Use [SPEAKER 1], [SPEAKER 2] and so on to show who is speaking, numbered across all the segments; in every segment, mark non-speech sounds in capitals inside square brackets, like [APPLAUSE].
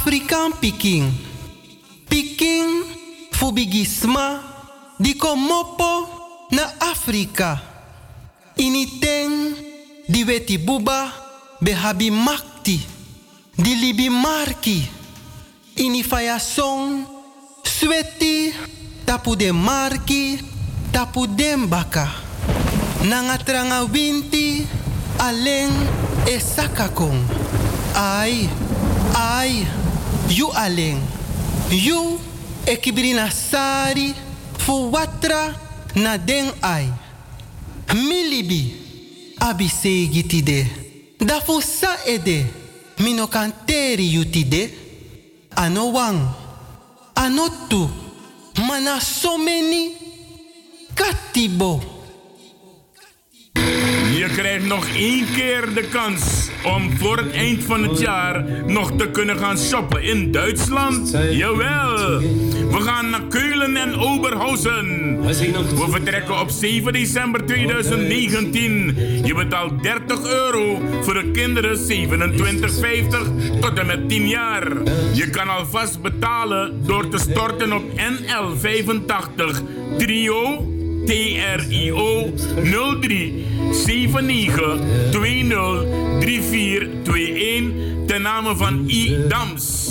[SPEAKER 1] Afrikaan Peking. Peking fubigisma di komopo na Afrika. Initeng di weti buba behabi makti. Di libi marki. Ini faya song sweti tapu de marki tapu dembaka. Nanga tranga winti aleng e sakakong. Ai, ai, you aleng. You ekibrina sari fu watra na ai. Milibi abi segi tide. Da fu sa ede mino kanteri yutide. Ano wang, ano tu, mana so katibo.
[SPEAKER 2] Je krijgt nog één keer de kans om voor het eind van het jaar nog te kunnen gaan shoppen in Duitsland. Jawel! We gaan naar Keulen en Oberhausen. We vertrekken op 7 december 2019. Je betaalt 30 euro voor de kinderen 27,50 tot en met 10 jaar. Je kan alvast betalen door te storten op NL85 Trio TRIO 03 79 20 3421 ten name van I. Dams.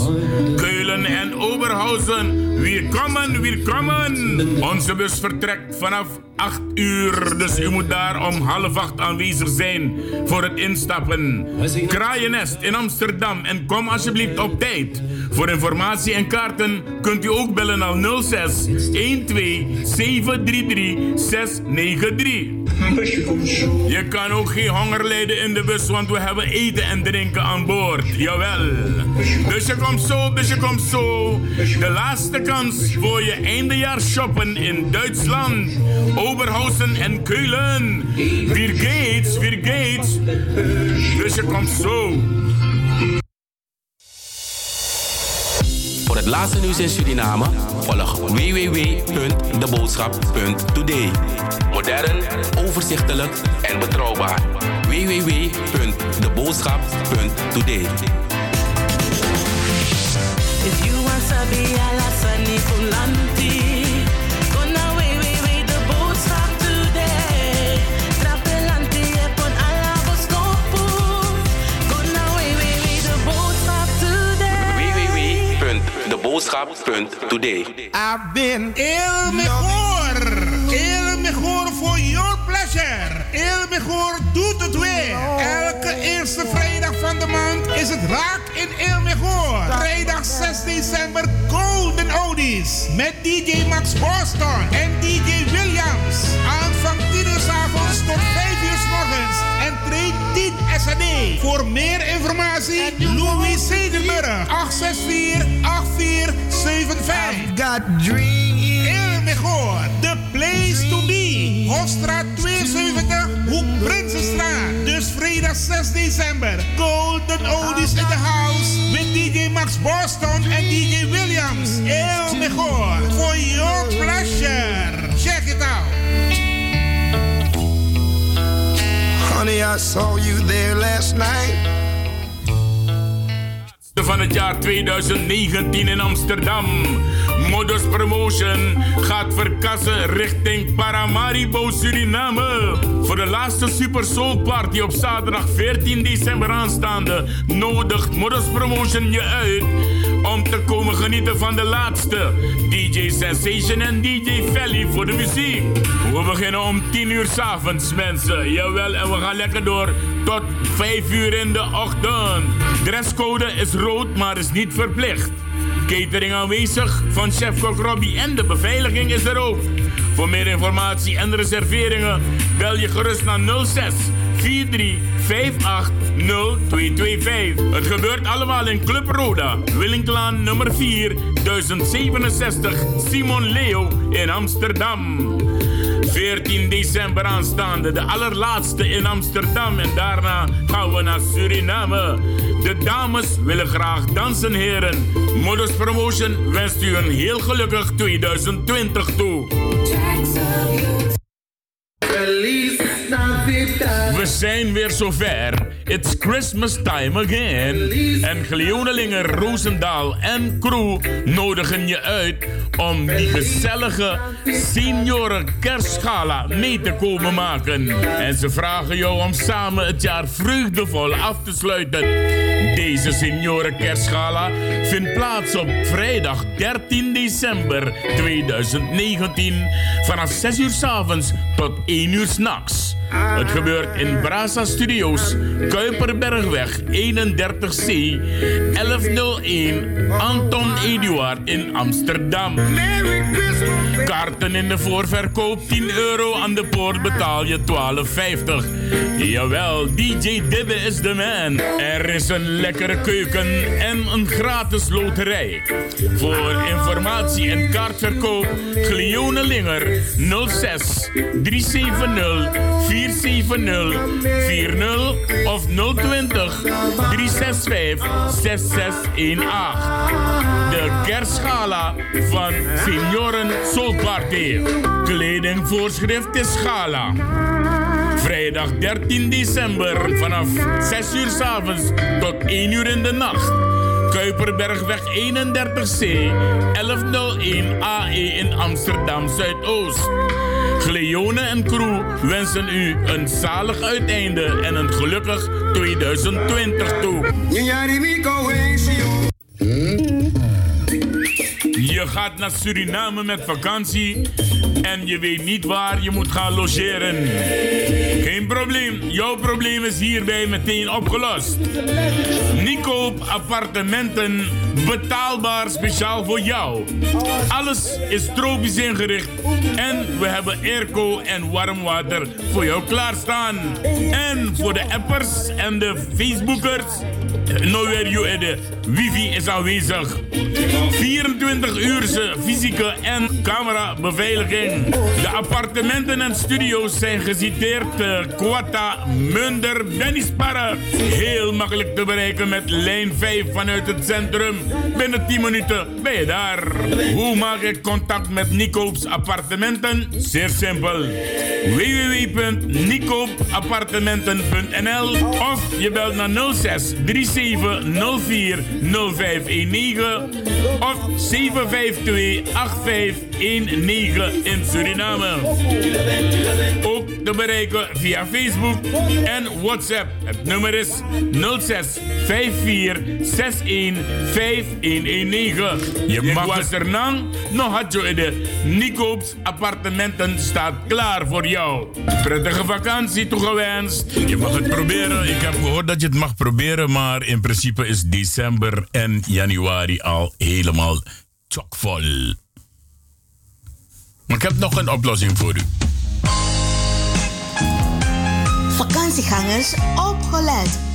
[SPEAKER 2] Keulen en Oberhausen. Welkom, welkom. Onze bus vertrekt vanaf 8 uur, dus u moet daar om half 8 aanwezig zijn voor het instappen. Kraaiennest in Amsterdam en kom alsjeblieft op tijd. Voor informatie en kaarten kunt u ook bellen naar 06 12 733 693. Je kan ook geen honger lijden in de bus, want we hebben eten en drinken aan boord. Jawel. Dus je komt zo, dus je komt zo. De laatste kans voor je eindejaars shoppen in Duitsland. Oberhausen en Keulen. Weer gates, weer gates. Dus je komt zo.
[SPEAKER 3] Laatste nieuws in Suriname volg www.deboodschap.today. Modern, overzichtelijk en betrouwbaar. www.deboodschap.today.
[SPEAKER 4] If you want ala sani
[SPEAKER 3] www.deboodschap.today.
[SPEAKER 5] I've been El Mejor. El Mejor for your pleasure. El Mejor doet het weer. Elke eerste vrijdag van de maand is het raak in El Mejor. Vrijdag 6 december Golden Oldies. Met DJ Max Boston en DJ Williams. Aanvang 10 uur 's avonds tot 5 uur 's morgens. En treed 10 SAD. Voor meer informatie Louis Zedenburg. 864 8475.
[SPEAKER 6] Got dreams.
[SPEAKER 5] El Mejor, the place to be. Hofstraat 72, Hoek Prinsenstraat. Dus vrijdag 6 december. Golden Oldies in the house. Met DJ Max Boston en DJ Williams. El Mejor, for your pleasure. Check it out.
[SPEAKER 6] Honey, I saw you there last night.
[SPEAKER 2] van het jaar 2019 in Amsterdam. Modus Promotion gaat verkassen richting Paramaribo, Suriname. Voor de laatste Super Soul Party op zaterdag 14 december aanstaande nodigt Modus Promotion je uit om te komen genieten van de laatste DJ Sensation en DJ Valley voor de muziek. We beginnen om 10 uur s'avonds, mensen. Jawel, en we gaan lekker door tot 5 uur in de ochtend. Dresscode is rood, maar is niet verplicht. Catering aanwezig van chef-kok Robbie en de beveiliging is er ook. Voor meer informatie en reserveringen bel je gerust naar 06 43 58 0225. Het gebeurt allemaal in Club Roda, Willinklaan nummer 4, 1067 Simon Leo in Amsterdam. 14 december aanstaande, de allerlaatste in Amsterdam. En daarna gaan we naar Suriname. De dames willen graag dansen, heren. Modus Promotion wenst u een heel gelukkig 2020 toe. We zijn weer zover. It's Christmas time again. En Gleonelinger, Roosendaal en crew nodigen je uit om die gezellige senioren kerstgala mee te komen maken. En ze vragen jou om samen het jaar vreugdevol af te sluiten. Deze senioren kerstgala vindt plaats op vrijdag 13 december 2019 vanaf 6 uur s avonds tot 1 uur s'nachts. Het gebeurt in Brasa Studios, Kuiperbergweg 31C, 1101 Anton Eduard in Amsterdam. Kaarten in de voorverkoop 10 euro, aan de poort betaal je 12,50. Jawel, DJ Dibbe is de man. Er is een lekkere keuken en een gratis loterij. Voor informatie en kaartverkoop Glione Linger 06 370 470 40 of 020 365 6618. De kerstgala van Senioren Soulparty. Kledingvoorschrift is gala. Vrijdag 13 december vanaf 6 uur s avonds tot 1 uur in de nacht. Kuiperbergweg 31C 1101 AE in Amsterdam Zuidoost. Gleone en crew wensen u een zalig uiteinde en een gelukkig 2020 toe. Je gaat naar Suriname met vakantie en je weet niet waar je moet gaan logeren. Geen probleem, jouw probleem is hierbij meteen opgelost. Nicoop appartementen betaalbaar speciaal voor jou. Alles is tropisch ingericht en we hebben airco en warm water voor jou klaarstaan. En voor de appers en de Facebookers, nowhere you at de wifi is aanwezig. 24 uurse fysieke en camera beveiliging. De appartementen en studio's zijn geciteerd uh, Quatta, Munder, Bennisparre. Heel makkelijk te bereiken met lijn 5 vanuit het centrum. Binnen 10 minuten ben je daar. Hoe maak ik contact met Nicoop's appartementen? Zeer simpel. www.nicoopappartementen.nl of je belt naar 06 37 04 0519 of 752 8519 in Suriname. Ook te bereiken via Facebook en WhatsApp. Het nummer is 06 54 61 5119. Je mag was er nog had je de Nicoop's appartementen staat klaar voor jou. Prettige vakantie toegewenst. Je mag het proberen. Ik heb gehoord dat je het mag proberen, maar in principe is december en januari al helemaal chockvol. Maar ik heb nog een oplossing voor u.
[SPEAKER 7] Vakantiegangers, opgelet.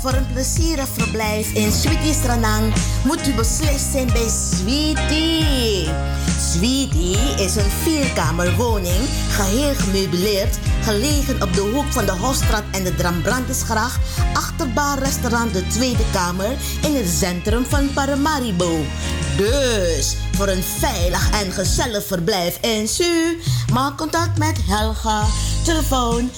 [SPEAKER 7] Voor een plezierig verblijf in Sweetie Stranang moet u beslist zijn bij Sweetie. Sweetie is een vierkamerwoning, geheel gemeubileerd, gelegen op de hoek van de Hofstraat en de Drambrandesgracht, achter restaurant De Tweede Kamer in het centrum van Paramaribo. Dus voor een veilig en gezellig verblijf in Su, maak contact met Helga, telefoon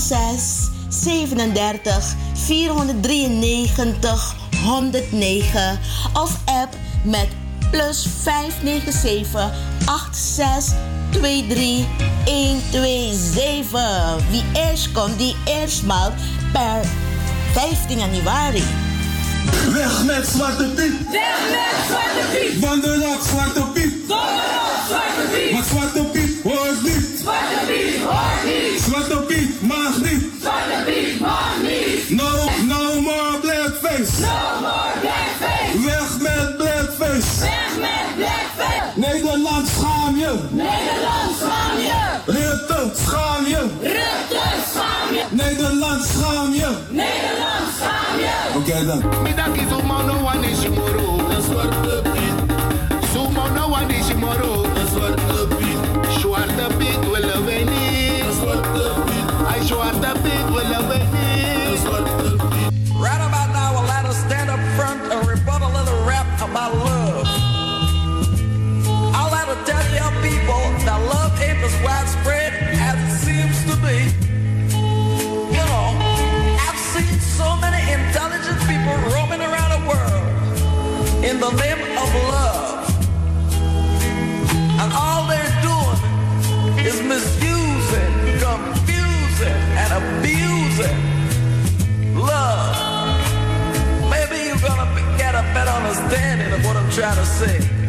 [SPEAKER 7] 06 37 493 109 of app met plus 597 86 23 127. Wie eerst komt, die eerst maalt per 15 januari.
[SPEAKER 8] Weg met Zwarte Piet!
[SPEAKER 9] Weg met Zwarte Piet!
[SPEAKER 8] Nacht Zwarte Piet!
[SPEAKER 9] Nacht Zwarte Piet!
[SPEAKER 8] Maar Zwarte Piet hoort niet!
[SPEAKER 9] Zwarte Piet hoort niet!
[SPEAKER 8] Zwarte Piet mag niet! No, no more blackface!
[SPEAKER 9] No more blackface!
[SPEAKER 8] Weg met blackface!
[SPEAKER 9] Weg met blackface!
[SPEAKER 8] Nederland schaam je!
[SPEAKER 9] Nederland schaam je!
[SPEAKER 8] Rutte schaam je!
[SPEAKER 9] Rutte schaam je!
[SPEAKER 8] Nederland schaam je!
[SPEAKER 9] Nederland schaam je!
[SPEAKER 8] Oké okay, dan.
[SPEAKER 10] Middag is om no one is moro.
[SPEAKER 8] Een zwarte piet.
[SPEAKER 10] Zomo no one is moro.
[SPEAKER 8] Een zwarte piet.
[SPEAKER 10] Zwarte piet willen wij
[SPEAKER 11] Right about now, I'll let us stand up front and rebut a little rap about love. I'll let her tell your people that love ain't as widespread as it seems to be. You know, I've seen so many intelligent people roaming around the world in the name of love. And all they're doing is misusing understanding of what I'm trying to say.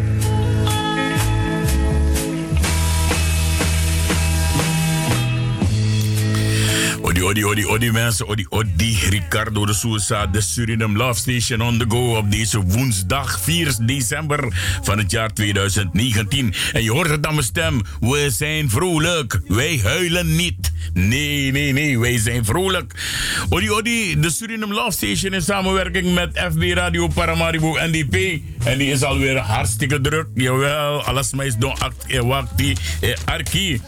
[SPEAKER 2] Odi, odi, odi, odi mensen, odi, odi. Ricardo de Sousa, de Suriname Love Station on the go op deze woensdag 4 december van het jaar 2019. En je hoort het aan mijn stem, we zijn vrolijk, wij huilen niet. Nee, nee, nee, wij zijn vrolijk. Odi, odi, de Suriname Love Station in samenwerking met FB Radio Paramaribo NDP. En die is alweer hartstikke druk, jawel. Alles maar is don act e wakti e arki.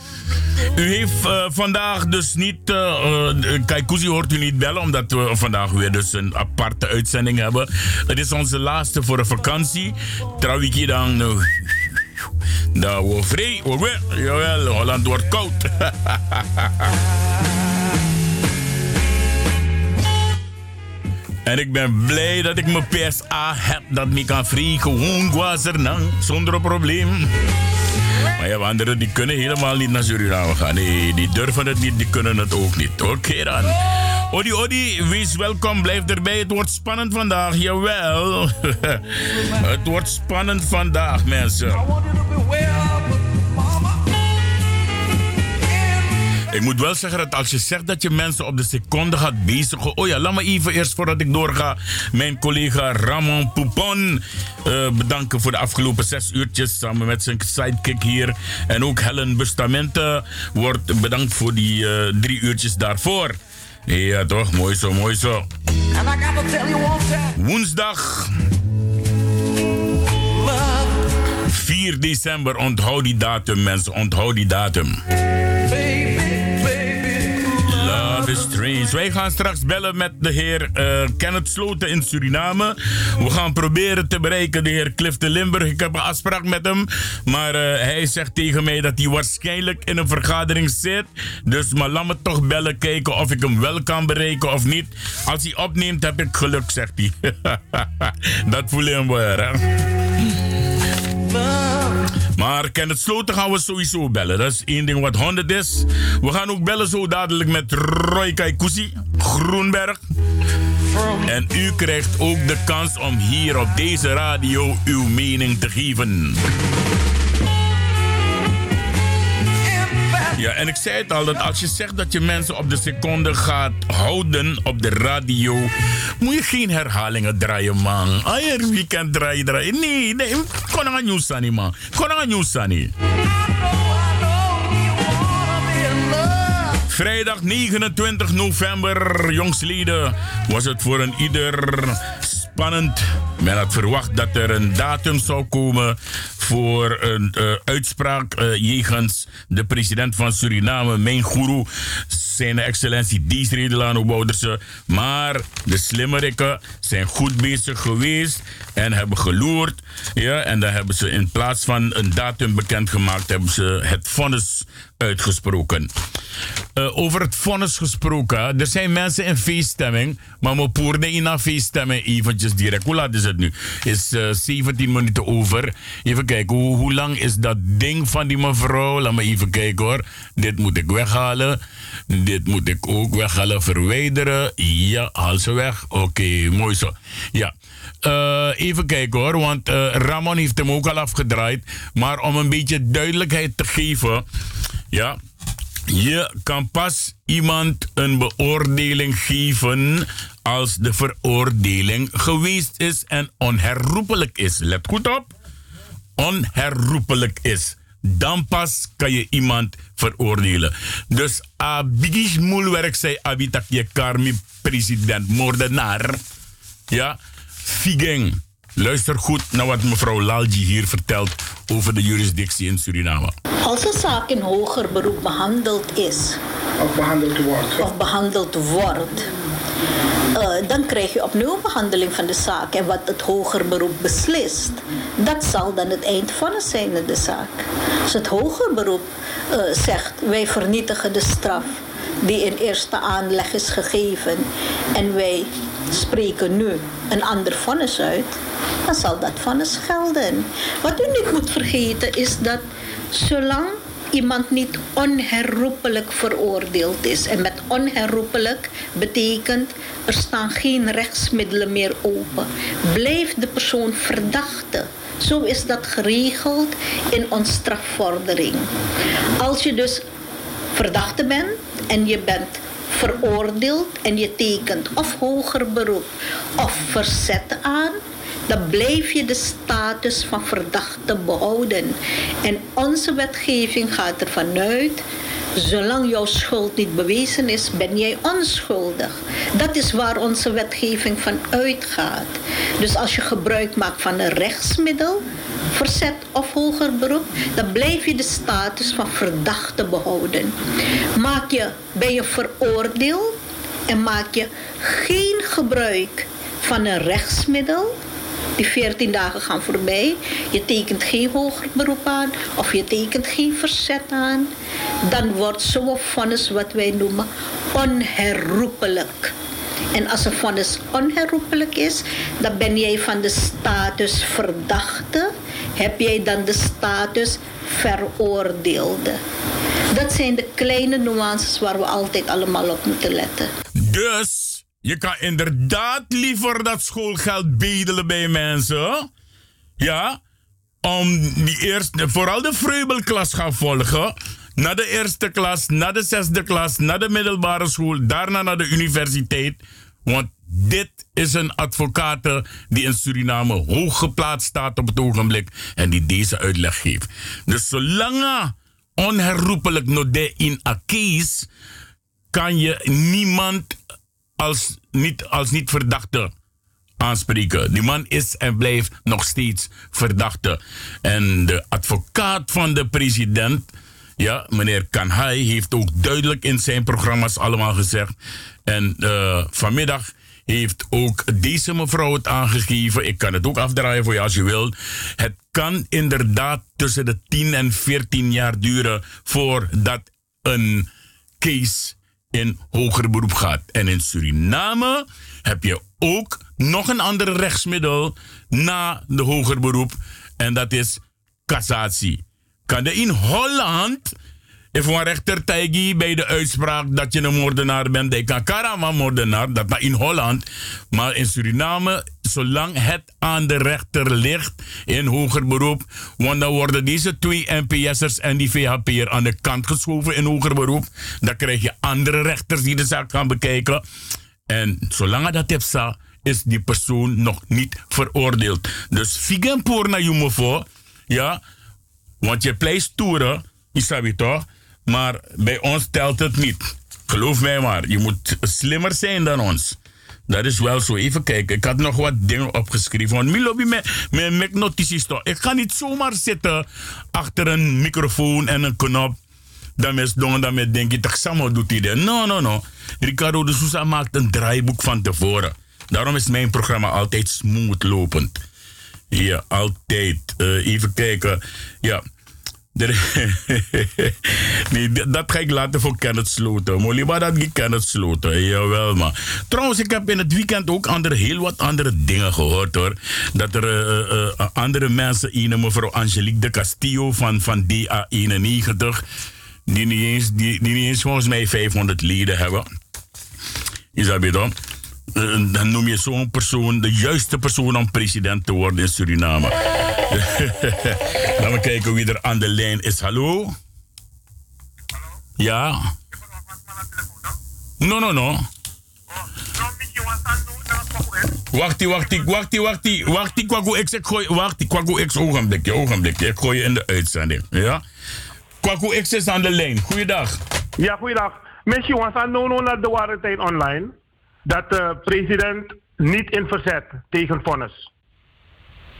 [SPEAKER 2] U heeft eh, vandaag dus niet. uh, hoort u niet bellen, omdat we vandaag weer dus een aparte uitzending hebben. Het is onze laatste voor de vakantie. Trouwiki dan. Uh, daar we vrij, we. Jawel, Holland wordt koud. [LAUGHS] En ik ben blij dat ik mijn PSA heb, dat ik kan vrij gewoon zonder probleem. Maar je hebt anderen die kunnen helemaal niet naar Suriname gaan. Nee, die durven het niet, die kunnen het ook niet. Oké dan. Odi, Odi, wees welkom. Blijf erbij. Het wordt spannend vandaag. Jawel. [LAUGHS] het wordt spannend vandaag, mensen. Ik moet wel zeggen dat als je zegt dat je mensen op de seconde gaat bezigen. Oh ja, laat me even eerst voordat ik doorga. Mijn collega Ramon Poupon uh, bedanken voor de afgelopen zes uurtjes. Samen met zijn sidekick hier. En ook Helen Bustamente wordt bedankt voor die uh, drie uurtjes daarvoor. Ja, toch? Mooi zo, mooi zo. Woensdag. 4 december, onthoud die datum, mensen. Onthoud die datum. Wij gaan straks bellen met de heer uh, Kenneth Sloten in Suriname. We gaan proberen te bereiken de heer Clifton Limburg. Ik heb een afspraak met hem. Maar uh, hij zegt tegen mij dat hij waarschijnlijk in een vergadering zit. Dus maar laat me toch bellen kijken of ik hem wel kan bereiken of niet. Als hij opneemt heb ik geluk, zegt hij. [LAUGHS] dat voel je hem weer, hè? Maar Kenneth Sloten gaan we sowieso bellen. Dat is één ding wat 100 is. We gaan ook bellen zo dadelijk met Roy Kaikousi, Groenberg. En u krijgt ook de kans om hier op deze radio uw mening te geven. Ja, en ik zei het al, dat als je zegt dat je mensen op de seconde gaat houden op de radio, moet je geen herhalingen draaien, man. Ah, je weekend draaien, draaien. Nee, nee, kon aan nieuws aan, man. Kon aan nieuws aan. Vrijdag 29 november, jongsleden, was het voor een ieder spannend. Men had verwacht dat er een datum zou komen voor een uh, uitspraak uh, jegens de president van Suriname, mijn guru, zijn excellentie Dies Redelano. Maar de slimmerikken zijn goed bezig geweest en hebben geloerd. Ja, en dan hebben ze in plaats van een datum bekendgemaakt, hebben ze het vonnis uitgesproken. Uh, over het vonnis gesproken, er zijn mensen in feeststemming, maar we poorden in een feeststemming eventjes direct. Hoe laat is het nu? Is uh, 17 minuten over. Even kijken, hoe, hoe, lang is dat ding van die mevrouw? Laat me even kijken hoor. Dit moet ik weghalen. Dit moet ik ook weghalen, verwijderen. Ja, haal ze weg. Oké, mooi zo. Ja. Uh, even kijken hoor, want Ramon heeft hem ook al afgedraaid. Maar om een beetje duidelijkheid te geven. Ja, je kan pas iemand een beoordeling geven als de veroordeling geweest is en onherroepelijk is. Let goed op. Onherroepelijk is. Dan pas kan je iemand veroordelen. Dus abigis moelwerk zei abitak je karmi president moordenaar. Ja, Figeng. Luister goed naar wat mevrouw Lalji hier vertelt over de jurisdictie in Suriname.
[SPEAKER 12] Als een zaak in hoger beroep behandeld is.
[SPEAKER 13] Of behandeld wordt.
[SPEAKER 12] Of behandeld wordt. Uh, dan krijg je opnieuw behandeling van de zaak. En wat het hoger beroep beslist, dat zal dan het eindvonnis zijn in de zaak. Als het hoger beroep uh, zegt, wij vernietigen de straf die in eerste aanleg is gegeven. En wij spreken nu een ander vonnis uit, dan zal dat vonnis gelden. Wat u niet moet vergeten is dat zolang iemand niet onherroepelijk veroordeeld is. En met onherroepelijk betekent er staan geen rechtsmiddelen meer open. Blijft de persoon verdachte. Zo is dat geregeld in ons strafvordering. Als je dus verdachte bent en je bent veroordeeld en je tekent of hoger beroep of verzet aan, dan blijf je de status van verdachte behouden. En onze wetgeving gaat ervan uit, zolang jouw schuld niet bewezen is, ben jij onschuldig. Dat is waar onze wetgeving van uitgaat. Dus als je gebruik maakt van een rechtsmiddel, verzet of hoger beroep, dan blijf je de status van verdachte behouden. Maak je, ben je veroordeeld en maak je geen gebruik van een rechtsmiddel, die 14 dagen gaan voorbij. Je tekent geen hoger beroep aan of je tekent geen verzet aan. Dan wordt zo'n vonnis wat wij noemen onherroepelijk. En als een vonnis onherroepelijk is, dan ben jij van de status verdachte, heb jij dan de status veroordeelde. Dat zijn de kleine nuances waar we altijd allemaal op moeten letten.
[SPEAKER 2] Dus je kan inderdaad liever dat schoolgeld bedelen bij mensen. Ja, om die eerste, vooral de vreubelklas gaan volgen. Naar de eerste klas, naar de zesde klas, naar de middelbare school, daarna naar de universiteit. Want dit is een advocaat die in Suriname hoog geplaatst staat op het ogenblik en die deze uitleg geeft. Dus zolang onherroepelijk nog in a case, kan je niemand als niet, als niet verdachte aanspreken. Die man is en blijft nog steeds verdachte. En de advocaat van de president, ja, meneer Kanhai, heeft ook duidelijk in zijn programma's allemaal gezegd. En uh, vanmiddag heeft ook deze mevrouw het aangegeven. Ik kan het ook afdraaien voor je als je wilt. Het kan inderdaad tussen de 10 en 14 jaar duren voordat een case in hoger beroep gaat. En in Suriname heb je ook nog een ander rechtsmiddel na de hoger beroep. En dat is cassatie. Kan de in Holland, if een rechter tijgi bij de uitspraak dat je een moordenaar bent, dat kan karama moordenaar, dat maar in Holland. Maar in Suriname, zolang het aan de rechter ligt in hoger beroep, want dan worden deze twee NPS'ers en die VHP'er aan de kant geschoven in hoger beroep. Dan krijg je andere rechters die de zaak gaan bekijken. En zolang dat heb is die persoon nog niet veroordeeld. Dus figen voor naar voor, ja, want je pleit toeren, je toch? Maar bij ons telt het niet. Geloof mij maar, je moet slimmer zijn dan ons. Dat is wel zo. Even kijken. Ik had nog wat dingen opgeschreven. Want mijn met, met, met notities toch. Ik ga niet zomaar zitten achter een microfoon en een knop. Dan mes doen, dan met denk je, toch Samo doet hij dat. No, no, no. Ricardo de Sousa maakt een draaiboek van tevoren. Daarom is mijn programma altijd smooth lopend. Ja, altijd. Uh, even kijken. Ja. [LAUGHS] nee, dat ga ik laten voor Kenneth Sloten. Maar dat ik Kenneth Sloten. Jawel, man. Trouwens, ik heb in het weekend ook andere, heel wat andere dingen gehoord, hoor. Dat er uh, uh, andere mensen, in mevrouw Angelique de Castillo van, van DA91, die niet, eens, die, die niet eens volgens mij 500 leden hebben. Is dat dan? Dan noem je zo'n persoon de juiste persoon om president te worden in Suriname. [LAUGHS] Laten we kijken wie er aan de lijn is. Hallo? Hallo? Ja? No, no, no. Wacht, wacht, wacht, wacht, wacht, kwaku ik gooi, wacht, kwaku X, ogenblikje, ogenblikje. Ik gooi je in de uitzending, ja? Kwaku X is aan de lijn, goeiedag.
[SPEAKER 13] Ja, goeiedag. Mensen, jongens, aan naar de waarheid online dat de president niet in verzet tegen vonnis.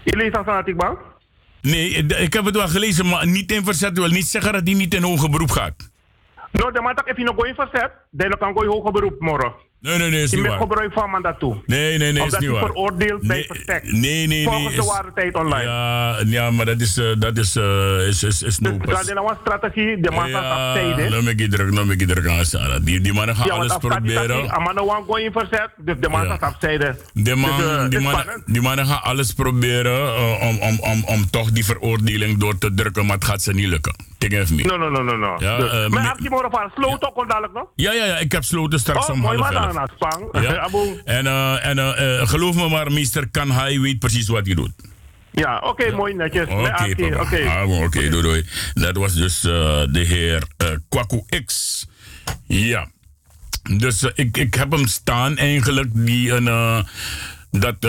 [SPEAKER 13] Je leest dat ik bang?
[SPEAKER 2] Nee, ik heb het wel gelezen, maar niet in verzet wil niet zeggen dat hij niet in hoger beroep gaat.
[SPEAKER 13] Nou, de man if je nog in verzet, dan kan je hoger beroep morgen.
[SPEAKER 2] Nee, nee, nee, is niet waar.
[SPEAKER 13] gebruik van mandaat toe.
[SPEAKER 2] Nee, nee, nee, is niet waar.
[SPEAKER 13] veroordeeld bij
[SPEAKER 2] Nee,
[SPEAKER 13] verstek.
[SPEAKER 2] Nee, nee,
[SPEAKER 13] Volgens
[SPEAKER 2] nee.
[SPEAKER 13] de
[SPEAKER 2] is-
[SPEAKER 13] ware tijd online.
[SPEAKER 2] Ja, ja, maar dat is, eh, dat is, eh, is, is, is
[SPEAKER 13] Dus
[SPEAKER 2] no
[SPEAKER 13] dat is een strategie, de man staat afzijden.
[SPEAKER 2] dan ben ik druk, dan ben ik druk aan Sarah. Die, die mannen gaan
[SPEAKER 13] Ja, want
[SPEAKER 2] alles proberen.
[SPEAKER 13] Amanda Wan gewoon in verzet, dus de man
[SPEAKER 2] Ja.
[SPEAKER 13] staat afzijden.
[SPEAKER 2] Die, man,
[SPEAKER 13] Dus, eh, het
[SPEAKER 2] die,
[SPEAKER 13] spannend.
[SPEAKER 2] die mannen gaan alles proberen eh, om, om, om, om toch die veroordeling door te drukken, maar het gaat ze niet lukken. Of me.
[SPEAKER 13] No, no, no, no, no.
[SPEAKER 2] Ja,
[SPEAKER 13] Dus-
[SPEAKER 2] eh,
[SPEAKER 13] maar heb je morgen van sloot ook al dadelijk nog?
[SPEAKER 2] Ja, ja, ja, ik heb sloten straks
[SPEAKER 13] Oh,
[SPEAKER 2] om half elf. Ja. [LAUGHS] En, eh, en eh, eh, geloof me maar, meester Kanhai weet precies wat hij doet.
[SPEAKER 13] Ja, oké, mooi netjes.
[SPEAKER 2] Oké,
[SPEAKER 13] Oké.
[SPEAKER 2] Ah, Oké, doei, doei. Dat was dus de heer eh, Kwaku X. Ja. Dus ik, ik heb hem staan eigenlijk, die een, dat,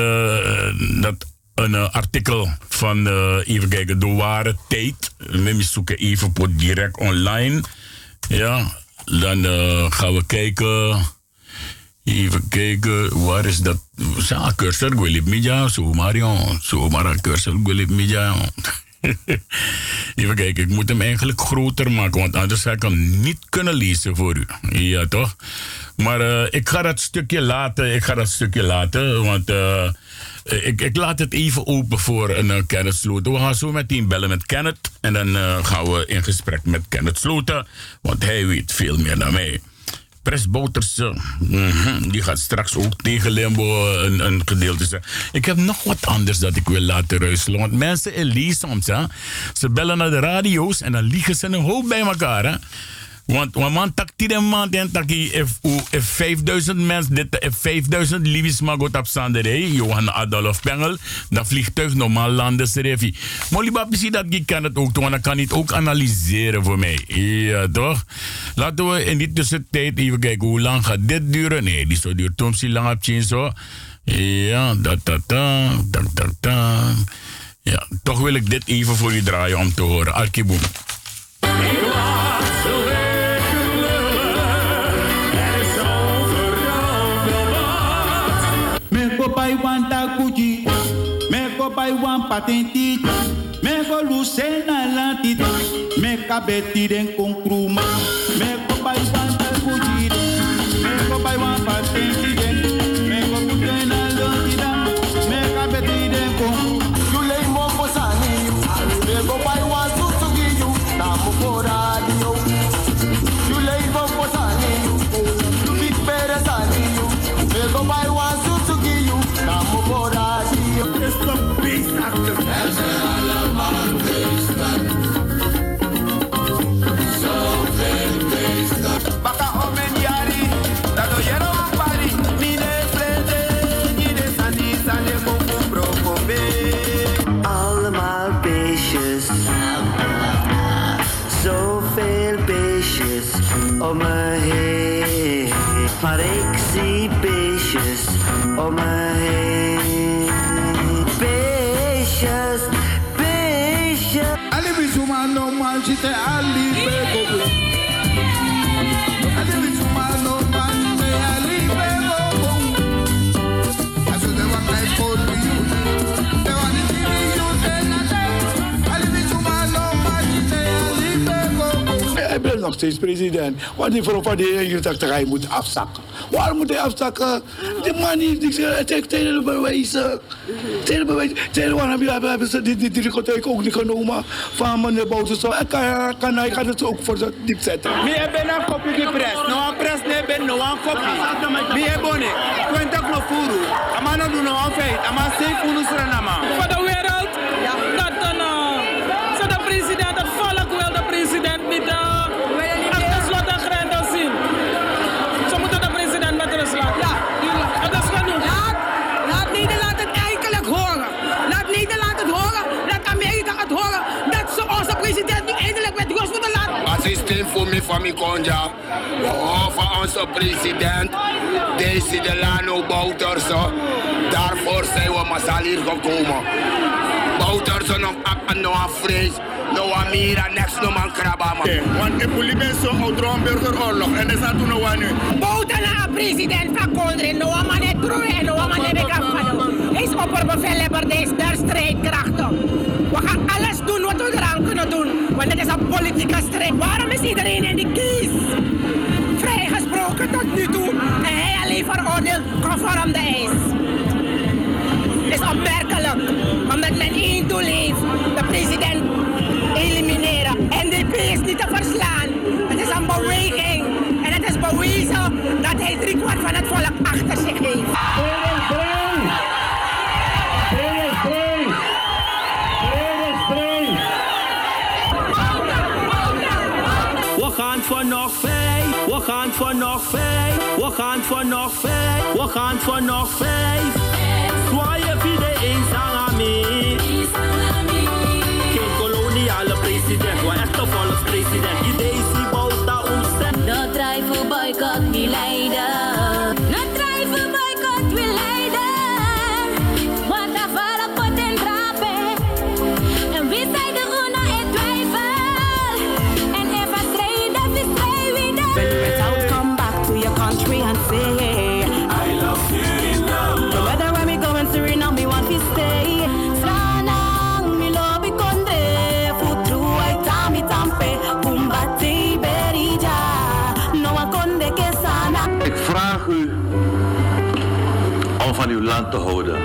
[SPEAKER 2] dat een artikel van, even kijken, de ware tijd. We zoeken even op direct online. Ja, dan gaan we kijken. Even kijken, waar is dat? Sa cursor, niet ja, zo maar joh. Zo maar een cursor, niet ja. [LAUGHS] Even kijken, ik moet hem eigenlijk groter maken, want anders zou ik hem niet kunnen lezen voor u. Ja, toch? Maar eh, ik ga dat stukje laten, ik ga dat stukje laten, want eh, ik, ik laat het even open voor een uh, Kenneth Sloten. We gaan zo meteen bellen met Kenneth en dan gaan we in gesprek met Kenneth Sloten, want hij weet veel meer dan mij. Pres Bouterse, mhm, die gaat straks ook tegen Limbo een, een gedeelte zeggen. Ik heb nog wat anders dat ik wil laten ruiselen. Want mensen in Lee soms, hè, ze bellen naar de radio's en dan liegen ze een hoop bij elkaar. Hè. Want want man tak tien maand en tak if u- if 5000 mensen dit if 5000 liefjes magot op Sanderij, Johan Adolf Pengel, dan vliegtuig normaal landen refi. Maar precies dat ik kan het ook doen, dan kan het ook analyseren voor mij. Ja, toch? Laten we in die tussentijd even kijken hoe lang gaat dit duren. Nee, die zo duurt soms lang op tien zo. Ja, dat, dat, dat, dat, dat, dat. Ja, toch wil ik dit even voor u draaien om te horen. Arkiboom.
[SPEAKER 14] Me buy one takuji, me go buy one patenti, me go lucena lantit, me kabeti den konkruma, me go one takuji, me go buy one patenti
[SPEAKER 15] nog steeds president. Want die vrouw van de heer dacht dat hij moet afzakken. Waarom moet hij afzakken? Die man heeft niks tegen de bewijzen. Tegen de bewijzen. Tegen de hebben, hebben, hebben ze die, die, die discotheek ook niet genomen van meneer Boutersen. En kan, kan, hij gaat het ook voor ze diep zetten.
[SPEAKER 14] Mi e ben een kopje die pres. No een pres ne ben no een kopje. Mi e bone. Kwenta no furu. Ama no do no een feit. Ama safe funu sranama.
[SPEAKER 16] Voor de wereld, dat een, uh, zo de president, het volk wil de president niet
[SPEAKER 10] Assistent voor me van mijn konja. We horen onze president, Daisy Delano Bouterse. Daarvoor zijn we massaal hier gekomen. Bouterse nog op en nog vrees. No Amira, next no man krabama.
[SPEAKER 14] Want ik voel me zo een burgeroorlog. En dat staat toen nog aan nu.
[SPEAKER 17] Bouten naar president van Kondre. Noah Manet Troe en Noah Manet Bekafano. Is opperbevelhebber deze der strijdkrachten. We gaan alles doen wat we eraan kunnen doen. Want het is een politieke strijd. Waarom is iedereen in die kies? Vrijgesproken tot nu toe. En hij alleen veroordeeld conform de eis. Het is opmerkelijk, omdat men één doel heeft, de president elimineren. NDP is niet te verslaan. Het is een beweging en het is bewezen dat hij driekwart van het volk achter zich heeft.
[SPEAKER 18] Voor nog vijf, we gaan voor nog vijf, we gaan voor nog vijf.
[SPEAKER 19] Van uw land te houden.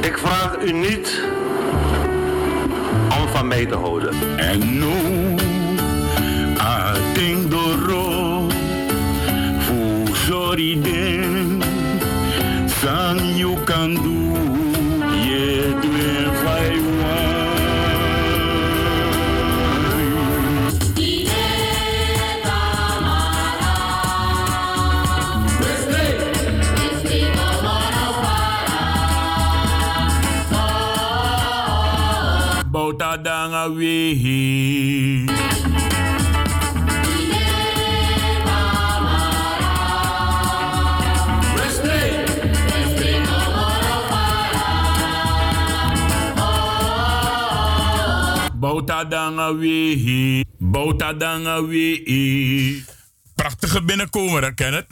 [SPEAKER 19] Ik vraag u niet om van mij te houden.
[SPEAKER 2] En nu, ating doro, fu sorry den, san you can do, Wehi. Bauta danga wehi. Bauta danga wehi. Prachtige binnenkomer, hè, Kenneth?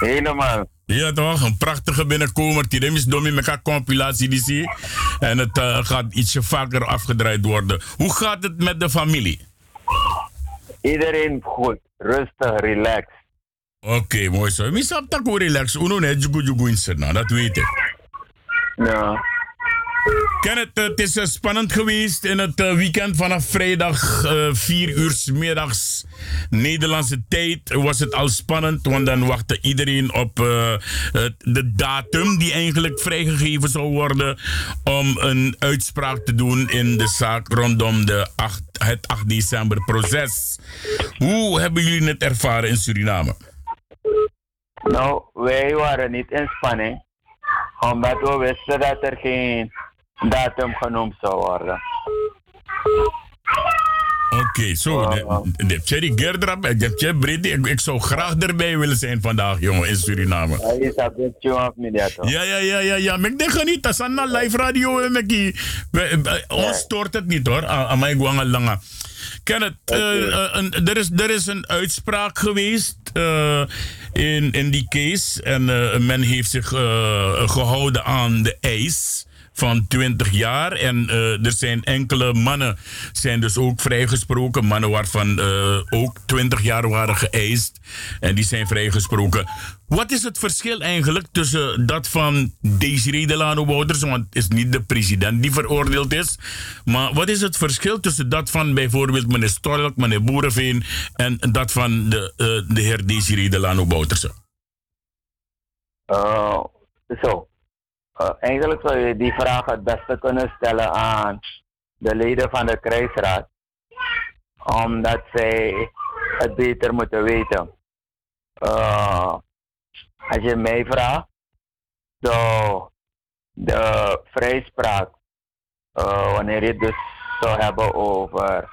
[SPEAKER 19] Helemaal.
[SPEAKER 2] Ja, toch? Een prachtige binnenkomer. Die is domi met compilatie die zie. En het eh, gaat ietsje vaker afgedraaid worden. Hoe gaat het met de familie?
[SPEAKER 19] Iedereen goed, rustig, relax.
[SPEAKER 2] Oké, mooi zo. Misap tak hoe relax. Uno net jugu jugu in dat weet ik.
[SPEAKER 19] Ja.
[SPEAKER 2] Kenneth, het is eh, spannend geweest in het eh, weekend vanaf vrijdag eh 4 uur 's middags Nederlandse tijd. Was het al spannend, want dan wachtte iedereen op eh, de datum die eigenlijk vrijgegeven zou worden om een uitspraak te doen in de zaak rondom de 8, het 8 december proces. Hoe hebben jullie het ervaren in Suriname?
[SPEAKER 19] Nou, wij waren niet in spanning. Omdat we wisten dat er geen datum genoemd zou worden.
[SPEAKER 2] Oké, zo. de- Thierry Gerdrap en de Thierry Brady. Ik, zou graag erbij willen zijn vandaag, jongen, in Suriname. Ja, ja, ja, ja, ja. Maar ik denk niet, dat is aan live radio. eh, we- Ons stoort het niet hoor, aan aan mij gewoon lange. Kenneth, eh, eh, een- er, is, er is een uitspraak geweest eh, in, in die case. En eh, men heeft zich eh, gehouden aan de eis van 20 jaar. En eh, er zijn enkele mannen zijn dus ook vrijgesproken. Mannen waarvan eh, ook 20 jaar waren geëist. En die zijn vrijgesproken. Wat is het verschil eigenlijk tussen dat van Desiree Delano Wouters, want het is niet de president die veroordeeld is, maar wat is het verschil tussen dat van bijvoorbeeld meneer Stork, meneer Boerenveen en dat van de, eh, de heer Desiree Delano Wouters?
[SPEAKER 19] Eh, zo. Eh, eigenlijk zou je die vraag het beste kunnen stellen aan de leden van de krijgsraad. Omdat zij het beter moeten weten. Eh, als je mij vraagt, zo de vrijspraak, eh, wanneer je het dus zou hebben over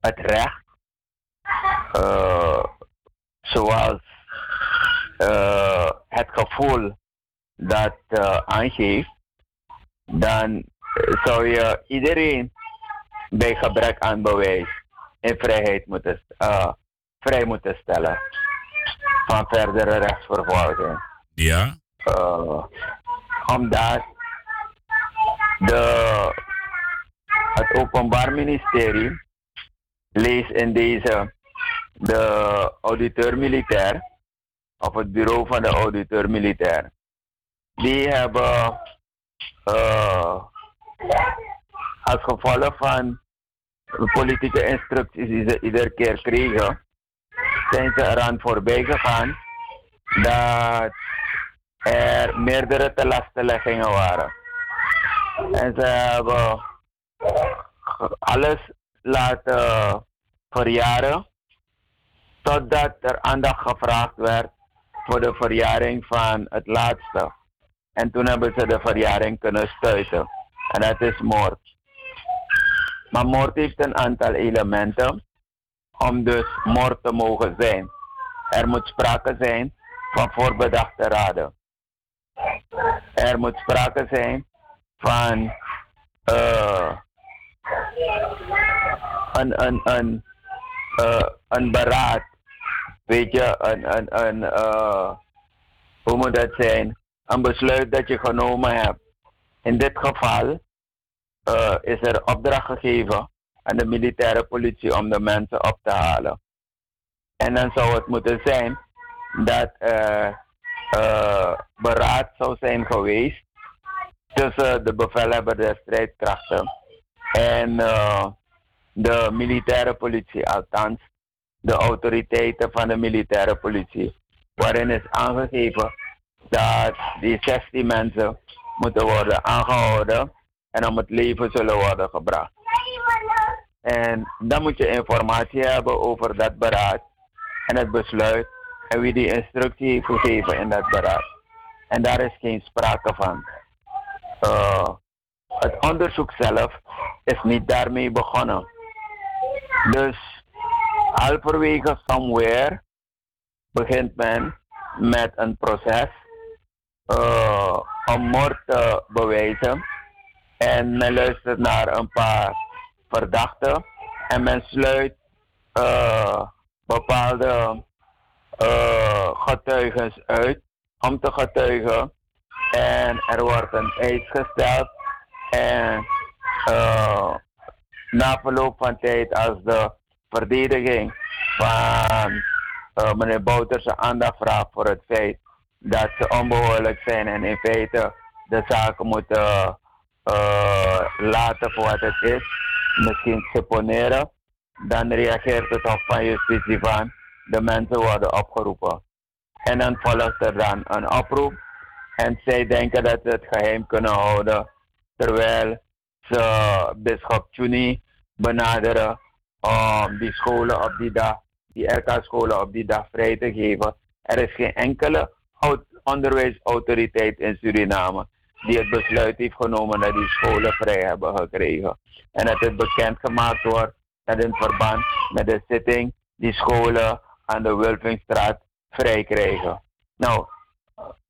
[SPEAKER 19] het recht, zoals het gevoel dat eh, aangeeft, dan zou je iedereen bij gebrek aan bewijs in vrijheid moeten, eh, vrij moeten stellen van verdere rechtsvervolging.
[SPEAKER 2] Ja.
[SPEAKER 19] Eh, omdat de, het Openbaar Ministerie leest in deze de auditeur militair, of het bureau van de auditeur militair, die hebben eh, als gevolg van politieke instructies die ze iedere keer kregen, zijn ze eraan voorbij gegaan dat er meerdere telastenleggingen waren. En ze hebben alles laten verjaren totdat er aandacht gevraagd werd voor de verjaring van het laatste. En toen hebben ze de verjaring kunnen stuiten. En dat is moord. Maar moord heeft een aantal elementen om dus moord te mogen zijn. Er moet sprake zijn van voorbedachte raden. Er moet sprake zijn van eh, een, een, een, eh, een beraad. Weet je, een, een, een eh, hoe moet dat zijn? Een besluit dat je genomen hebt. In dit geval eh, is er opdracht gegeven aan de militaire politie om de mensen op te halen. En dan zou het moeten zijn dat er eh, beraad zou zijn geweest tussen de bevelhebber der strijdkrachten en eh, de militaire politie, althans de autoriteiten van de militaire politie, waarin is aangegeven dat die 16 mensen moeten worden aangehouden en om het leven zullen worden gebracht. En dan moet je informatie hebben over dat beraad en het besluit en wie die instructie heeft gegeven in dat beraad. En daar is geen sprake van. Eh, het onderzoek zelf is niet daarmee begonnen. Dus halverwege somewhere begint men met een proces uh, om moord te bewijzen. En men luistert naar een paar verdachten en men sluit uh, bepaalde uh, getuigen uit om te getuigen. En er wordt een eis gesteld. En na verloop van tijd, als de verdediging van uh, meneer Bouters aandacht vraagt voor het feit dat ze onbehoorlijk zijn en in feite de zaken moeten uh, laten voor wat het is, misschien seponeren, dan reageert het Hof van Justitie van de mensen worden opgeroepen. En dan volgt er dan een oproep en zij denken dat ze het geheim kunnen houden, terwijl ze bischop Chuni benaderen om die scholen op die dag, die RK-scholen op die dag vrij te geven. Er is geen enkele onderwijsautoriteit in Suriname die het besluit heeft genomen dat die scholen vrij hebben gekregen. En dat het bekendgemaakt wordt dat in verband met de zitting die scholen aan de Wulvingstraat vrij krijgen. Nou,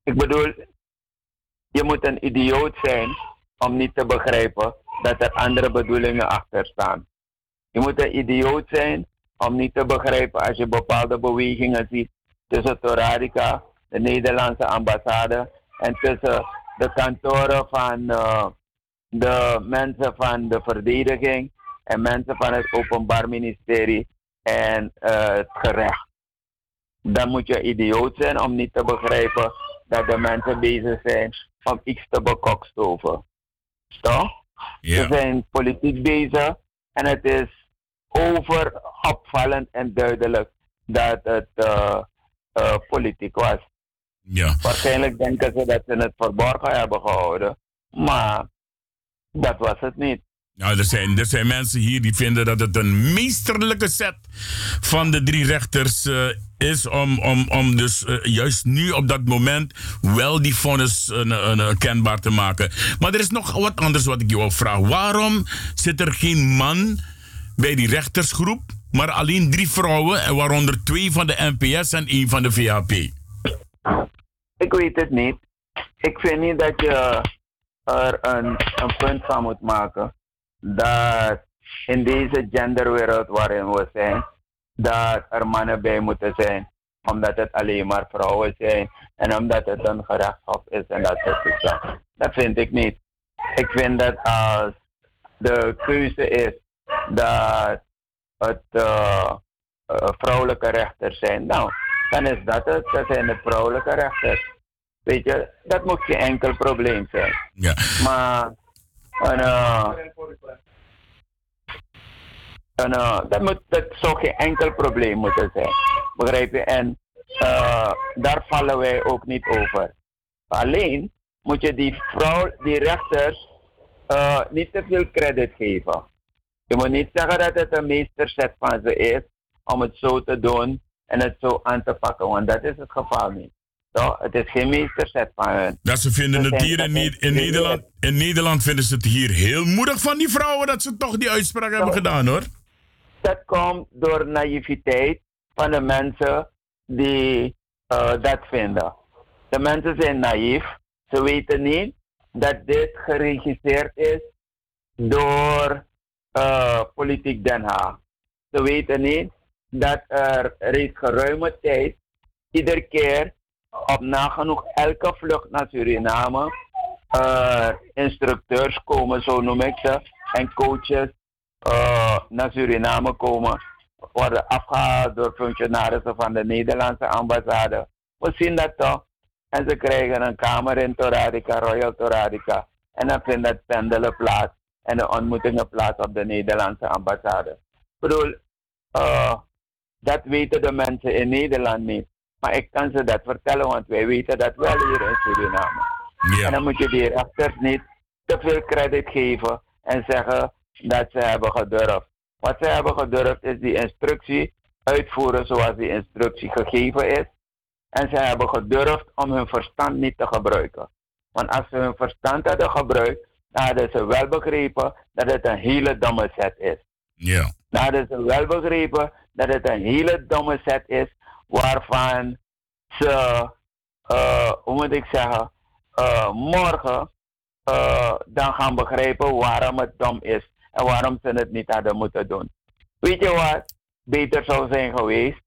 [SPEAKER 19] ik bedoel, je moet een idioot zijn om niet te begrijpen dat er andere bedoelingen achter staan. Je moet een idioot zijn om niet te begrijpen als je bepaalde bewegingen ziet tussen Toradica, de Nederlandse ambassade, en tussen de kantoren van uh, de mensen van de verdediging en mensen van het Openbaar Ministerie en uh, het gerecht. Dan moet je idioot zijn om niet te begrijpen dat de mensen bezig zijn om iets te bekokstoven. Toch?
[SPEAKER 2] Ja.
[SPEAKER 19] Ze zijn politiek bezig en het is over opvallend en duidelijk dat het uh, uh, politiek was.
[SPEAKER 2] Ja.
[SPEAKER 19] Waarschijnlijk denken ze dat ze het verborgen hebben gehouden, maar dat was het niet.
[SPEAKER 2] Nou, er zijn, er zijn mensen hier die vinden dat het een meesterlijke set van de drie rechters uh, is om, om, om dus uh, juist nu op dat moment wel die vonnis uh, kenbaar te maken. Maar er is nog wat anders wat ik je wil vragen. Waarom zit er geen man bij die rechtersgroep, maar alleen drie vrouwen en waaronder twee van de NPS en één van de VHP?
[SPEAKER 19] Ik weet het niet. Ik vind niet dat je er een, een punt van moet maken dat in deze genderwereld waarin we zijn, dat er mannen bij moeten zijn. Omdat het alleen maar vrouwen zijn en omdat het een gerechtshof is en dat soort dingen. Dat vind ik niet. Ik vind dat als de keuze is dat het uh, vrouwelijke rechters zijn. Nou, dan is dat het. Dat zijn de vrouwelijke rechters. Weet je, dat moet geen enkel probleem zijn.
[SPEAKER 2] Ja.
[SPEAKER 19] Maar een, eh, dat, moet, dat zou geen enkel probleem moeten zijn. Begrijp je? En eh, daar vallen wij ook niet over. Alleen moet je die vrouw, die rechters, niet te veel credit geven. Je moet niet zeggen dat het een meesterzet van ze is om het zo te doen en het zo aan te pakken, want dat is het geval niet. Toch? Het is geen meesterzet van hun.
[SPEAKER 2] Dat ze vinden het hier in, in, Nederland, in Nederland vinden ze het hier heel moedig van die vrouwen dat ze toch die uitspraak hebben gedaan hoor.
[SPEAKER 19] Dat komt door naïviteit van de mensen die eh, dat vinden. De mensen zijn naïef. Ze weten niet dat dit geregisseerd is door eh, Politiek Den Haag. Ze weten niet dat er reeds geruime tijd, iedere keer op nagenoeg elke vlucht naar Suriname, eh, instructeurs komen, zo noem ik ze, en coaches eh, naar Suriname komen, worden afgehaald door functionarissen van de Nederlandse ambassade. We zien dat toch. En ze krijgen een kamer in Toradica, Royal Toradica. En dan vindt het pendelen plaats en de ontmoetingen plaats op de Nederlandse ambassade. Ik bedoel, eh, dat weten de mensen in Nederland niet. Maar ik kan ze dat vertellen, want wij weten dat wel hier in Suriname. En dan moet je die rechters niet te veel credit geven en zeggen dat ze hebben gedurfd. Wat ze hebben gedurfd is die instructie uitvoeren zoals die instructie gegeven is. En ze hebben gedurfd om hun verstand niet te gebruiken. Want als ze hun verstand hadden gebruikt, hadden ze wel begrepen dat het een hele domme set is.
[SPEAKER 2] Ja.
[SPEAKER 19] Dan hadden ze wel begrepen dat het een hele domme set is waarvan ze, eh, hoe moet ik zeggen, eh, morgen eh, dan gaan begrijpen waarom het dom is en waarom ze het niet hadden moeten doen. Weet je wat beter zou zijn geweest?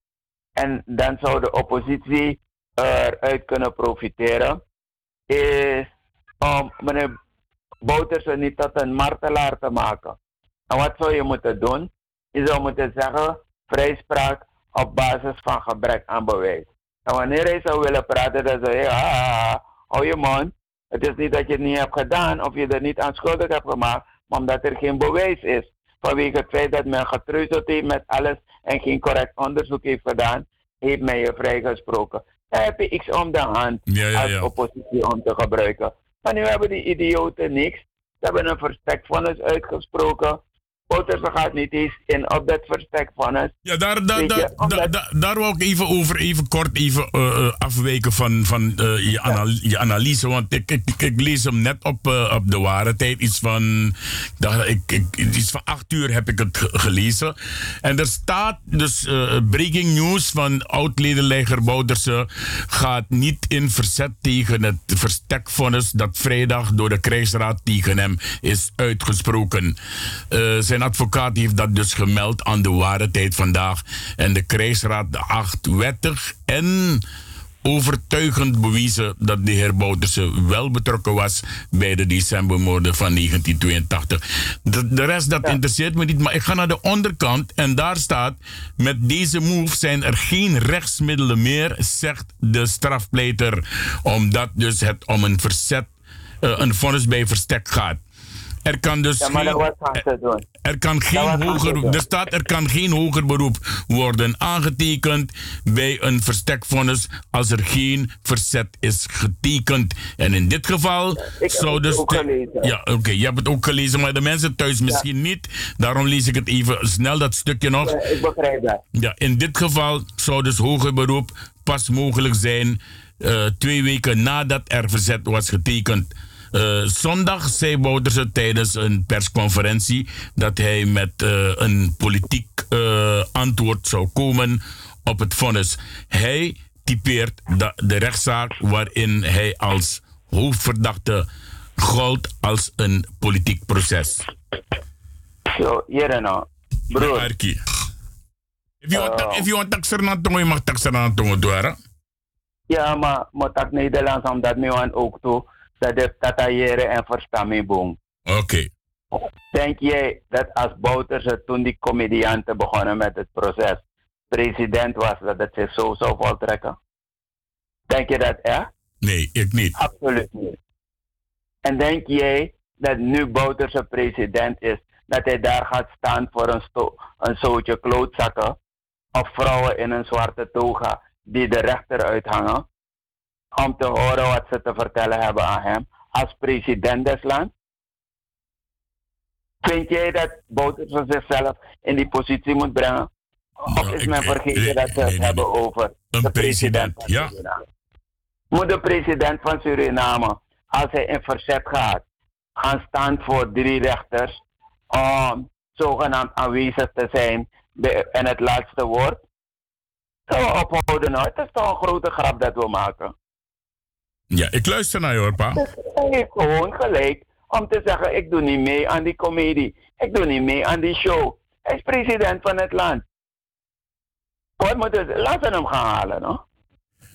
[SPEAKER 19] En dan zou de oppositie eruit kunnen profiteren. Is om meneer Bouterse niet tot een martelaar te maken. En wat zou je moeten doen? Je zou moeten zeggen vrijspraak op basis van gebrek aan bewijs. En wanneer hij zou willen praten, dan zou je, ah, ah, ah, hou je mond. Het is niet dat je het niet hebt gedaan of je er niet aan schuldig hebt gemaakt, maar omdat er geen bewijs is. Vanwege het feit dat men getreuzeld heeft met alles en geen correct onderzoek heeft gedaan, heeft men je vrijgesproken. Daar heb je iets om de hand
[SPEAKER 2] Ja, ja,
[SPEAKER 19] als oppositie om te gebruiken. Maar nu hebben die idioten niks. Ze hebben een verstekvonnis uitgesproken. Bouterse gaat niet eens in op dat.
[SPEAKER 2] Ja, daar, daar,
[SPEAKER 19] Weet je,
[SPEAKER 2] daar, daar, daar, daar wou ik even over, even kort even eh, afwijken van, van eh, je, anal- je analyse. Want ik, ik, lees hem net op, op de ware tijd. Iets van, dacht, ik, ik, iets van acht uur heb ik het ge- gelezen. En er staat dus breaking news van oud-ledenlegger Bouderse gaat niet in verzet tegen het verstekvonnis dat vrijdag door de krijgsraad tegen hem is uitgesproken. Eh, zijn advocaat heeft dat dus gemeld aan de ware tijd vandaag. En de krijgsraad acht wettig en overtuigend bewezen dat de heer Bouterse wel betrokken was bij de decembermoorden van 1982. De, de rest dat interesseert me niet, maar ik ga naar de onderkant en daar staat: met deze move zijn er geen rechtsmiddelen meer, zegt de strafpleiter, omdat dus het om een verzet, eh, een vonnis bij verstek gaat. Er kan dus
[SPEAKER 19] Ja, maar
[SPEAKER 2] geen-
[SPEAKER 19] dat
[SPEAKER 2] er kan geen hoger, er staat er kan geen hoger beroep worden aangetekend bij een verstekvonnis als er geen verzet is getekend. En in dit geval zou
[SPEAKER 19] het
[SPEAKER 2] dus
[SPEAKER 19] ook
[SPEAKER 2] de-
[SPEAKER 19] gelezen.
[SPEAKER 2] ja, oké, je hebt het ook gelezen, maar de mensen thuis misschien niet. Daarom lees ik het even snel dat stukje nog.
[SPEAKER 19] Ja, ik begrijp dat.
[SPEAKER 2] Ja, in dit geval zou dus hoger beroep pas mogelijk zijn eh, twee weken nadat er verzet was getekend. Eh, zondag zei Bouterse tijdens een persconferentie dat hij met eh, een politiek eh, antwoord zou komen op het vonnis. Hij typeert de, de rechtszaak waarin hij als hoofdverdachte gold als een politiek proces.
[SPEAKER 19] Zo, hier nou. Broer.
[SPEAKER 2] Arki. If you want, if you want taxer na tongo, je mag taxer na tongo doen,
[SPEAKER 19] Ja, maar moet dat Nederlands omdat aan ook toe dat de tatayere en verstaan me boom.
[SPEAKER 2] Oké.
[SPEAKER 19] Denk jij dat als Bouterse toen die comedianten begonnen met het proces, president was, dat het zich zo zou voltrekken? Denk je dat echt?
[SPEAKER 2] Nee, ik niet.
[SPEAKER 19] Absoluut niet. En denk jij dat nu Bouterse president is, dat hij daar gaat staan voor een, sto- een zootje klootzakken of vrouwen in een zwarte toga die de rechter uithangen, om te horen wat ze te vertellen hebben aan hem als president des lands? Vind jij dat Bouterse zichzelf in die positie moet brengen? Of is men vergeten dat ze het hebben over de president van
[SPEAKER 2] ja.
[SPEAKER 19] Suriname? Moet de president van Suriname, als hij in verzet gaat, gaan staan voor drie rechters om zogenaamd aanwezig te zijn in het laatste woord? Zullen we ophouden nou? Het is toch een grote grap dat we maken.
[SPEAKER 2] Ja, ik luister naar je hoor, pa.
[SPEAKER 19] Dus hij heeft gewoon gelijk om te zeggen, ik doe niet mee aan die comedie. Ik doe niet mee aan die show. Hij is president van het land. Wat moeten ze? Laten we hem gaan halen, no?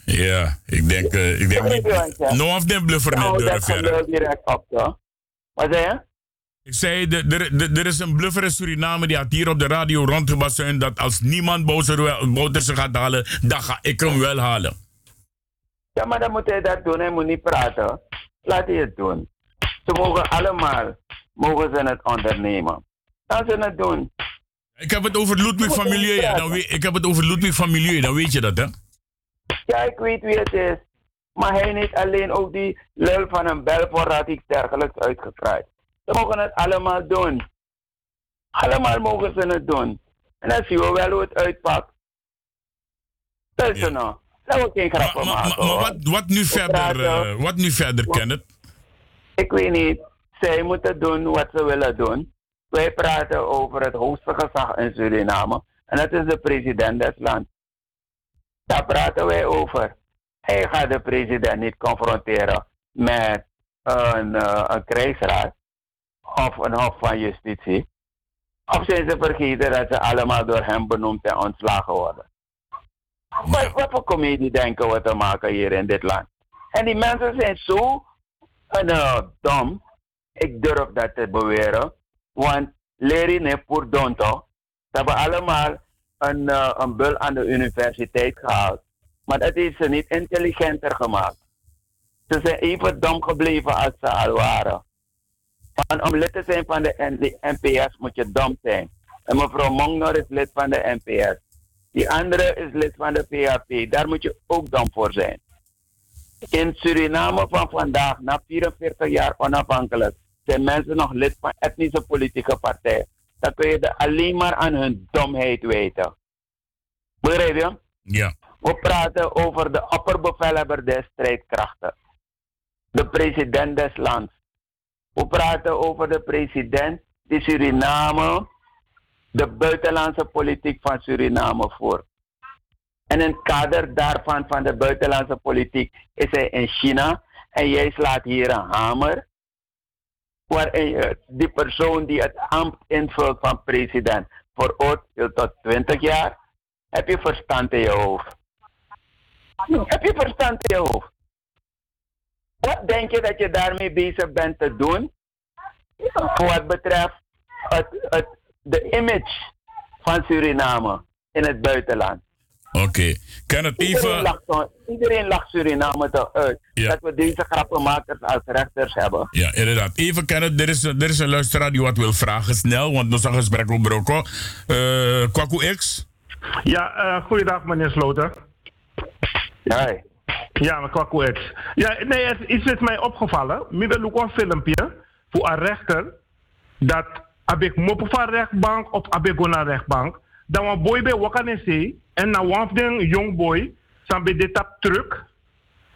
[SPEAKER 2] Ja, ik denk, eh, ik denk niet. No of den bluffer net
[SPEAKER 19] Nou,
[SPEAKER 2] door
[SPEAKER 19] gebeurt direct op, toch? Wat zei je?
[SPEAKER 2] Ik zei, de- de- de- er is een bluffer in Suriname die had hier op de radio rondgebasuind dat als niemand Bouterse gaat halen, dan ga ik hem wel halen.
[SPEAKER 19] Ja, maar dan moet hij dat doen. Hij moet niet praten. Laat hij het doen. Ze mogen allemaal, mogen ze het ondernemen. Laat ze het doen.
[SPEAKER 2] Ik heb het over Ludwig van Milieu. ja, Dan weet, ik heb het over Ludwig van Milieu, dan weet je dat, hè?
[SPEAKER 19] Ja, ik weet wie het is. Maar hij niet alleen ook die lul van een Belfort had iets dergelijks uitgekraaid. Ze mogen het allemaal doen. Allemaal mogen ze het doen. En dan zien we wel hoe het uitpakt. Luister nou. We geen grappen maken.
[SPEAKER 2] Maar wat, wat nu verder, eh, wat nu verder, Kenneth?
[SPEAKER 19] Ik weet niet. Zij moeten doen wat ze willen doen. Wij praten over het hoogste gezag in Suriname. En dat is de president des lands. Daar praten wij over. Hij gaat de president niet confronteren met een, een krijgsraad of een hof van justitie. Of zijn ze vergeten dat ze allemaal door hem benoemd en ontslagen worden? Wat, wat voor comedie denken we te maken hier in dit land? En die mensen zijn zo uh, dom. Ik durf dat te beweren. Want leren ne pour donto. Ze hebben allemaal een, eh, een bul aan de universiteit gehaald. Maar dat heeft ze niet intelligenter gemaakt. Ze zijn even dom gebleven als ze al waren. Want om lid te zijn van de, NPS moet je dom zijn. En mevrouw Mongnor is lid van de NPS. Die andere is lid van de PHP. Daar moet je ook dom voor zijn. In Suriname van vandaag, na 44 jaar onafhankelijk, zijn mensen nog lid van etnische politieke partijen. Dan kun je er alleen maar aan hun domheid weten. Begrijp je?
[SPEAKER 2] Ja.
[SPEAKER 19] We praten over de opperbevelhebber des strijdkrachten. De president des lands. We praten over de president die Suriname, de buitenlandse politiek van Suriname voert. En in het kader daarvan, van de buitenlandse politiek, is hij in China. En jij slaat hier een hamer. Waarin je die persoon die het ambt invult van president veroordeelt tot 20 jaar. Heb je verstand in je hoofd? Heb je verstand in je hoofd? Wat denk je dat je daarmee bezig bent te doen? Voor wat betreft het, het, de image van Suriname in het buitenland.
[SPEAKER 2] Oké. Kenneth,
[SPEAKER 19] Iedereen
[SPEAKER 2] even...
[SPEAKER 19] lacht, iedereen lacht Suriname toch uit.
[SPEAKER 2] Ja.
[SPEAKER 19] Dat we deze grappenmakers als rechters hebben.
[SPEAKER 2] Ja, inderdaad. Even Kenneth, er is, er is een luisteraar die wat wil vragen. Snel, want ons gesprek opbroken. Eh Kwaku X?
[SPEAKER 13] Ja, eh goeiedag meneer Sloter.
[SPEAKER 19] Nee.
[SPEAKER 13] Ja, maar Kwaku X. Ja, nee, het, iets is mij opgevallen. Midden ook een filmpje voor een rechter. Dat ik moppen van rechtbank of naar rechtbank. Dan een boy bij wakker en En na one den young boy. Dan bij dit tap truck.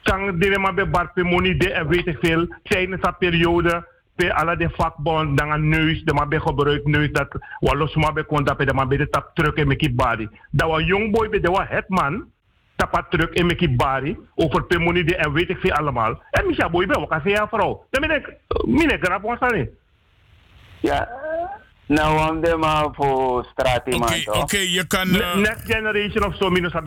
[SPEAKER 13] Dan die maar bij Bart Pimoni de en weet ik veel. Tijdens dat periode. Bij alle de vakbond, dan een neus, de maar bij gebruik neus dat walos maar bij konta bij de maar bij de tap truck en meki. Dat was young boy bij de het man tapat truck en meki bari over pemoni de en weet ik veel allemaal. En Micha boy bij wakker zei ja vrouw. Dan ik, mine grap was dat niet.
[SPEAKER 19] Ja, nou om de maar voor straat iemand
[SPEAKER 2] Oké, oké, je kan... Eh,
[SPEAKER 13] Next generation of zo, minus het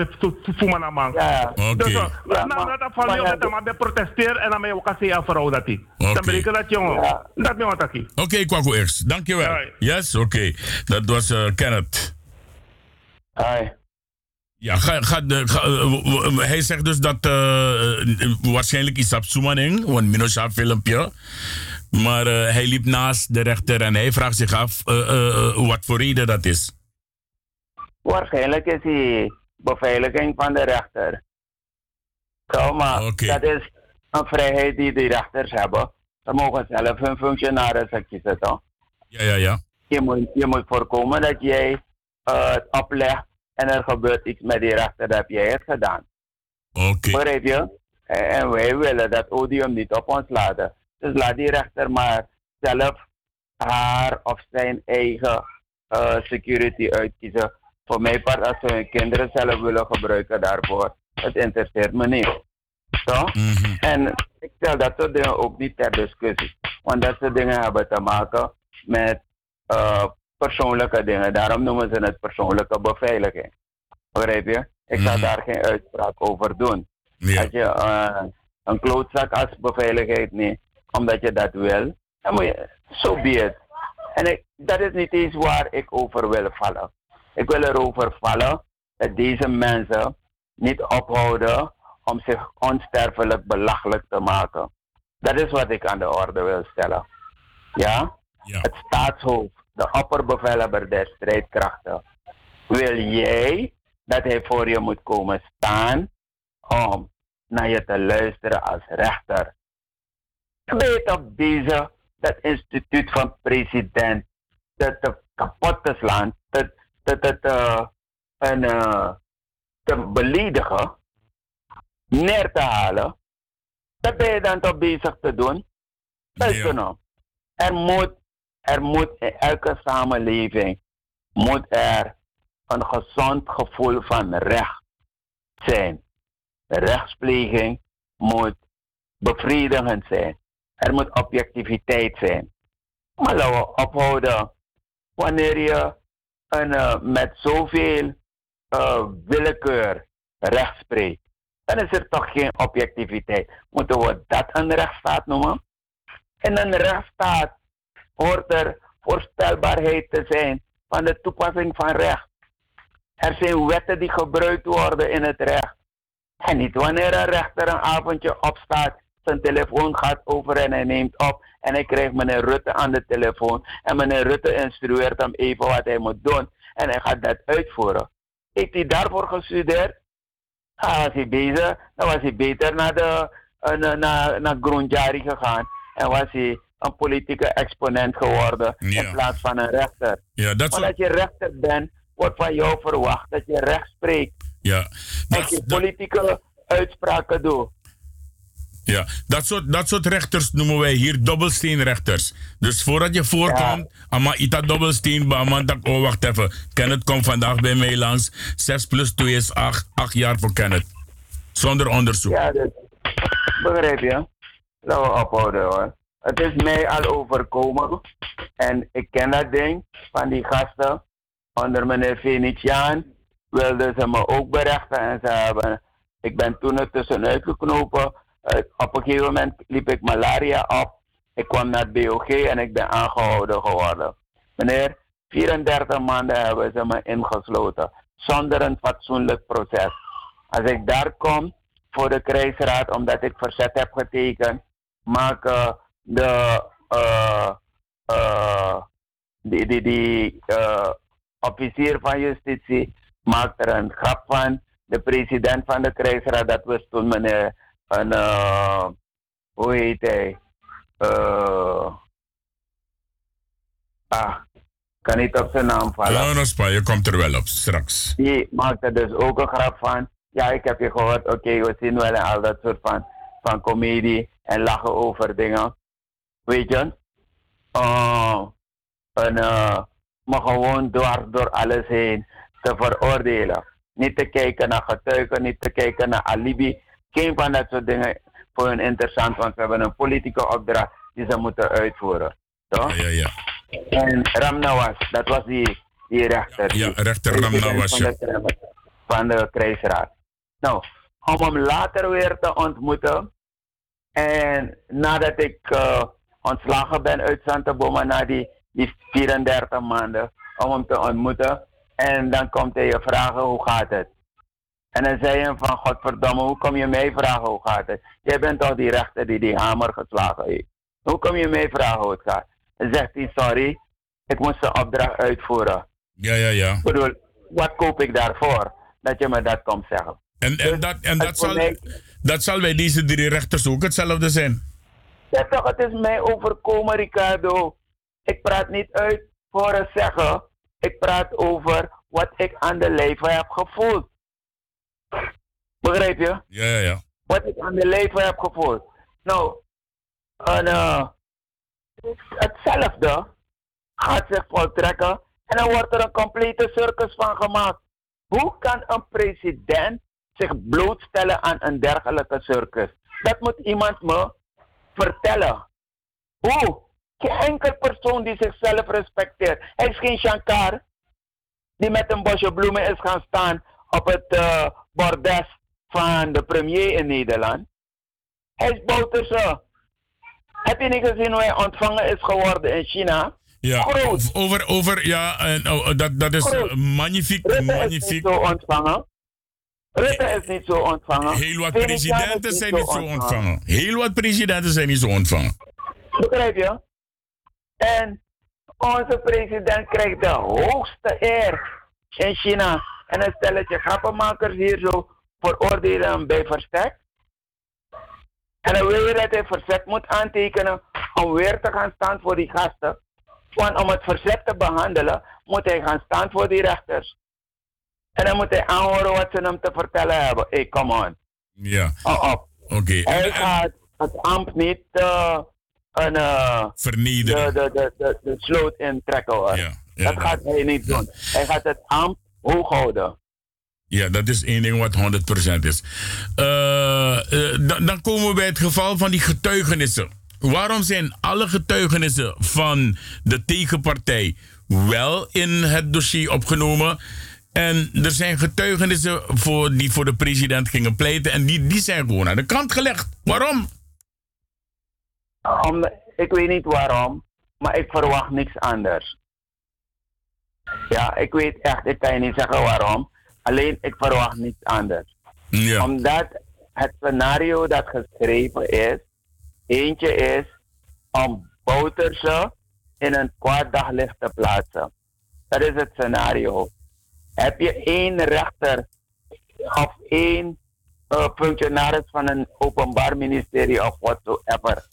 [SPEAKER 13] voor mijn man.
[SPEAKER 19] Ja.
[SPEAKER 2] Oké.
[SPEAKER 13] Dus, uh,
[SPEAKER 19] Ja,
[SPEAKER 13] nou,
[SPEAKER 19] maar-
[SPEAKER 13] dat van op dat maar bij protesteer en dan ben je zei ja vrouw dat die. Dan
[SPEAKER 2] Oké.
[SPEAKER 13] ben ik dat jongen.
[SPEAKER 19] Ja.
[SPEAKER 13] Dat ben ik wat ik.
[SPEAKER 2] Oké, Kwaku X. Dankjewel. Yes, oké. Dat was eh, Kenneth.
[SPEAKER 19] Hoi.
[SPEAKER 2] Ja, ga, ga ga, eh, hij zegt dus dat eh, eh, waarschijnlijk is dat Soemaning, want Minosha filmpje. Maar eh, hij liep naast de rechter en hij vraagt zich af eh, eh, wat voor reden dat is.
[SPEAKER 19] Waarschijnlijk is die beveiliging van de rechter. Zo, maar dat is een vrijheid die de rechters hebben. Ze mogen zelf hun functionarissen kiezen, toch?
[SPEAKER 2] Ja, ja, ja.
[SPEAKER 19] Je moet, je moet voorkomen dat jij het oplegt en er gebeurt iets met die rechter, dat heb jij het gedaan.
[SPEAKER 2] Oké.
[SPEAKER 19] Begrijp je? En, en wij willen dat odium niet op ons laten. Dus laat die rechter maar zelf haar of zijn eigen eh, security uitkiezen. Voor mijn part, als ze hun kinderen zelf willen gebruiken daarvoor, het interesseert me niet. Toch? En ik stel dat soort dingen ook niet ter discussie. Want dat soort dingen hebben te maken met eh, persoonlijke dingen. Daarom noemen ze het persoonlijke beveiliging. Begrijp je? Ik ga daar geen uitspraak over doen. Als je eh, een klootzak als beveiligheid neemt, omdat je dat wil, dan moet je, so be it. En ik, dat is niet eens waar ik over wil vallen. Ik wil erover vallen dat deze mensen niet ophouden om zich onsterfelijk belachelijk te maken. Dat is wat ik aan de orde wil stellen. Ja? Het staatshoofd, de opperbevelhebber der strijdkrachten. Wil jij dat hij voor je moet komen staan om naar je te luisteren als rechter? Je toch bezig dat instituut van president te, te kapot te slaan, te, te, te, te, en, te beledigen, neer te halen. Dat ben je dan toch bezig te doen? Er moet, er moet in elke samenleving moet er een gezond gevoel van recht zijn. De rechtspleging moet bevredigend zijn. Er moet objectiviteit zijn. Maar laten we ophouden wanneer je een, eh, met zoveel eh, willekeur recht spreekt. Dan is er toch geen objectiviteit. Moeten we dat een rechtsstaat noemen? In een rechtsstaat hoort er voorspelbaarheid te zijn van de toepassing van recht. Er zijn wetten die gebruikt worden in het recht. En niet wanneer een rechter een avondje opstaat, zijn telefoon gaat over en hij neemt op. En hij krijgt meneer Rutte aan de telefoon. En meneer Rutte instrueert hem even wat hij moet doen. En hij gaat dat uitvoeren. Heeft hij daarvoor gestudeerd? Ah, was hij bezig, dan was hij beter naar, de, uh, naar, naar, naar Grondjari gegaan. En was hij een politieke exponent geworden in plaats van een rechter.
[SPEAKER 2] Ja, dat
[SPEAKER 19] als je rechter bent, wordt van jou verwacht dat je recht spreekt.
[SPEAKER 2] Ja,
[SPEAKER 19] Dat je politieke uitspraken doet.
[SPEAKER 2] Ja, dat soort, dat soort rechters noemen wij hier dobbelsteenrechters. Dus voordat je voorkomt, ama ita dobbelsteen, man tak, oh wacht even. Kenneth komt vandaag bij mij langs. 6 plus 2 is 8, 8 jaar voor Kenneth. Zonder onderzoek.
[SPEAKER 19] Ja, dat begrijp je. Laten we ophouden hoor. Het is mij al overkomen. En ik ken dat ding van die gasten. Onder meneer Venetiaan wilden ze me ook berechten. En ze hebben, ik ben toen er tussenuit geknopen. Eh, op een gegeven moment liep ik malaria op. Ik kwam naar het BOG en ik ben aangehouden geworden. Meneer, 34 maanden hebben ze me ingesloten. Zonder een fatsoenlijk proces. Als ik daar kom voor de krijgsraad, omdat ik verzet heb getekend, maken de, uh, uh, die, die, officier van justitie maakt er een grap van. De president van de krijgsraad, dat was toen meneer, een, uh, hoe heet hij? Uh, ah, kan niet op zijn naam vallen.
[SPEAKER 2] Ja, je komt er wel op straks.
[SPEAKER 19] Die maakte dus ook een grap van. Ja, ik heb je gehoord, oké, we zien wel en al dat soort van, van comedie en lachen over dingen. Weet je? Uh, en, uh, maar gewoon door, door alles heen te veroordelen. Niet te kijken naar getuigen, niet te kijken naar alibi. Geen van dat soort dingen voor hun interessant, want we hebben een politieke opdracht die ze moeten uitvoeren. Toch?
[SPEAKER 2] Ja, ja.
[SPEAKER 19] En Ramnawas, dat was die, die rechter.
[SPEAKER 2] Ja, rechter Ramnawas,
[SPEAKER 19] van de, van de krijgsraad. Nou, om hem later weer te ontmoeten. En nadat ik uh, ontslagen ben uit Santa Boma na die, die 34 maanden, om hem te ontmoeten. En dan komt hij je vragen hoe gaat het. En dan zei hij van, godverdomme, hoe kom je mij vragen hoe gaat het? Jij bent toch die rechter die die hamer geslagen heeft. Hoe kom je mij vragen hoe het gaat? Dan zegt hij, sorry, ik moest de opdracht uitvoeren.
[SPEAKER 2] Ja, ja, ja.
[SPEAKER 19] Ik bedoel, wat koop ik daarvoor? Dat je me dat komt zeggen.
[SPEAKER 2] En, en, dat, en dat, zal, dat zal bij deze drie rechters ook hetzelfde zijn.
[SPEAKER 19] Ja toch, het is mij overkomen, Ricardo. Ik praat niet uit voor het zeggen. Ik praat over wat ik aan de lijve heb gevoeld. Begrijp je?
[SPEAKER 2] Ja, ja, ja.
[SPEAKER 19] Wat ik aan de lijve heb gevoeld. Nou, en, eh, hetzelfde gaat zich voltrekken en dan wordt er een complete circus van gemaakt. Hoe kan een president zich blootstellen aan een dergelijke circus? Dat moet iemand me vertellen. Hoe? Geen enkel persoon die zichzelf respecteert. Hij is geen Shankar die met een bosje bloemen is gaan staan op het uh, bordes van de premier in Nederland. Hij is Bouterse. Heb je niet gezien hoe hij ontvangen is geworden in China?
[SPEAKER 2] Ja, over, over, ja, en, oh, dat, dat is
[SPEAKER 19] Groot.
[SPEAKER 2] magnifiek,
[SPEAKER 19] Rutte
[SPEAKER 2] magnifiek.
[SPEAKER 19] is niet zo ontvangen. Rutte is niet zo ontvangen.
[SPEAKER 2] Heel wat presidenten zijn niet zo ontvangen. Heel wat presidenten zijn niet zo ontvangen.
[SPEAKER 19] Begrijp je? En onze president krijgt de hoogste eer in China. En een stelletje grappenmakers hier zo veroordelen hem bij verstek. En dan wil je dat hij verzet moet aantekenen om weer te gaan staan voor die gasten. Want om het verzet te behandelen, moet hij gaan staan voor die rechters. En dan moet hij aanhoren wat ze hem te vertellen hebben. Hey, come on.
[SPEAKER 2] Ja.
[SPEAKER 19] Oh, op.
[SPEAKER 2] Oké.
[SPEAKER 19] Hij gaat het ambt niet uh, een, uh,
[SPEAKER 2] Vernederen.
[SPEAKER 19] De, de, de, de, de sloot intrekken hoor. dat gaat hij niet doen. Hij gaat het ambt hoog houden.
[SPEAKER 2] Ja, dat is één ding wat 100% is. Uh, uh, dan, dan komen we bij het geval van die getuigenissen. Waarom zijn alle getuigenissen van de tegenpartij wel in het dossier opgenomen? En er zijn getuigenissen voor, die voor de president gingen pleiten en die, die zijn gewoon aan de kant gelegd. Waarom?
[SPEAKER 19] Om, ik weet niet waarom, maar ik verwacht niks anders. Ja, ik weet echt, ik kan je niet zeggen waarom. Alleen ik verwacht niets anders.
[SPEAKER 2] Ja.
[SPEAKER 19] Omdat het scenario dat geschreven is, eentje is om Bouterse in een kwaad daglicht te plaatsen. Dat is het scenario. Heb je één rechter of één uh, functionaris van een openbaar ministerie of whatsoever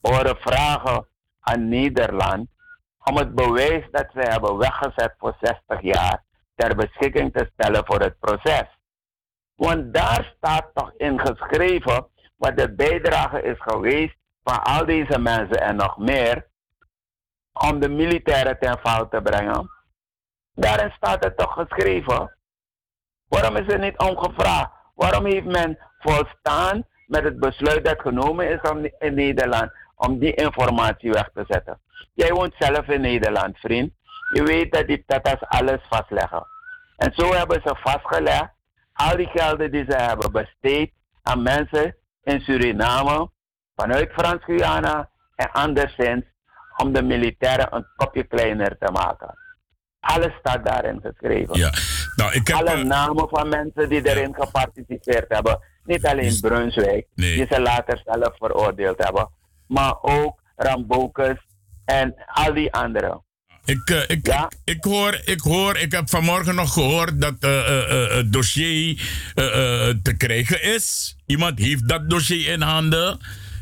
[SPEAKER 19] horen vragen aan Nederland om het bewijs dat ze hebben weggezet voor 60 jaar ter beschikking te stellen voor het proces. Want daar staat toch in geschreven wat de bijdrage is geweest van al deze mensen en nog meer om de militairen ten val te brengen. Daarin staat het toch geschreven. Waarom is er niet omgevraagd? Waarom heeft men volstaan met het besluit dat genomen is in Nederland om die informatie weg te zetten? Jij woont zelf in Nederland, vriend. Je weet dat die tatas alles vastleggen. En zo hebben ze vastgelegd al die gelden die ze hebben besteed aan mensen in Suriname, vanuit Frans-Guyana en anderszins, om de militairen een kopje kleiner te maken. Alles staat daarin geschreven.
[SPEAKER 2] Ja. Nou, ik heb,
[SPEAKER 19] Alle
[SPEAKER 2] eh,
[SPEAKER 19] namen van mensen die erin geparticipeerd hebben. Niet alleen Brunswijk, die ze later zelf veroordeeld hebben. Maar ook Rambokus en al die anderen.
[SPEAKER 2] Ik, uh, ik, ik, ik, hoor, ik hoor, ik heb vanmorgen nog gehoord dat uh, uh, het dossier te krijgen is. Iemand heeft dat dossier in handen.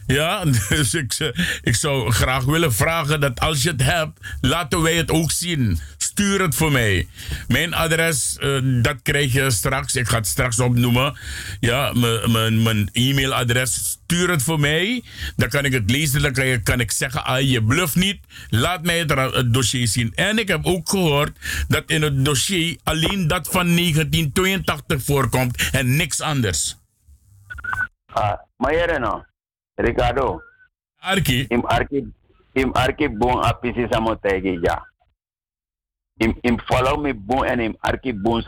[SPEAKER 2] Ja, [LAUGHS] dus ik, ik zou graag willen vragen dat als je het hebt, laten wij het ook zien. Stuur het voor mij. Mijn adres, uh, dat krijg je straks. Ik ga het straks opnoemen. Ja, mijn e-mailadres. Stuur het voor mij. Dan kan ik het lezen. Dan kan, je, kan ik zeggen, ah, je bluff niet. Laat mij het, het dossier zien. En ik heb ook gehoord dat in het dossier alleen dat van 1982 voorkomt en niks anders.
[SPEAKER 19] Ah, maar nou. Ricardo.
[SPEAKER 2] Arki.
[SPEAKER 19] Im arki im arki bon apisi samotegi ja. Im im follow me bon en arki bon.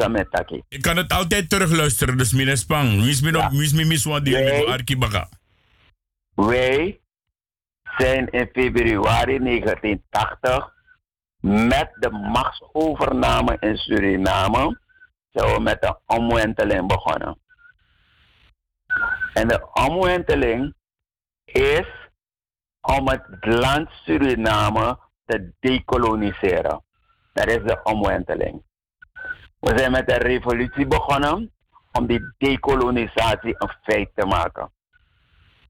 [SPEAKER 2] Ik kan het altijd terugluisteren, dus mine spang. Wie is me nog, wie is me miswa die arki baga.
[SPEAKER 19] Wij zijn in februari 1980 met de machtsovername in Suriname zijn we met een omwenteling begonnen. En de omwenteling is om het land Suriname te decoloniseren. Dat is de omwenteling. We zijn met een revolutie begonnen om die decolonisatie een feit te maken.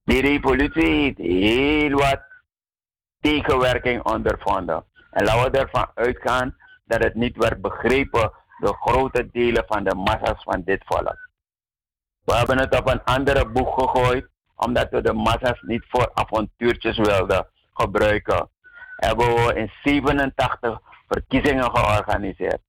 [SPEAKER 19] Die revolutie heeft heel wat tegenwerking ondervonden. En laten we ervan uitgaan dat het niet werd begrepen door grote delen van de massa's van dit volk. We hebben het op een andere boeg gegooid, omdat we de massa's niet voor avontuurtjes wilden gebruiken. Hebben we in 87 verkiezingen georganiseerd.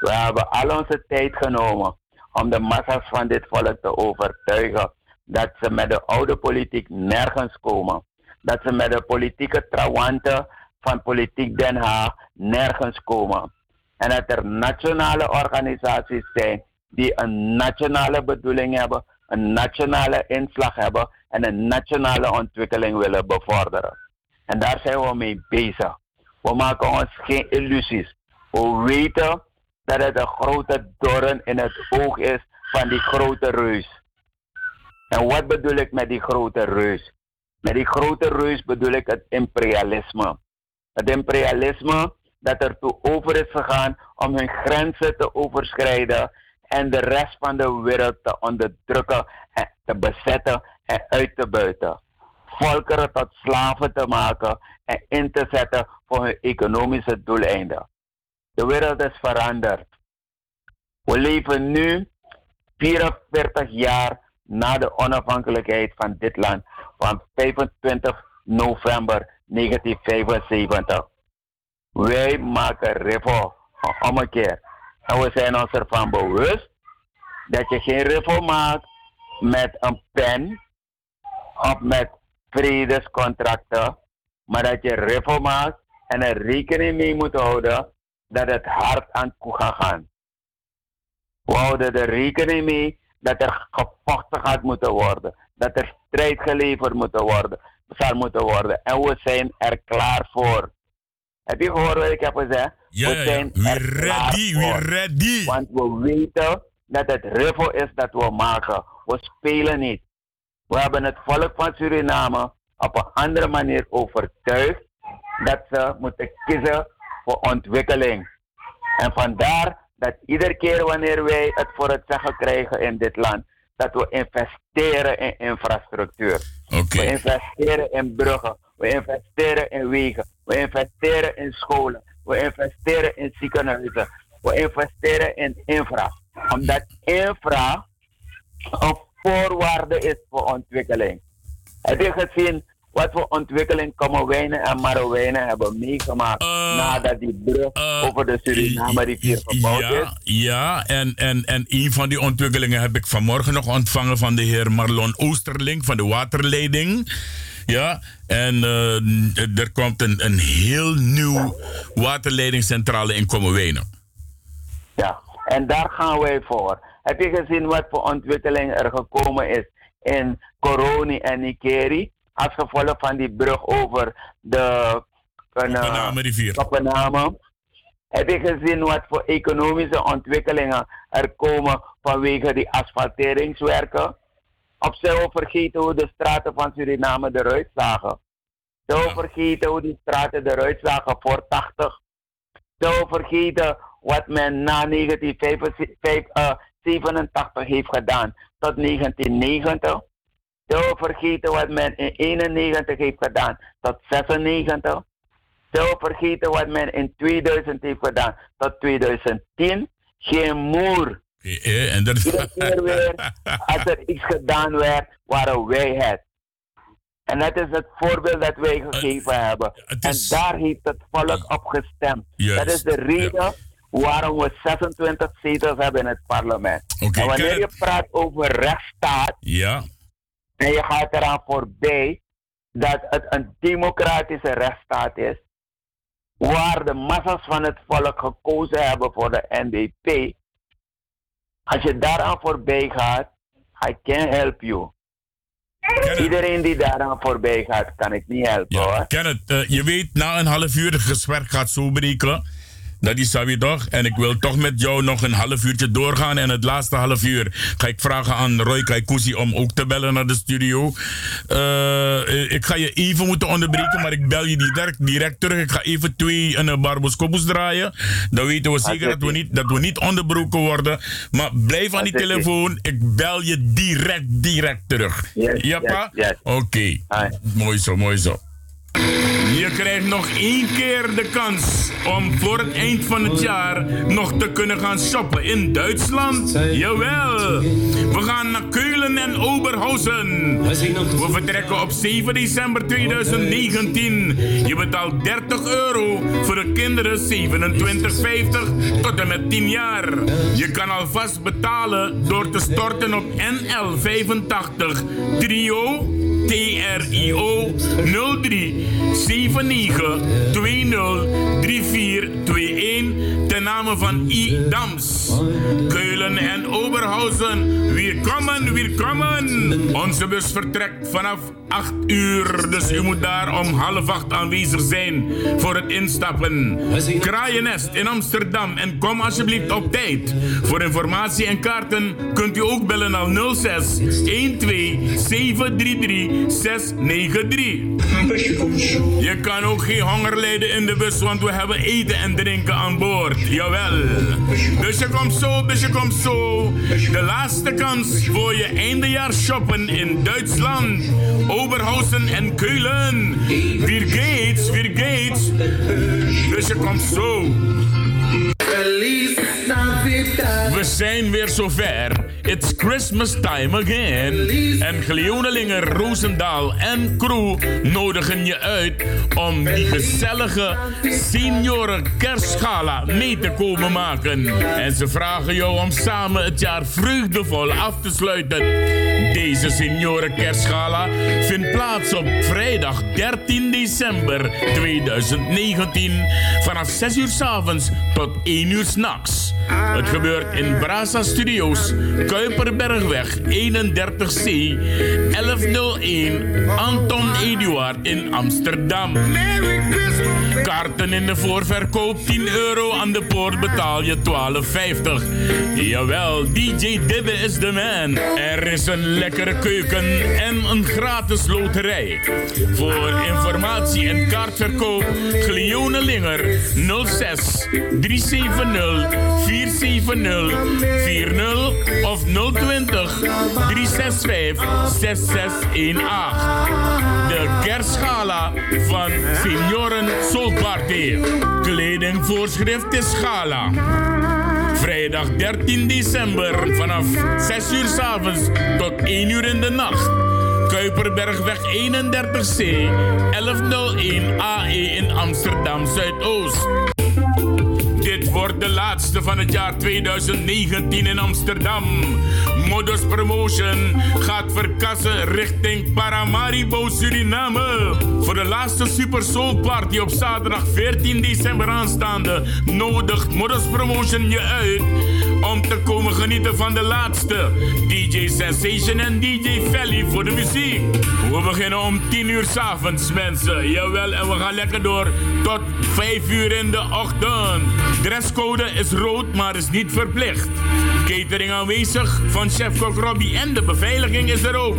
[SPEAKER 19] We hebben al onze tijd genomen om de massa's van dit volk te overtuigen dat ze met de oude politiek nergens komen. Dat ze met de politieke trawanten van politiek Den Haag nergens komen. En dat er nationale organisaties zijn die een nationale bedoeling hebben, een nationale inslag hebben en een nationale ontwikkeling willen bevorderen. En daar zijn we mee bezig. We maken ons geen illusies. We weten dat het een grote doorn in het oog is van die grote reus. En wat bedoel ik met die grote reus? Met die grote reus bedoel ik het imperialisme. Het imperialisme dat ertoe over is gegaan om hun grenzen te overschrijden en de rest van de wereld te onderdrukken en te bezetten en uit te buiten. Volkeren tot slaven te maken en in te zetten voor hun economische doeleinden. De wereld is veranderd. We leven nu 44 jaar na de onafhankelijkheid van dit land van 25 november 1975. Wij maken revo een ommekeer. En we zijn ons ervan bewust dat je geen revo maakt met een pen of met vredescontracten, maar dat je maakt en er rekening mee moet houden dat het hard aan toe gaat gaan. We houden er rekening mee dat er gevochten gaat moeten worden. Dat er strijd geleverd moet worden, zal moeten worden. En we zijn er klaar voor. Heb je gehoord wat ik heb gezegd?
[SPEAKER 2] Ja,
[SPEAKER 19] we zijn
[SPEAKER 2] We
[SPEAKER 19] er klaar
[SPEAKER 2] ready, we
[SPEAKER 19] voor.
[SPEAKER 2] ready.
[SPEAKER 19] Want we weten dat het revo is dat we maken. We spelen niet. We hebben het volk van Suriname op een andere manier overtuigd dat ze moeten kiezen voor ontwikkeling. En vandaar dat iedere keer wanneer wij het voor het zeggen krijgen in dit land, dat we investeren in infrastructuur. We investeren in bruggen, we investeren in wegen, we investeren in scholen, we investeren in ziekenhuizen, we investeren in infra. Omdat infra een voorwaarde is voor ontwikkeling. Heb je gezien wat voor ontwikkeling Kommerwijnen en Marowijnen hebben meegemaakt nadat die brug over de Suriname rivier gebouwd is?
[SPEAKER 2] Ja, ja en, en, en een van die ontwikkelingen heb ik vanmorgen nog ontvangen van de heer Marlon Oosterling van de waterleiding. Ja, en eh, er komt een, een heel nieuw waterleidingscentrale in Kommerwijnen.
[SPEAKER 19] Ja, en daar gaan wij voor. Heb je gezien wat voor ontwikkeling er gekomen is in Coroni en Nikeri? Als gevolg van die brug over de
[SPEAKER 2] Kopenhagen-rivier.
[SPEAKER 19] Kopenhagen. Heb je gezien wat voor economische ontwikkelingen er komen vanwege die asfalteringswerken? Of zijn we vergeten hoe de straten van Suriname eruit zagen? Zijn we vergeten hoe die straten eruit zagen voor 80? Zijn we vergeten wat men na 1987 heeft gedaan tot 1990? Zijn we vergeten wat men in 91 heeft gedaan tot 96? Zijn we vergeten wat men in 2000 heeft gedaan tot 2010? Geen moer.
[SPEAKER 2] Eh, en dat is...
[SPEAKER 19] Iedere weer, als er iets gedaan werd, waren wij het. En dat is het voorbeeld dat wij gegeven hebben. En daar heeft het volk op gestemd.
[SPEAKER 2] Juist,
[SPEAKER 19] Dat is de reden waarom we 26 zetels hebben in het parlement. En wanneer je praat over rechtsstaat
[SPEAKER 2] Ja,
[SPEAKER 19] en je gaat eraan voorbij dat het een democratische rechtsstaat is, waar de massa's van het volk gekozen hebben voor de NDP, als je daaraan voorbij gaat, I can't help you. Iedereen die daaraan voorbij gaat, kan ik niet helpen hoor.
[SPEAKER 2] Kenneth, eh, je weet, na een half uur het gesprek gaat zo breken. Dat is Sabi toch? En ik wil toch met jou nog een half uurtje doorgaan. En het laatste half uur ga ik vragen aan Roy Kaikousi om ook te bellen naar de studio. Eh, ik ga je even moeten onderbreken, maar ik bel je direct, direct terug. Ik ga even twee een Barboscopus draaien. Dan weten we zeker dat we, niet, dat we niet onderbroken worden. Maar blijf aan die telefoon. Ik bel je direct, direct terug. ja, pa? Oké. Mooi zo, mooi zo. Je krijgt nog één keer de kans om voor het eind van het jaar nog te kunnen gaan shoppen in Duitsland. Jawel. We gaan naar Keulen en Oberhausen. We vertrekken op 7 december 2019. Je betaalt 30 euro voor de kinderen 27,50 tot en met 10 jaar. Je kan alvast betalen door te storten op NL85 Trio TRIO 03 79 20 3421 ten name van I. Dams. Keulen en Oberhausen. Welkom, welkom. Onze bus vertrekt vanaf 8 uur, dus u moet daar om half 8 aanwezig zijn voor het instappen. Kraaiennest in Amsterdam en kom alsjeblieft op tijd. Voor informatie en kaarten kunt u ook bellen al 06 12 733 693. Je kan ook geen honger lijden in de bus, want we hebben eten en drinken aan boord. Jawel. Dus je komt zo, dus je komt zo. De laatste kans voor je eindejaar shoppen in Duitsland. Oberhausen en Keulen. Weer gates, weer gates. Dus je komt zo. We zijn weer zover. It's Christmas time again. En Gleonelinger, Roosendaal en crew nodigen je uit om die gezellige senioren kerstgala mee te komen maken. En ze vragen jou om samen het jaar vreugdevol af te sluiten. Deze senioren kerstgala vindt plaats op vrijdag 13 december 2019 vanaf 6 uur s avonds tot 1 uur s'nachts. Het gebeurt in Brasa Studios, Kuiperbergweg 31C 1101 Anton Eduard in Amsterdam. Kaarten in de voorverkoop 10 euro, aan de poort betaal je 12,50. Jawel, DJ Dibbe is de man. Er is een lekkere keuken en een gratis loterij. Voor informatie en kaartverkoop Glione Linger 06 370 470 40 of 020 365 6618. De kerstgala van Senioren Soul Party. Kledingvoorschrift is gala. Vrijdag 13 december vanaf 6 uur s avonds tot 1 uur in de nacht. Kuiperbergweg 31C 1101 AE in Amsterdam Zuidoost. Wordt de laatste van het jaar 2019 in Amsterdam. Modus Promotion gaat verkassen richting Paramaribo, Suriname. Voor de laatste Super Soul Party op zaterdag 14 december aanstaande nodigt Modus Promotion je uit om te komen genieten van de laatste DJ Sensation en DJ Valley voor de muziek. We beginnen om 10 uur s'avonds, mensen. Jawel, en we gaan lekker door tot 5 uur in de ochtend. Dresscode is rood, maar is niet verplicht. Catering aanwezig van chef-kok Robbie en de beveiliging is er ook.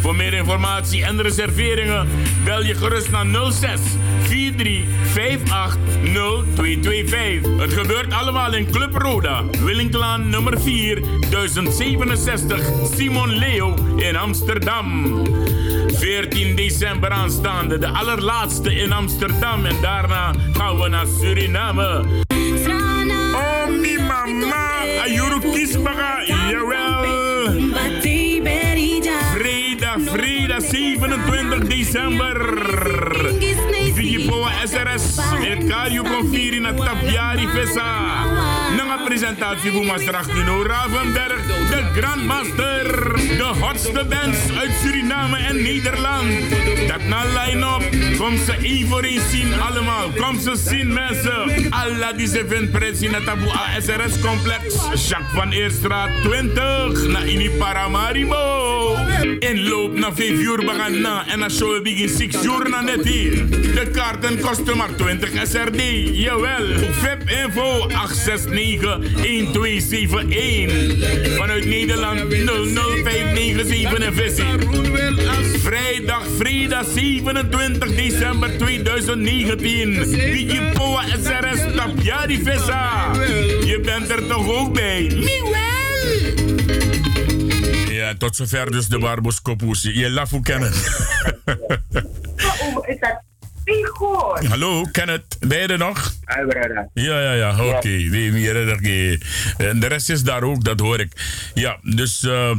[SPEAKER 2] Voor meer informatie en reserveringen bel je gerust naar 06 43 58 0225. Het gebeurt allemaal in Club Roda, Willinglaan nummer 4, 1067 Simon Leo in Amsterdam. 14 december aanstaande, de allerlaatste in Amsterdam. En daarna gaan we naar Suriname. Oh, mi mama, Ayuru Kisbaga, jawel. 27 december. Vigipoa SRS, het Kario Confiri na Tapjari Vesa. Nanga presentatie voor Mastrachino Ravenberg, de Grandmaster. De hotste bands uit Suriname en Nederland. Dat na line-up, kom ze één voor zien allemaal. Kom ze zien mensen. Alla die ze vindt pres in het Tabu ASRS complex. Jacques van Eerstraat 20, na Ini Paramaribo. Inloop naar 5 uur begaan na en dan show begin 6 uur na net hier. De kaarten kosten maar 20 SRD. Jawel. VIP info 869-1271. Vanuit Nederland 00597 en visie. Vrijdag, vrijdag 27 december 2019. DJ Poa SRS Tapjari Vissa. Je bent er toch ook bij? Ja, tot zover dus de Barboskopoesie. Je laf hoe kennen.
[SPEAKER 20] Oh?
[SPEAKER 2] Hallo, Kenneth, ben je er nog?
[SPEAKER 20] Brother.
[SPEAKER 2] Ja, ja, ja, oké. Okay. En de rest is daar ook, dat hoor ik. Ja, dus uh,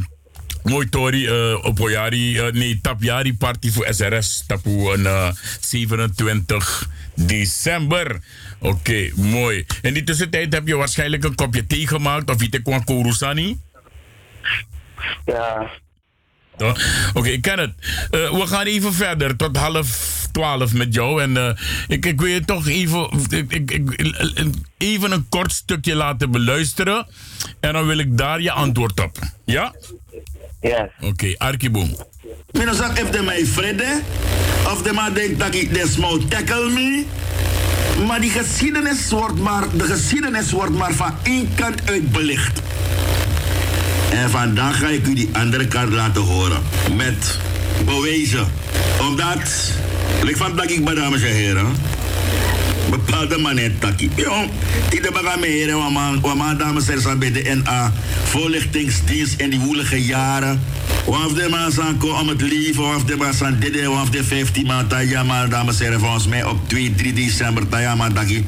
[SPEAKER 2] mooi Tori uh, op Oyari, uh, nee, Tapjari Party voor SRS, tapu een uh, 27 december. Oké, okay, mooi. In die tussentijd heb je waarschijnlijk een kopje thee gemaakt of iets kwam Korusani?
[SPEAKER 19] Ja.
[SPEAKER 2] Oké, okay, ik ken het. Uh, we gaan even verder tot half twaalf met jou. En uh, ik, ik wil je toch even, ik, ik, even een kort stukje laten beluisteren. En dan wil ik daar je antwoord op. Ja?
[SPEAKER 19] Ja.
[SPEAKER 2] Oké, okay, Arkiboom.
[SPEAKER 21] Minus dat if de mij vrede, of de maar denkt dat ik desmo tackle me. Maar die geschiedenis wordt maar, de geschiedenis wordt maar van één kant uit belicht. En vandaag ga ik u die andere kant laten horen. Met bewezen. Omdat, ik van dat ik dames en heren. Bepaalde manier takkie. Jong, die de heren, wama dames en heren bij de NA. Voorlichtingsdienst in die woelige jaren. Waf de man zijn ko om het leven, waf de man zijn dit, waf de 15 maand, ja maar dames en heren, volgens mij op 2, 3 december, ja maar dagi.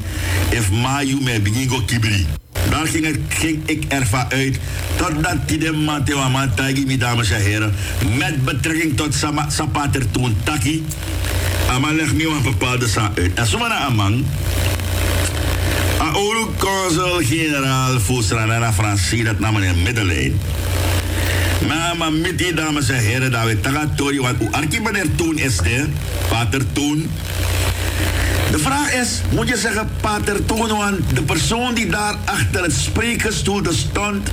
[SPEAKER 21] If Mayu me bingo kibri. Daar ging, het, ging ik ervan uit totdat die de Amantagi, mijn dames en heren, met betrekking tot Sapater toen Taki, Ama leg me een bepaalde zaak uit. En zomaar naar Amang, a oud consul-generaal Fusranana Francie, dat nam meneer Middelijn. Maar, maar met dames en heren, dat we tagatori, want hoe arki meneer Toen is de, pater Toen, de vraag is, moet je zeggen Pater Toon, de persoon die daar achter het sprekersstoel stond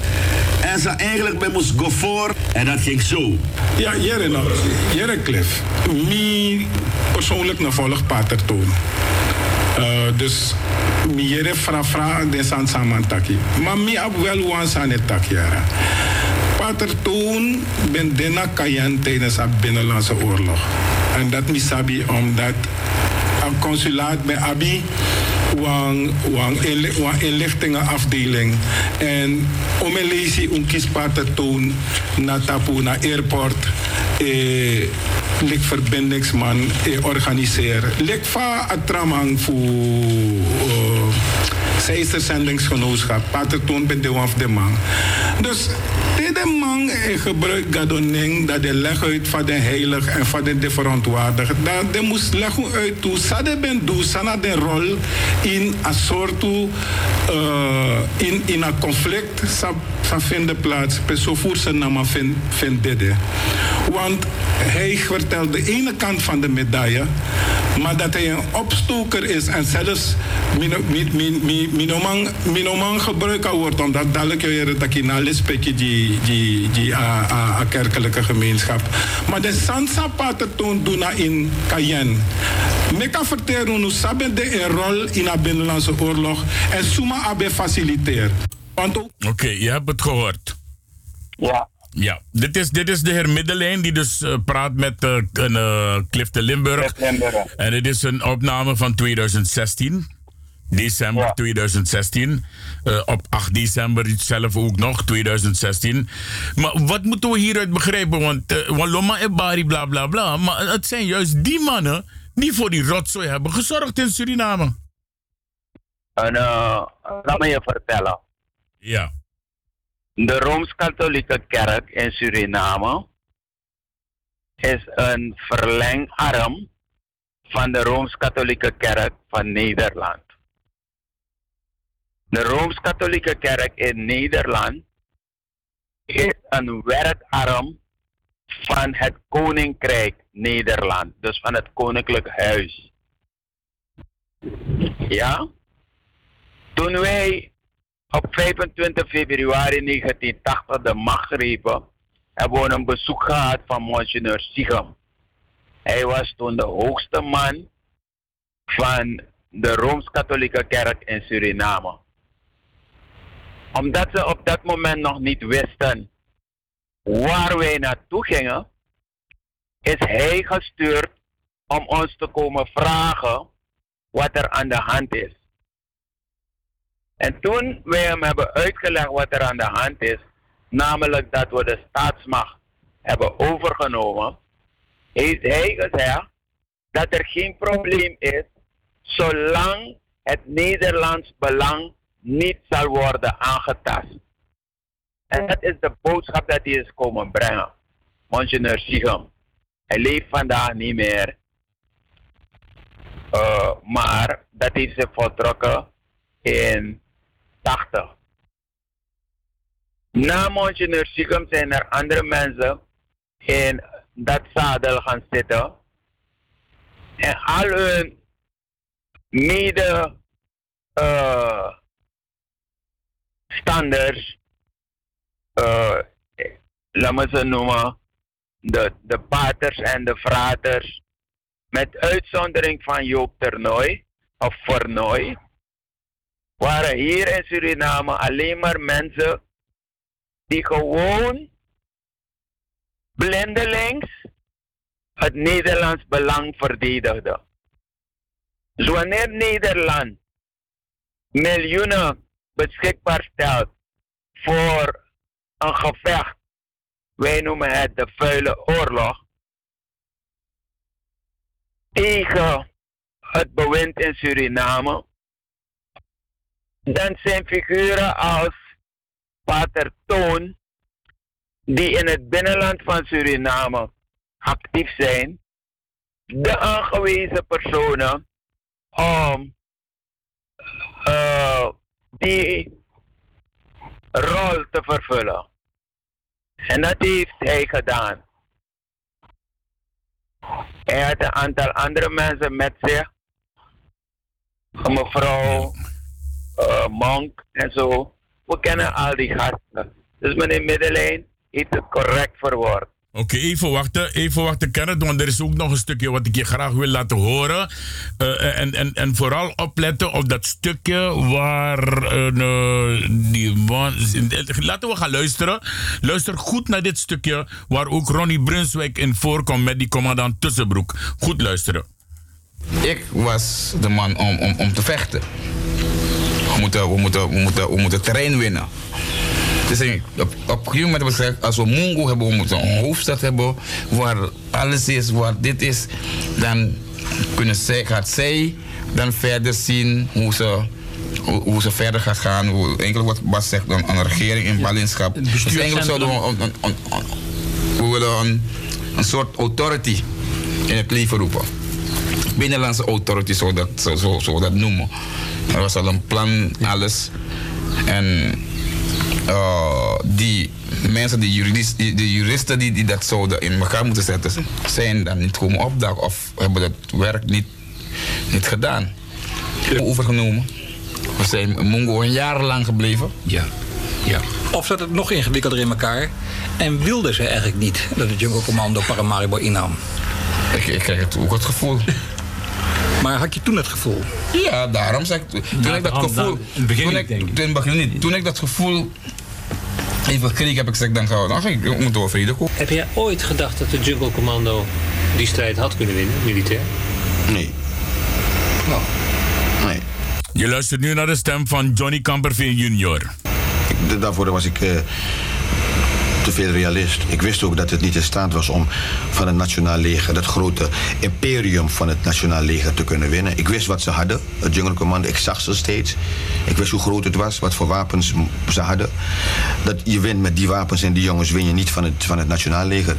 [SPEAKER 21] en ze eigenlijk bij moest go voor en dat ging zo.
[SPEAKER 22] Ja, Jere, nou, Jere Cliff, mij persoonlijk naar Pater Toon. Uh, dus mi jere fra fra de san saman taki. Maar mi ab wel wan san het. Pater Toon ben dena kayan tijdens de binnenlandse oorlog. En dat mi sabi omdat consulaat bij Abi, een, een inlichtingenafdeling. En om een lezie een kiespater toon naar Tapu, airport. Eh, lik verbindingsman eh, organiseer. Lik va atramang voor uh, Seister zendingsgenootschap. Pater toon ben de of de man. Dus de man gebruik gadoning dat de leg uit van de heilig en van de, de verontwaardigd. Dat de moest leggen uit toe. Sade ben doe, sana de rol in een soort uh, in, in een conflict sa, vinden plaats. Peso voor zijn naam vindt dit. Want hij vertelt de ene kant van de medaille, maar dat hij een opstoker is en zelfs minoman, minoman gebruikt wordt, omdat dadelijk je dat je na die, die, die a, a, a kerkelijke gemeenschap. Maar de Sansa Pater toont doen in Cayenne. Ik kan vertellen hoe saben de een rol in de binnenlandse oorlog en Suma abe faciliteert.
[SPEAKER 2] Oké, okay, je hebt het gehoord.
[SPEAKER 19] Ja.
[SPEAKER 2] Ja, dit is, dit is de heer Middelijn die dus uh, praat met uh, uh, Cliff de Limburg.
[SPEAKER 19] Limburg.
[SPEAKER 2] En dit is een opname van 2016. December ja. 2016. Uh, op 8 december zelf ook nog, 2016. Maar wat moeten we hieruit begrijpen? Want uh, Waloma en Bari, bla bla bla. Maar het zijn juist die mannen die voor die rotzooi hebben gezorgd in Suriname.
[SPEAKER 19] En uh, laat me je vertellen.
[SPEAKER 2] Ja.
[SPEAKER 19] De Rooms-Katholieke Kerk in Suriname is een verlengarm van de Rooms-Katholieke Kerk van Nederland. De Rooms-Katholieke Kerk in Nederland is een werkarm van het Koninkrijk Nederland, dus van het Koninklijk Huis. Ja? Toen wij op 25 februari 1980 de macht grepen, hebben we een bezoek gehad van Monsignor Sigam. Hij was toen de hoogste man van de Rooms-Katholieke Kerk in Suriname. Omdat ze op dat moment nog niet wisten waar wij naartoe gingen, is hij gestuurd om ons te komen vragen wat er aan de hand is. En toen wij hem hebben uitgelegd wat er aan de hand is, namelijk dat we de staatsmacht hebben overgenomen, heeft hij gezegd dat er geen probleem is zolang het Nederlands belang niet zal worden aangetast. En dat is de boodschap dat hij is komen brengen. Monsignor Sigam. Hij leeft vandaag niet meer. Uh, maar dat heeft zich voltrokken in 80. Na Monsignor Sigam zijn er andere mensen in dat zadel gaan zitten. En al hun mede uh, standers, uh, laat me ze noemen, de, de paters en de fraters, met uitzondering van Joop Ternooi of Vernooi, waren hier in Suriname alleen maar mensen die gewoon blindelings het Nederlands belang verdedigden. Dus wanneer Nederland miljoenen beschikbaar stelt voor een gevecht, wij noemen het de vuile oorlog, tegen het bewind in Suriname, dan zijn figuren als Pater Toon, die in het binnenland van Suriname actief zijn, de aangewezen personen om die rol te vervullen. En dat heeft hij gedaan. Hij had een aantal andere mensen met zich. Mevrouw uh, Monk en zo. We kennen al die gasten. Dus meneer Middelijn heeft het correct verwoord.
[SPEAKER 2] Oké, even wachten, even wachten, Kenneth, want er is ook nog een stukje wat ik je graag wil laten horen. Uh, en, en, en vooral opletten op dat stukje waar uh, die man. Laten we gaan luisteren. Luister goed naar dit stukje waar ook Ronnie Brunswijk in voorkomt met die commandant Tussenbroek. Goed luisteren.
[SPEAKER 23] Ik was de man om, om, om te vechten. We moeten, we, moeten, we, moeten, we moeten terrein winnen. Dus op, op een gegeven moment hebben we gezegd, als we Mungo hebben, we moeten een hoofdstad hebben waar alles is, waar dit is. Dan kunnen zij, gaat zij dan verder zien hoe ze, hoe, ze verder gaat gaan. Hoe, eigenlijk wat Bas zegt, een, een regering in ballingschap. Dus eigenlijk zouden we een, een, een, we willen een, een soort authority in het leven roepen. Binnenlandse authority, zo dat, zo, zo, zo dat noemen. Er was al een plan, alles. En uh, die mensen, die, juridis, die, de juristen die, die dat zouden in elkaar moeten zetten, zijn dan niet komen opdagen of hebben dat werk niet, niet gedaan. Overgenomen. We zijn in Mongo een jaar lang gebleven.
[SPEAKER 24] Ja. ja. Of zat het nog ingewikkelder in elkaar en wilden ze eigenlijk niet dat het Jungle Commando Paramaribo innam?
[SPEAKER 23] Ik, ik krijg het ook het gevoel. [LAUGHS]
[SPEAKER 24] Maar had je toen het gevoel?
[SPEAKER 23] Ja, daarom zeg ik. Toen
[SPEAKER 24] Nou,
[SPEAKER 23] ik dat gevoel.
[SPEAKER 24] dan- in het begin
[SPEAKER 23] toen
[SPEAKER 24] niet,
[SPEAKER 23] ik,
[SPEAKER 24] denk ik.
[SPEAKER 23] Toen, in het begin niet. Toen ik dat gevoel even kreeg, heb ik gezegd: dan gaan we, dan ga ik ik moet door vrede komen.
[SPEAKER 25] Heb jij ooit gedacht dat de Jungle Commando die strijd had kunnen winnen, militair?
[SPEAKER 26] Nee. Nee.
[SPEAKER 2] Je luistert nu naar de stem van Johnny Camperveen Jr.
[SPEAKER 26] Ik- Daarvoor was ik eh, te veel realist. Ik wist ook dat het niet in staat was om van het Nationaal Leger, dat grote imperium van het Nationaal Leger, te kunnen winnen. Ik wist wat ze hadden, het Jungle Commando. Ik zag ze steeds. Ik wist hoe groot het was, wat voor wapens ze hadden. Dat je wint met die wapens en die jongens win je niet van het, van het Nationaal Leger.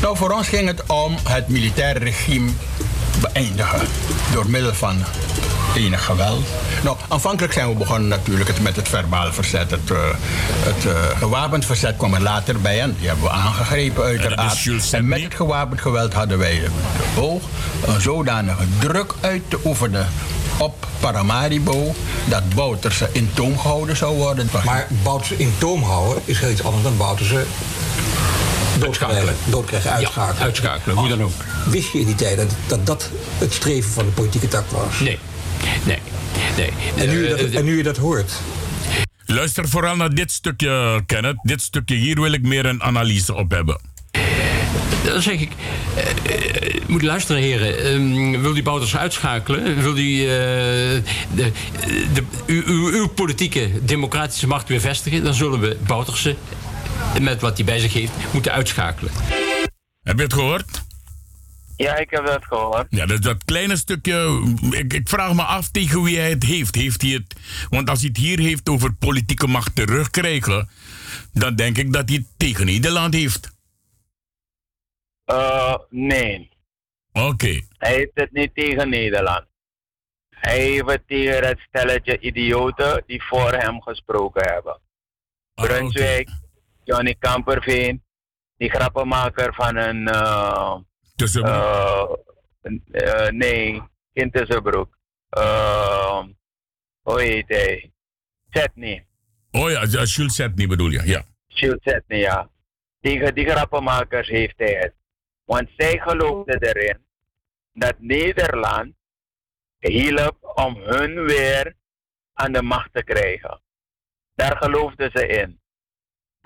[SPEAKER 27] Nou, voor ons ging het om het militaire regime beëindigen. Door middel van enig geweld. Nou, aanvankelijk zijn we begonnen natuurlijk het- met het verbaal verzet. Het, eh, het eh, gewapend verzet kwam er later bij en die hebben we aangegrepen uiteraard. En met het gewapend geweld hadden wij de oog een zodanige druk uit te oefenen op Paramaribo dat Bouterse in toom gehouden zou worden.
[SPEAKER 24] Maar Bouterse in toom houden is heel iets anders dan Bouterse doodkrijgen, doodkrijgen uitschakelen.
[SPEAKER 28] uitschakelen, hoe dan ook.
[SPEAKER 24] Wist je in die tijd dat dat, dat het streven van de politieke tak was?
[SPEAKER 28] Nee, nee, nee.
[SPEAKER 24] En nu, je dat,
[SPEAKER 28] Eh,
[SPEAKER 24] en nu je dat hoort.
[SPEAKER 2] Luister vooral naar dit stukje, Kenneth. Dit stukje hier wil ik meer een analyse op hebben.
[SPEAKER 28] Dan zeg ik, eh, eh, moet luisteren heren. Ehm, wil die Bouters uitschakelen? Wil die eh, de, de, uw, uw, uw politieke democratische macht weer vestigen? Dan zullen we Bouterse, met wat hij bij zich heeft, moeten uitschakelen.
[SPEAKER 2] Heb je het gehoord?
[SPEAKER 19] Ja, ik heb dat gehoord.
[SPEAKER 2] Ja, dus dat kleine stukje. Ik, ik vraag me af tegen wie hij het heeft. Heeft hij het. Want als hij het hier heeft over politieke macht terugkrijgen. dan denk ik dat hij het tegen Nederland heeft.
[SPEAKER 19] Eh, nee.
[SPEAKER 2] Oké.
[SPEAKER 19] Hij heeft het niet tegen Nederland. Hij heeft het tegen het stelletje idioten die voor hem gesproken hebben. Brunswijk, Johnny Kamperveen, die grappenmaker van een... eh eh, eh, nee, in Tussenbroek. Eh, hoe heet hij?
[SPEAKER 2] Oh ja, Jules Setney bedoel je, ja.
[SPEAKER 19] Jules ja. Tegen die grappenmakers heeft hij het. Want zij geloofden erin dat Nederland hielp om hun weer aan de macht te krijgen. Daar geloofden ze in.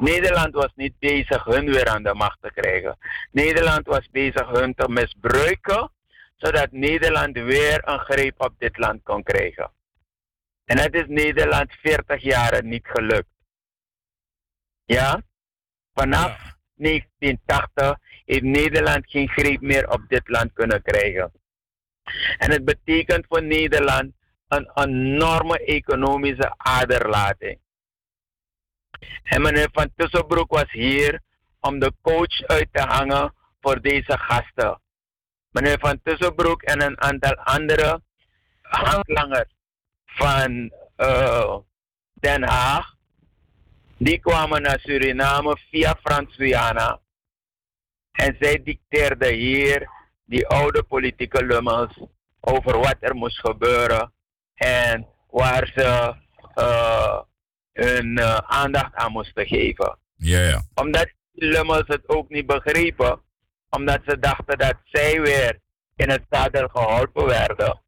[SPEAKER 19] Nederland was niet bezig hun weer aan de macht te krijgen. Nederland was bezig hun te misbruiken, zodat Nederland weer een greep op dit land kon krijgen. En het is Nederland 40 jaar niet gelukt. Ja? Vanaf 1980 heeft Nederland geen greep meer op dit land kunnen krijgen. En het betekent voor Nederland een enorme economische aderlating. En meneer Van Tussenbroek was hier om de coach uit te hangen voor deze gasten. Meneer Van Tussenbroek en een aantal andere handlangers van eh, Den Haag, die kwamen naar Suriname via Frans-Guyana. En zij dicteerden hier die oude politieke lummels over wat er moest gebeuren en waar ze eh, hun eh, aandacht aan moesten geven.
[SPEAKER 2] Ja, ja.
[SPEAKER 19] Omdat lummels het ook niet begrepen, omdat ze dachten dat zij weer in het zadel geholpen werden.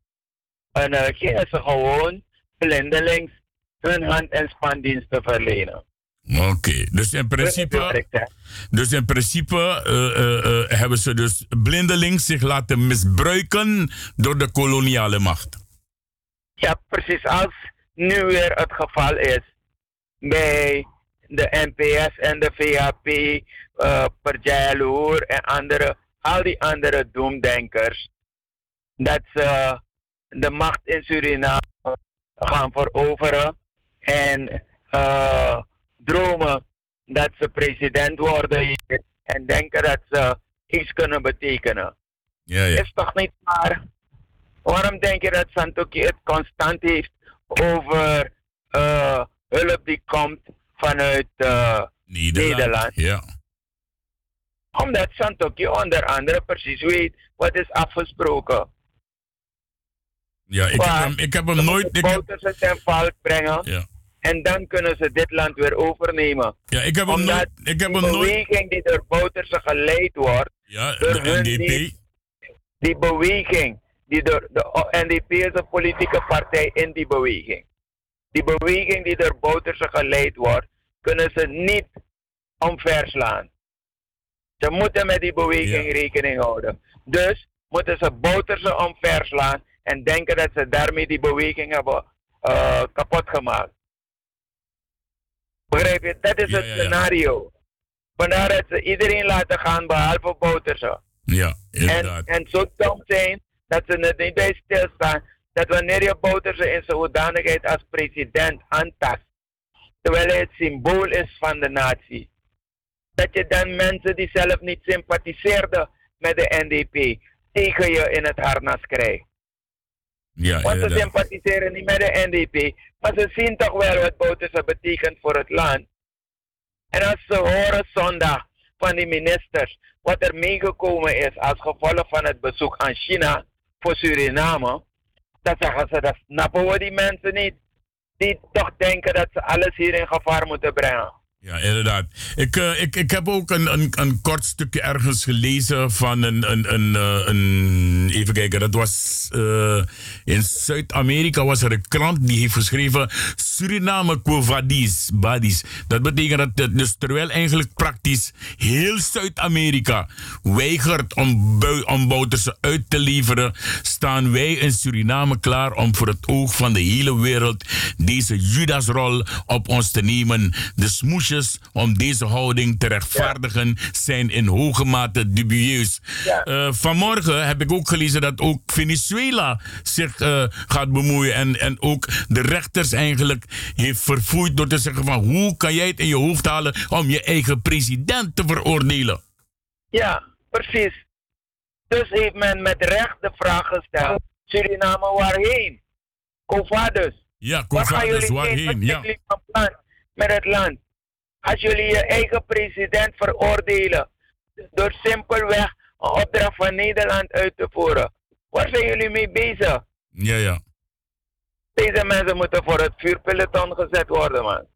[SPEAKER 19] En eh, gingen ze gewoon blindelings hun hand- en spandiensten verlenen.
[SPEAKER 2] Oké, dus in principe, dus in principe eh, hebben ze dus blindelings zich laten misbruiken door de koloniale macht.
[SPEAKER 19] Ja, precies als nu weer het geval is bij de NPS en de VHP, uh, Perjaloer en andere, al die andere doemdenkers, dat ze de macht in Suriname gaan veroveren en uh, dromen dat ze president worden en denken dat ze iets kunnen betekenen.
[SPEAKER 2] Ja, ja.
[SPEAKER 19] Is toch niet waar? Waarom denk je dat Santoki het constant heeft over uh, hulp die komt vanuit uh,
[SPEAKER 2] Nederland.
[SPEAKER 19] Nederland?
[SPEAKER 2] Ja.
[SPEAKER 19] Omdat Santoki onder andere precies weet wat is afgesproken.
[SPEAKER 2] Ja, ik heb hem, ik heb hem nooit... Ik heb,
[SPEAKER 19] Bouterse ten val brengen.
[SPEAKER 2] Ja.
[SPEAKER 19] En dan kunnen ze dit land weer overnemen.
[SPEAKER 2] ja, ik heb hem
[SPEAKER 19] Omdat
[SPEAKER 2] nooit... Ik heb
[SPEAKER 19] die
[SPEAKER 2] hem nooit...
[SPEAKER 19] beweging die door Bouterse geleid wordt,
[SPEAKER 2] Ja,
[SPEAKER 19] door
[SPEAKER 2] de NDP.
[SPEAKER 19] niet- die beweging, die door de NDP is een politieke partij in die beweging. Die beweging die door Bouterse geleid wordt, kunnen ze niet omverslaan. Ze moeten met die beweging rekening houden. Dus moeten ze Bouterse omverslaan en denken dat ze daarmee die beweging hebben eh, kapot gemaakt. Begrijp je? Dat is het scenario. Vandaar dat ze iedereen laten gaan behalve Bouterse.
[SPEAKER 2] Ja,
[SPEAKER 19] En,
[SPEAKER 2] inderdaad.
[SPEAKER 19] en zo dom zijn dat ze er niet bij stilstaan dat wanneer je Bouterse in zijn hoedanigheid als president aantast, terwijl hij het symbool is van de natie, dat je dan mensen die zelf niet sympathiseerden met de NDP tegen je in het harnas krijgt.
[SPEAKER 2] Ja,
[SPEAKER 19] Want ze sympathiseren niet met de NDP, maar ze zien toch wel wat Bouterse betekent voor het land. En als ze horen zondag van die ministers wat er meegekomen is als gevolg van het bezoek aan China voor Suriname, dan zeggen ze, dat snappen we die mensen niet. Die toch denken dat ze alles hier in gevaar moeten brengen.
[SPEAKER 2] Ja, inderdaad. Ik, eh, ik, ik heb ook een, een, een kort stukje ergens gelezen van een. een, een, eh, een even kijken, dat was. eh, in Zuid-Amerika was er een krant die heeft geschreven. Suriname Quovadis. Badis. Dat betekent dat. Dus terwijl eigenlijk praktisch heel Zuid-Amerika weigert om, om Bouterse uit te leveren. staan wij in Suriname klaar om voor het oog van de hele wereld. deze Judasrol op ons te nemen. De om deze houding te rechtvaardigen zijn in hoge mate dubieus. Eh, vanmorgen heb ik ook gelezen dat ook Venezuela zich eh, gaat bemoeien. En, en ook de rechters eigenlijk heeft verfoeid door te zeggen van hoe kan jij het in je hoofd halen om je eigen president te veroordelen?
[SPEAKER 19] Ja, precies. Dus heeft men met recht de vraag gesteld: Suriname waarheen? Covadus.
[SPEAKER 2] Ja, Covadus, waarheen? Ja.
[SPEAKER 19] plan met het land? Als jullie je eigen president veroordelen door simpelweg een opdracht van Nederland uit te voeren, waar zijn jullie mee bezig?
[SPEAKER 2] Ja, ja.
[SPEAKER 19] Deze mensen moeten voor het vuurpeloton gezet worden, man.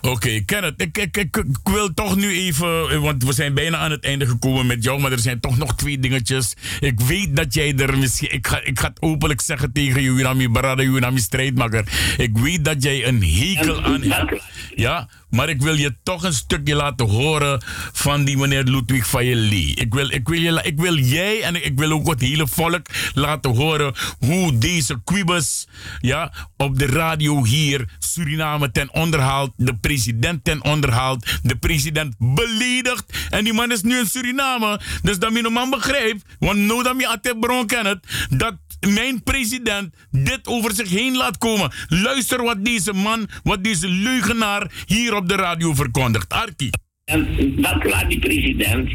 [SPEAKER 2] Oké, Kenneth, ik, ik, ik, ik wil toch nu even, want we zijn bijna aan het einde gekomen met jou, maar er zijn toch nog twee dingetjes. Ik weet dat jij er misschien, ik ga, ik ga het openlijk zeggen tegen je, Unami Barada, Unami strijdmaker. Ik weet dat jij een hekel aan hebt. Ja, maar ik wil je toch een stukje laten horen van die meneer Ludwig Fayeli. Ik wil, ik, wil je, ik wil jij en ik wil ook het hele volk laten horen hoe deze quibus ja, op de radio hier Suriname ten onder haalt, de president ten onder haalt, de president beledigt. En die man is nu in Suriname. Dus dat mijn man begrijpt, want nou dat je Ate Bron kent, dat mijn president dit over zich heen laat komen. Luister wat deze man, wat deze leugenaar hier op de radio verkondigt. Arki.
[SPEAKER 29] En dat laat die president,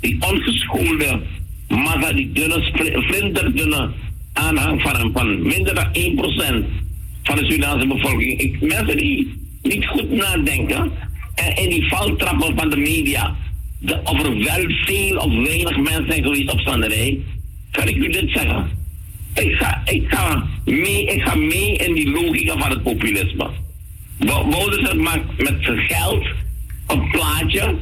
[SPEAKER 29] die ongeschoolde massa, die dunne, flinterdunne aanhang van van minder dan 1% van de Surinaamse bevolking. Ik, mensen die niet goed nadenken en in die valtrappen van de media, de, of er wel veel of weinig mensen zijn geweest op standaardij, kan ik u dit zeggen. Ik ga, ik, ga mee, ik ga mee in die logica van het populisme. Wo- Wouders het maakt met geld een plaatje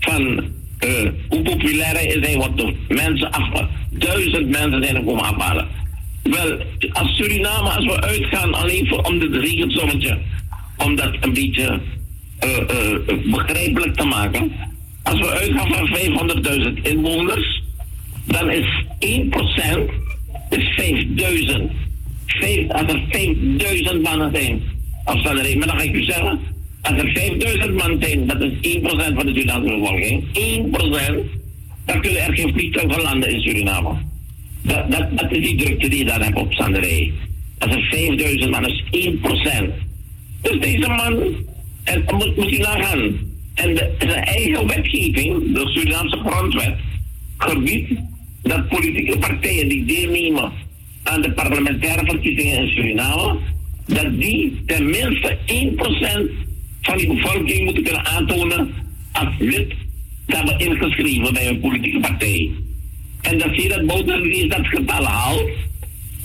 [SPEAKER 29] van eh, hoe populair hij is en wat de mensen af, duizend mensen zijn er komen afhalen. Wel, als Suriname, als we uitgaan alleen voor, om dit rekensommetje, om dat een beetje eh, eh, begrijpelijk te maken. Als we uitgaan van 500.000 inwoners, dan is 1% is 5000. Vijf- Als er 5000 mannen zijn, of één, maar dan ga ik u zeggen, als er 5000 man zijn, dat is 1% van de Surinaamse bevolking. 1%, dan kunnen er geen vliegtuigen landen in Suriname. Dat, dat, dat is die drukte die je daar hebt op Sanderij. Als er 5000 man is 1%. Dus deze man, en moet, moet je nagaan. En zijn eigen wetgeving, de Surinaamse grondwet, gebiedt dat politieke partijen die deelnemen aan de parlementaire verkiezingen in Suriname, dat die tenminste 1% van die bevolking moeten kunnen aantonen als lid te hebben ingeschreven bij een politieke partij. En dan zie je dat Bouterlies dat getal haalt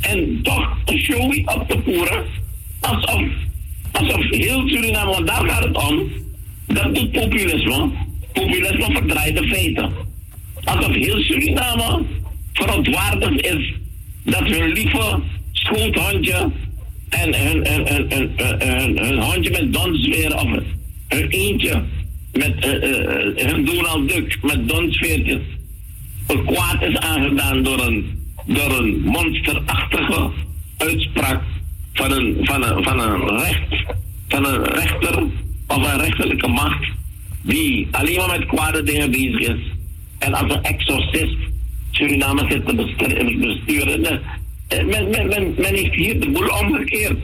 [SPEAKER 29] en toch een show op te voeren alsof, alsof heel Suriname, want daar gaat het om, dat doet populisme. Populisme verdraait de feiten. Alsof heel Suriname verontwaardigd is dat hun lieve schoothondje en hun, hun, hun, hun, hun, hun- hun hondje met donsfeer of hun eentje met eh, eh, eh, hun Donald Duck met donsfeertjes een kwaad is aangedaan door een, door een monsterachtige uitspraak van een, van een, van een recht, van een rechter of een rechterlijke macht die alleen maar met kwade dingen bezig is. En als een exorcist Suriname zit te besturen. Men, men, men, men heeft hier de boel omgekeerd.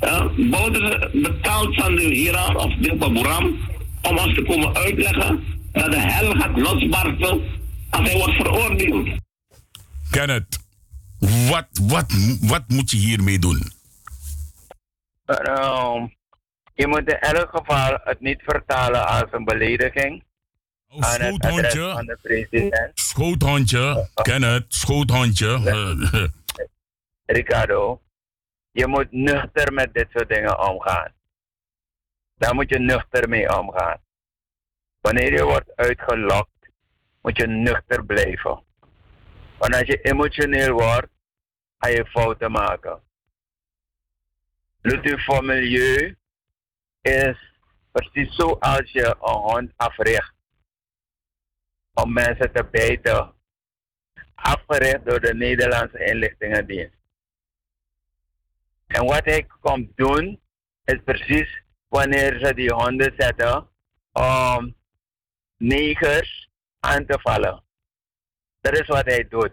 [SPEAKER 29] Ja, Bouter betaalt van de Hira of de Baburam om ons te komen uitleggen dat de hel gaat losbarsten als hij wordt veroordeeld.
[SPEAKER 2] Kenneth, wat, wat, wat moet je hiermee doen?
[SPEAKER 19] Ehm, je moet in elk geval het niet vertalen als een belediging.
[SPEAKER 2] Oh,
[SPEAKER 19] aan het adres
[SPEAKER 2] schoothondje.
[SPEAKER 19] van de president.
[SPEAKER 2] Schoothondje, Kenneth, schoothondje. [LAUGHS]
[SPEAKER 19] Ricardo, je moet nuchter met dit soort dingen omgaan. Daar moet je nuchter mee omgaan. Wanneer je wordt uitgelokt, moet je nuchter blijven. Want als je emotioneel wordt, ga je fouten maken. Lutte voor milieu is precies zoals je een hond africht om mensen te bijten. Afgericht door de Nederlandse inlichtingendienst. En wat hij komt doen, is precies wanneer ze die honden zetten om negers aan te vallen. Dat is wat hij doet.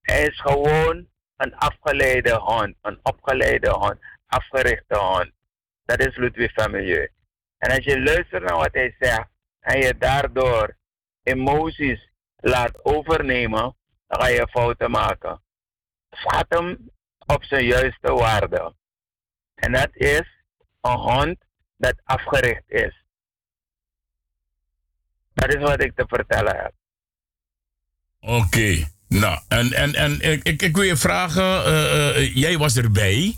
[SPEAKER 19] Hij is gewoon een afgeleide hond, een opgeleide hond, afgerichte hond. Dat is Ludwig van Milieu. En als je luistert naar wat hij zegt en je daardoor emoties laat overnemen, dan ga je fouten maken. Schat hem op zijn juiste waarde. En dat is een hond dat afgericht is. Dat is wat ik te vertellen heb.
[SPEAKER 2] Oké. Nou, en, en, en ik, ik, wil je vragen, eh, eh, jij was erbij.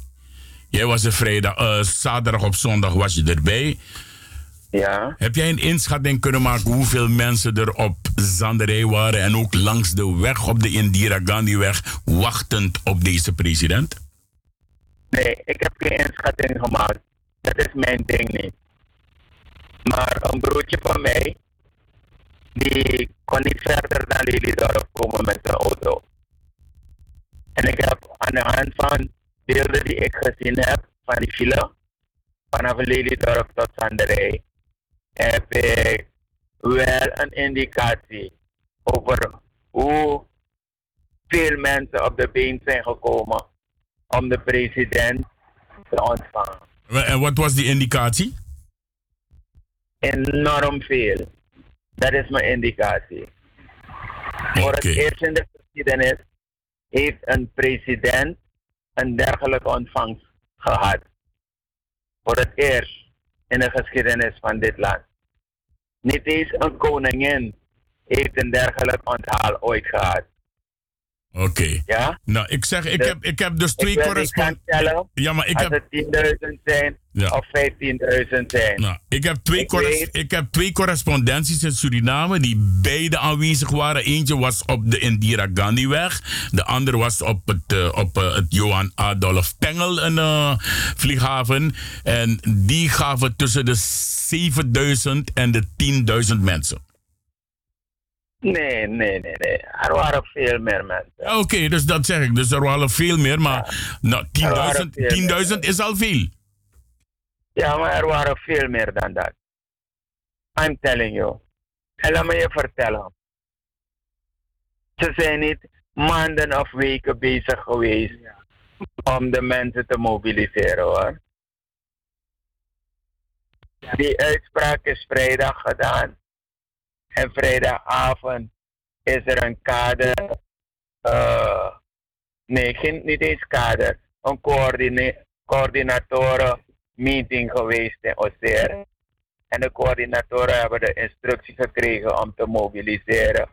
[SPEAKER 2] Jij was er vrijdag, eh, zaterdag op zondag was je erbij.
[SPEAKER 19] Ja.
[SPEAKER 2] Heb jij een inschatting kunnen maken hoeveel mensen er op Zanderij waren en ook langs de weg op de Indira Gandhi-weg wachtend op deze president?
[SPEAKER 19] Nee, ik heb geen inschatting gemaakt. Dat is mijn ding niet. Maar een broertje van mij, die kon niet verder dan Lelydorp komen met zijn auto. En ik heb aan de hand van beelden die ik gezien heb van die file, vanaf Lelydorp tot Zanderij, heb ik wel een indicatie over hoe veel mensen op de been zijn gekomen om de president te ontvangen.
[SPEAKER 2] En wat was die indicatie?
[SPEAKER 19] Enorm veel. Dat is mijn indicatie. Voor het eerst in de geschiedenis heeft een president een dergelijke ontvangst gehad. Voor het eerst in de geschiedenis van dit land. Niet eens een koningin heeft een dergelijk onthaal ooit gehad.
[SPEAKER 2] Oké.
[SPEAKER 19] Ja?
[SPEAKER 2] Nou, ik zeg, ik,
[SPEAKER 19] Dus
[SPEAKER 2] heb, ik heb dus twee correspondenten. Ja, maar ik
[SPEAKER 19] als
[SPEAKER 2] heb,
[SPEAKER 19] het 10.000 zijn
[SPEAKER 2] Ja.
[SPEAKER 19] of 15.000 zijn.
[SPEAKER 2] nou, ik, heb twee
[SPEAKER 19] Ik
[SPEAKER 2] corres-
[SPEAKER 19] weet-
[SPEAKER 2] ik heb twee correspondenties in Suriname die beide aanwezig waren. Eentje was op de Indira Gandhi-weg. De andere was op het, eh, op, eh, het Johan Adolf Pengel een, eh, vlieghaven. En die gaven tussen de 7000 en de 10.000 mensen.
[SPEAKER 19] Nee, nee, nee, nee. Er waren veel meer mensen.
[SPEAKER 2] Oké, dus dat zeg ik. Dus er waren veel meer, maar nou, 10.000
[SPEAKER 19] Er waren veel
[SPEAKER 2] 10.000 is al veel.
[SPEAKER 19] Ja, maar er waren veel meer dan dat. I'm telling you. En laat me je vertellen. Ze zijn niet maanden of weken bezig geweest om de mensen te mobiliseren hoor. Die uitspraak is vrijdag gedaan. En vrijdagavond is er een kader. eh, nee, geen, niet eens kader. Een coördine- coördinatoren meeting geweest in Oseer. En de coördinatoren hebben de instructie gekregen om te mobiliseren.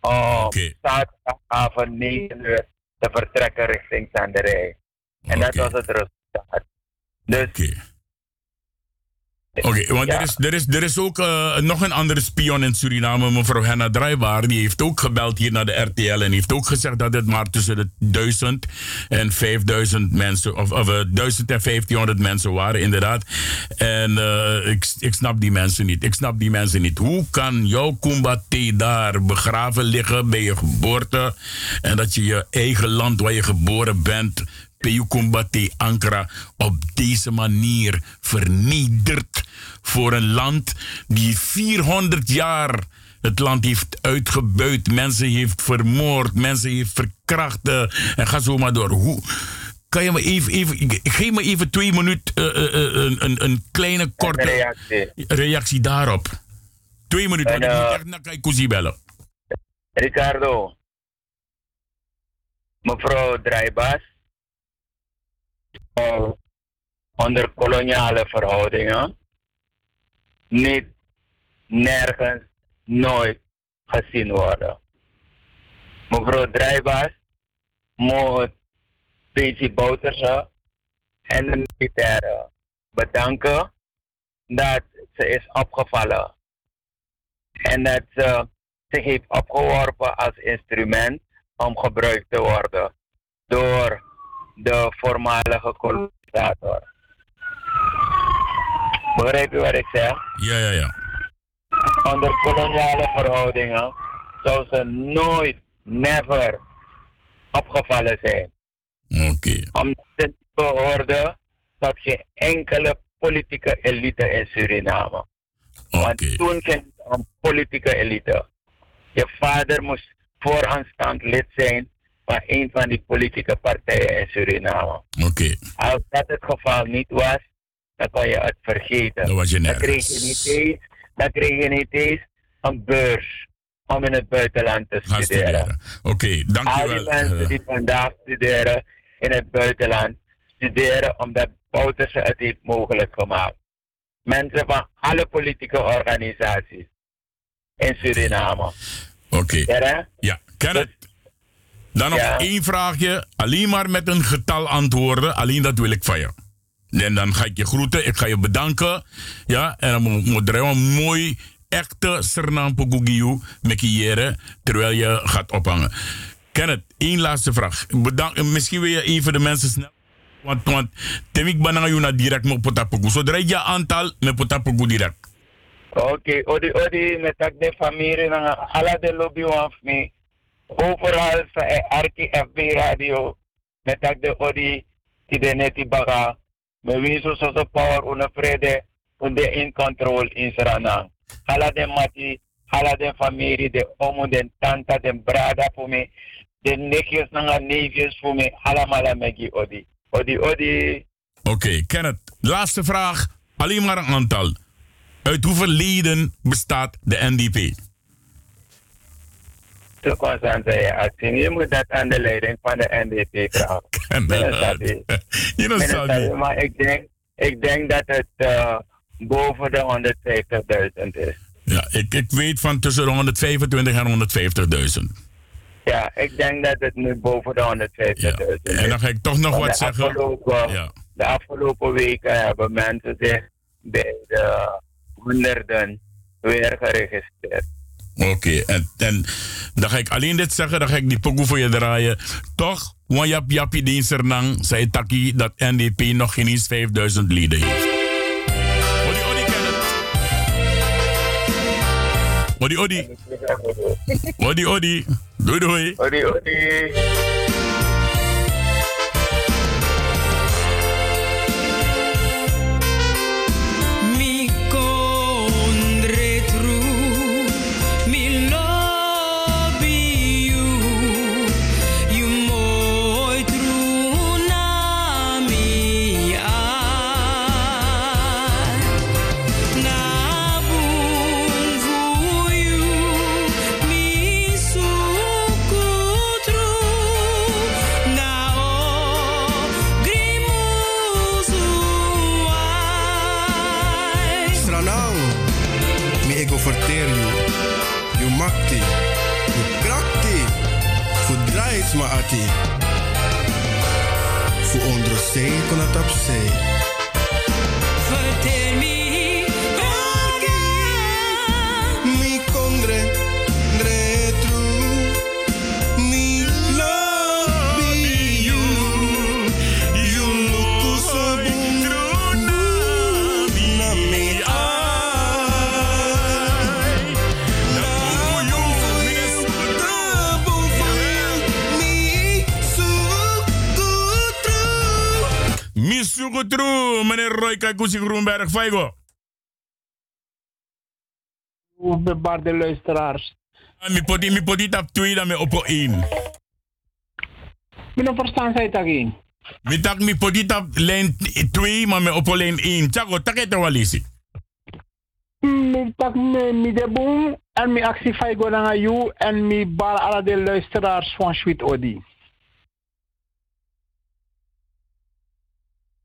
[SPEAKER 19] Om zaterdagavond 9 uur te vertrekken richting Zanderij. En dat was het resultaat. Dus
[SPEAKER 2] Oké, want er, is, er, is, er is ook eh, nog een andere spion in Suriname, mevrouw Henna Draaibaar. Die heeft ook gebeld hier naar de RTL en heeft ook gezegd dat het maar tussen de 1000 en 5000 mensen, of, of 1000 en 1500 mensen waren, inderdaad. En eh, ik, ik snap die mensen niet. Ik snap die mensen niet. Hoe kan jouw Kumbate daar begraven liggen bij je geboorte en dat je je eigen land waar je geboren bent Peukumbate Ankara op deze manier vernederd voor een land die 400 jaar het land heeft uitgebuit, mensen heeft vermoord, mensen heeft verkracht eh, en ga zo maar door. Hoe, kan je me even, even geef me even twee minuten eh, eh, een, een, kleine korte
[SPEAKER 19] reactie.
[SPEAKER 2] reactie daarop. Twee minuten, want ik
[SPEAKER 19] En,
[SPEAKER 2] moet echt naar Kaikousi bellen.
[SPEAKER 19] Ricardo, mevrouw eh, onder koloniale verhoudingen niet nergens nooit gezien worden. Mevrouw Drijbas moet PC Bouterse en de militairen bedanken dat ze is opgevallen. En dat ze zich heeft opgeworpen als instrument om gebruikt te worden door de voormalige kolonisator. Begrijp je wat ik zeg?
[SPEAKER 2] Ja, ja, ja.
[SPEAKER 19] Onder koloniale verhoudingen zou ze nooit, never opgevallen zijn.
[SPEAKER 2] Oké.
[SPEAKER 19] Omdat ze behoorde tot geen enkele politieke elite in Suriname. Want toen ging het om politieke elite. Je vader moest vooraanstaand lid zijn van een van die politieke partijen in Suriname.
[SPEAKER 2] Oké.
[SPEAKER 19] Als dat het geval niet was, dan kon je het vergeten.
[SPEAKER 2] Dan was je
[SPEAKER 19] dan kreeg je niet eens, dan kreeg je niet eens een beurs om in het buitenland te
[SPEAKER 2] Gaan
[SPEAKER 19] studeren.
[SPEAKER 2] studeren. Oké,
[SPEAKER 19] Al die
[SPEAKER 2] dankjewel.
[SPEAKER 19] mensen die vandaag studeren in het buitenland, studeren omdat Bouterse het heeft mogelijk gemaakt. Mensen van alle politieke organisaties in Suriname.
[SPEAKER 2] Oké.
[SPEAKER 19] Ja,
[SPEAKER 2] Kenneth. Dan nog
[SPEAKER 19] Ja.
[SPEAKER 2] één vraagje. Alleen maar met een getal antwoorden. Alleen dat wil ik van je. En dan ga ik je groeten. Ik ga je bedanken. Ja, en dan moet- er een mooi, echte Sernampo Gugiu met kiëren. Terwijl je gaat ophangen. Kenneth, één laatste vraag. Bedank, misschien wil je even de mensen snel. Want, want temik bananga yuna direct met potapoku. Zodra je aantal met potapoku direct.
[SPEAKER 19] Oké, odi odi met tak de familie ala de lobby of me. Overal sa e arki FB radio met de odi de neti baga. Me so so power una vrede unde in control in Suriname. Ala de mati, ala de familie, de omo, de tanta, de brada voor me. De nichtjes na neefjes voor me. Allemaal megi odi. Odi odi.
[SPEAKER 2] Oké, Kenneth, laatste vraag. Alleen maar een aantal. Uit hoeveel leden bestaat de NDP?
[SPEAKER 19] Te constant zijn actie. Je moet dat aan de leiding van de NDP vragen. [LAUGHS]
[SPEAKER 2] Sabi, [LAUGHS]
[SPEAKER 19] Maar ik denk, ik denk dat het eh, boven de 150.000 is.
[SPEAKER 2] Ja, ik, ik weet van tussen de 125 en 150.000.
[SPEAKER 19] Ja, ik denk dat het nu boven de 150.000 is.
[SPEAKER 2] En dan ga ik toch nog
[SPEAKER 19] Want
[SPEAKER 2] wat
[SPEAKER 19] de
[SPEAKER 2] zeggen.
[SPEAKER 19] Afgelopen, De afgelopen weken hebben mensen zich bij de honderden weer geregistreerd.
[SPEAKER 2] Oké, en, dan ga ik alleen dit zeggen, dan ga ik die pokoe voor je draaien. Toch, want jap japi die Sernang zei Taki dat NDP nog geen eens 5000 leden heeft. Odi, odi. Odi, odi. Doei, doei.
[SPEAKER 19] Odi, odi.
[SPEAKER 30] Fu onder zee kon het op zee.
[SPEAKER 2] Misukutru, meneer Roy Kakusi Groenberg, Faigo.
[SPEAKER 31] Bebaarde luisteraars.
[SPEAKER 2] Mi poti, mi poti tap 2 dan me 1.
[SPEAKER 31] Ik ben verstaan zij dat in.
[SPEAKER 2] Mi tak mi poti tap lijn 2, maar me oppo lijn 1. Tjako, tak het walisi.
[SPEAKER 31] Mi tak me mi de boom en mi actie fai go naar you en mi bar alle de luisteraars van Sweet Odi.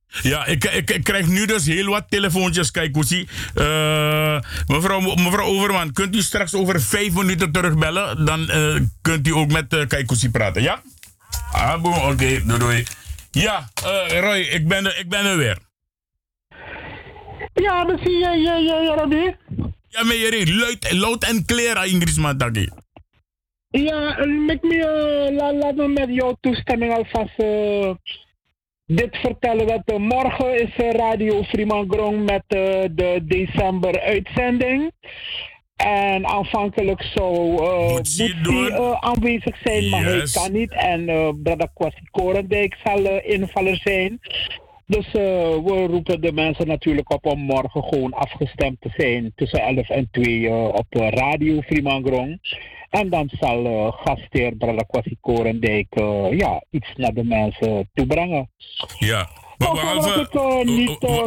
[SPEAKER 2] Ja, ik, ik, ik krijg nu dus heel wat telefoontjes, kijk Koesie. Eh, mevrouw, mevrouw Overman, kunt u straks over vijf minuten terugbellen? Dan eh, kunt u ook met uh, Kaikousi praten, ja? Ah, oké, doei doei. Ja, Roy, ik ben, er, ik ben er weer.
[SPEAKER 31] Ja, dan zie je, je, je, Robbie.
[SPEAKER 2] Ja, maar je luid, luid en clear, Ingrid Mataki.
[SPEAKER 31] Ja, met me, la- laat me met jouw toestemming alvast dit vertellen. Eh, morgen is eh, Radio Grong met eh, de december uitzending. En aanvankelijk zou uh, aanwezig zijn, maar hij kan niet. En uh, Brada Kwasi Korendijk zal eh, invaller zijn. Dus we roepen de mensen natuurlijk op om morgen gewoon afgestemd te zijn tussen 11 en 2 eh, op Radio Freeman En dan zal eh gastheer Brada Kwasi eh, ja, iets naar de mensen toebrengen.
[SPEAKER 2] Ja.
[SPEAKER 31] Behalve,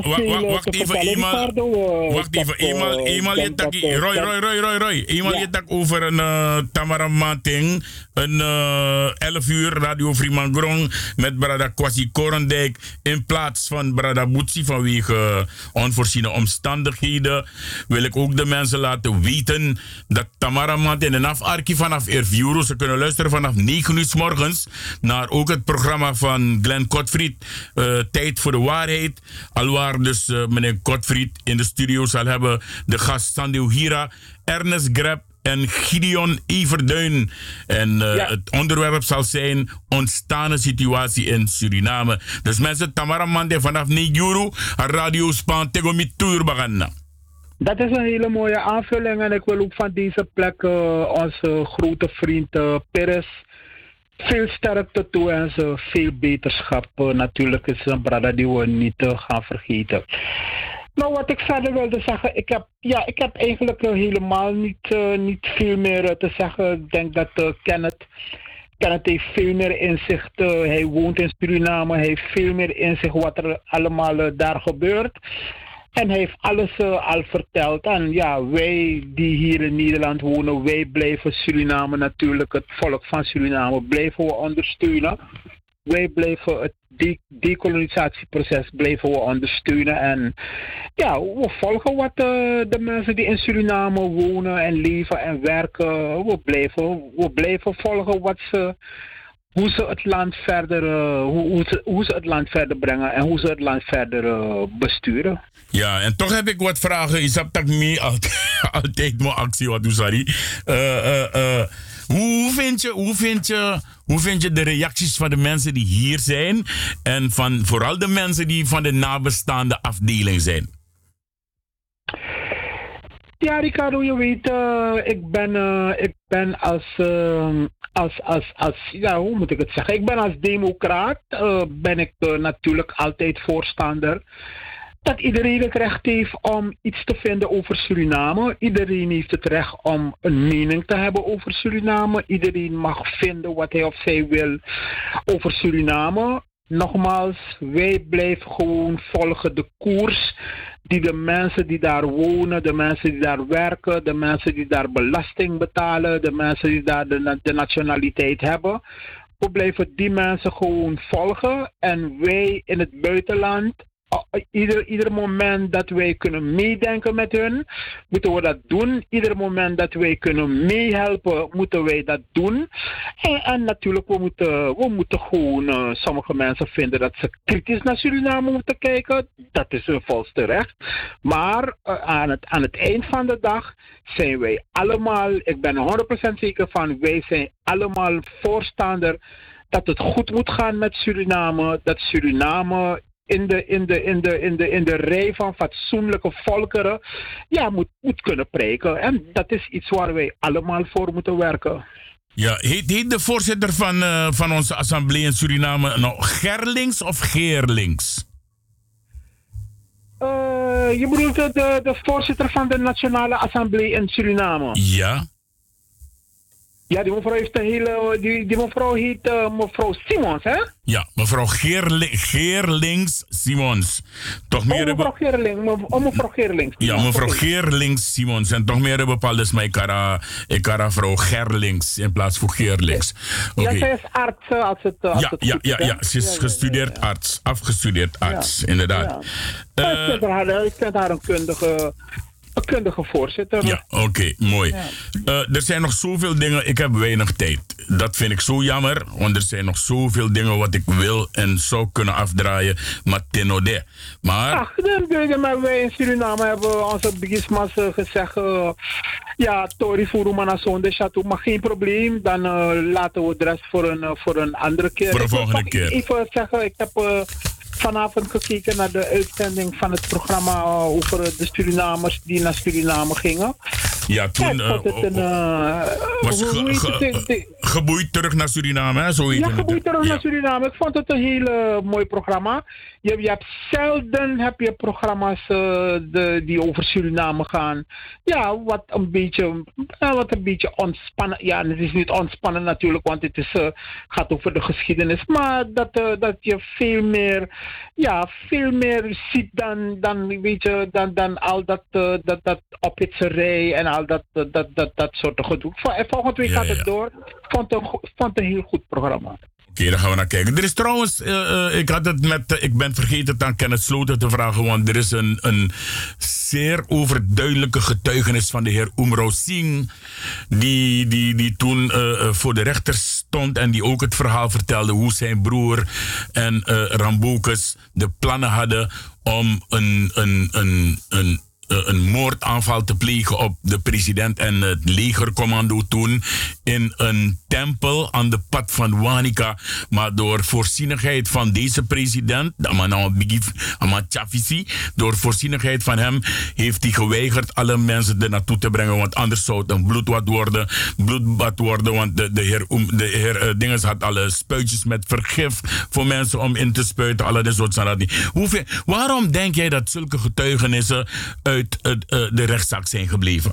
[SPEAKER 31] veel eh,
[SPEAKER 2] wacht even, eenmaal-
[SPEAKER 31] eh,
[SPEAKER 2] Wacht even, eenmaal,
[SPEAKER 31] eh,
[SPEAKER 2] je tak,
[SPEAKER 31] eh,
[SPEAKER 2] Roy, Roy, Roy, Roy, Roy. Eenmaal je tak over een uh, Tamara Mating, een eh 11 uur Radio Freeman Grong met Brada Kwasi Korendijk in plaats van Brada Boetsi vanwege eh, onvoorziene omstandigheden. Wil ik ook de mensen laten weten dat Tamara Mating en Afarki vanaf Erviuro, ze kunnen luisteren vanaf 9 uur s morgens naar ook het programma van Glenn Kotfried, eh, Tijd voor de Waarheid. Alwaar dus eh, meneer Kotfried in de studio zal hebben de gast Sandy Hira, Ernest Greb en Gideon Everduin. En eh, het onderwerp zal zijn ontstane situatie in Suriname. Dus mensen, Tamara Mande vanaf Nijuru, Radio Span Tegomi Tuurbagana.
[SPEAKER 31] Dat is een hele mooie aanvulling en ik wil ook van deze plek eh, onze grote vriend eh, Peres veel sterkte toe en ze veel beterschap. Eh, natuurlijk is een brada die we niet eh, gaan vergeten. Nou, wat ik verder wilde zeggen, ik heb, ja, ik heb eigenlijk eh, helemaal niet, niet veel meer te zeggen. Ik denk dat eh, Kenneth, heeft veel meer inzicht. eh, hij woont in Suriname, hij heeft veel meer inzicht wat er allemaal daar gebeurt. En hij heeft alles eh, al verteld. En ja, wij die hier in Nederland wonen, wij blijven Suriname natuurlijk, het volk van Suriname, blijven we ondersteunen. Wij blijven het de- decolonisatieproces blijven we ondersteunen. En ja, we volgen wat eh, de mensen die in Suriname wonen en leven en werken, we blijven, we blijven volgen wat ze, hoe ze het land verder, eh, hoe, hoe, ze, hoe ze het land verder brengen en hoe ze het land verder eh, besturen.
[SPEAKER 2] Ja, en toch heb ik wat vragen. Is dat me [LAUGHS] altijd, mijn actie wat doe, sorry. Eh, hoe, vind je, hoe, vind je, hoe vind je de reacties van de mensen die hier zijn? En van vooral de mensen die van de nabestaande afdeling zijn?
[SPEAKER 31] Ja, Ricardo, je weet, eh, ik ben, eh, ik ben als, eh, als, als, als, ja, hoe moet ik het zeggen? Ik ben als democraat, eh, ben ik natuurlijk altijd voorstander dat iedereen het recht heeft om iets te vinden over Suriname. Iedereen heeft het recht om een mening te hebben over Suriname. Iedereen mag vinden wat hij of zij wil over Suriname. Nogmaals, wij blijven gewoon volgen de koers die de mensen die daar wonen, de mensen die daar werken, de mensen die daar belasting betalen, de mensen die daar de, na- de nationaliteit hebben. We blijven die mensen gewoon volgen en wij in het buitenland ieder, ieder moment dat wij kunnen meedenken met hun, moeten we dat doen. Ieder moment dat wij kunnen meehelpen, moeten wij dat doen. En, en natuurlijk, we moeten, we moeten gewoon, eh, sommige mensen vinden dat ze kritisch naar Suriname moeten kijken. Dat is hun volste recht. Maar eh, aan, het, aan het eind van de dag zijn wij allemaal, ik ben er 100% zeker van, wij zijn allemaal voorstander dat het goed moet gaan met Suriname. Dat Suriname in de, in de, in de, in de, in de rij van fatsoenlijke volkeren ja, moet, moet kunnen preken. En dat is iets waar wij allemaal voor moeten werken.
[SPEAKER 2] Ja, heet, heet de voorzitter van, eh, van onze assemblee in Suriname nou Gerlings of Geerlings?
[SPEAKER 31] Eh, je bedoelt de, de, de voorzitter van de Nationale Assemblée in Suriname?
[SPEAKER 2] Ja.
[SPEAKER 31] Ja, die mevrouw heeft een hele. Die, die mevrouw heet eh, mevrouw Simons, hè?
[SPEAKER 2] Ja, mevrouw Geerli Geerlings Simons. Toch meer
[SPEAKER 31] Oh, mevrouw mev- Oh, mevrouw Gerling.
[SPEAKER 2] Ja, mevrouw. Geerlings Simons. En toch meer bepaald is mijn kara, ik kara vrouw Gerlings in plaats van Geerlings.
[SPEAKER 31] Ja, zij is arts, eh, als het. eh, als
[SPEAKER 2] Ja,
[SPEAKER 31] het
[SPEAKER 2] ja, ja,
[SPEAKER 31] hè?
[SPEAKER 2] ja, ze is gestudeerd arts, afgestudeerd arts, inderdaad.
[SPEAKER 31] Ja, ik, vind haar, ik vind haar een kundige, kundige voorzitter.
[SPEAKER 2] Ja, oké, mooi.
[SPEAKER 31] Ja.
[SPEAKER 2] Eh, er zijn nog zoveel dingen, ik heb weinig tijd. Dat vind ik zo jammer, want er zijn nog zoveel dingen wat ik wil en zou kunnen afdraaien. Maar tenode. Maar,
[SPEAKER 31] Ach, dan je maar wij in Suriname hebben onze bigismas eh, gezegd. eh, ja, Tori Furumana zonde Chateau, maar geen probleem. Dan eh, laten we de rest voor een, voor een andere keer.
[SPEAKER 2] Voor
[SPEAKER 31] wil
[SPEAKER 2] volgende keer.
[SPEAKER 31] Even zeggen, ik heb vanavond gekeken naar de uitzending van het programma eh, over de Surinamers die naar Suriname gingen.
[SPEAKER 2] Ja, toen
[SPEAKER 31] een...
[SPEAKER 2] was ge- ge- geboeid terug naar Suriname, hè? Zo heet
[SPEAKER 31] ja, geboeid terug naar Suriname. Ik vond het een heel eh, mooi programma. Je, je hebt zelden heb je programma's eh, de, die over Suriname gaan. Ja, wat een beetje, wat een beetje ontspannen. Ja, het is niet ontspannen natuurlijk, want het is, eh, gaat over de geschiedenis. Maar dat, dat je veel meer, ja, veel meer ziet dan, dan, weet je, dan, dan al dat, dat, dat ophitserij en al dat, eh, dat, dat, dat soort gedoe. En Volgende week gaat het door. Ik vond het een, vond een heel goed programma.
[SPEAKER 2] Oké, dan gaan we naar kijken. Er is trouwens, eh, eh, ik had het met, eh, ik ben vergeten het aan Kenneth Sloten te vragen, want er is een, een zeer overduidelijke getuigenis van de heer Umro Singh, die, die, die toen eh, eh, voor de rechter stond en die ook het verhaal vertelde hoe zijn broer en eh Rambocus de plannen hadden om een, een, een, een eh, een moordaanval te plegen op de president en het legercommando toen in een tempel aan de pad van Wanika. Maar door voorzienigheid van deze president, Chafisi, door voorzienigheid van hem heeft hij geweigerd alle mensen er naartoe te brengen, want anders zou het een bloedbad worden, bloedbad worden, want de, de heer, de heer eh, Dinges had alle spuitjes met vergif voor mensen om in te spuiten, alle dit soort zaken. Waarom denk jij dat zulke getuigenissen eh, eh, de rechtszaak zijn gebleven?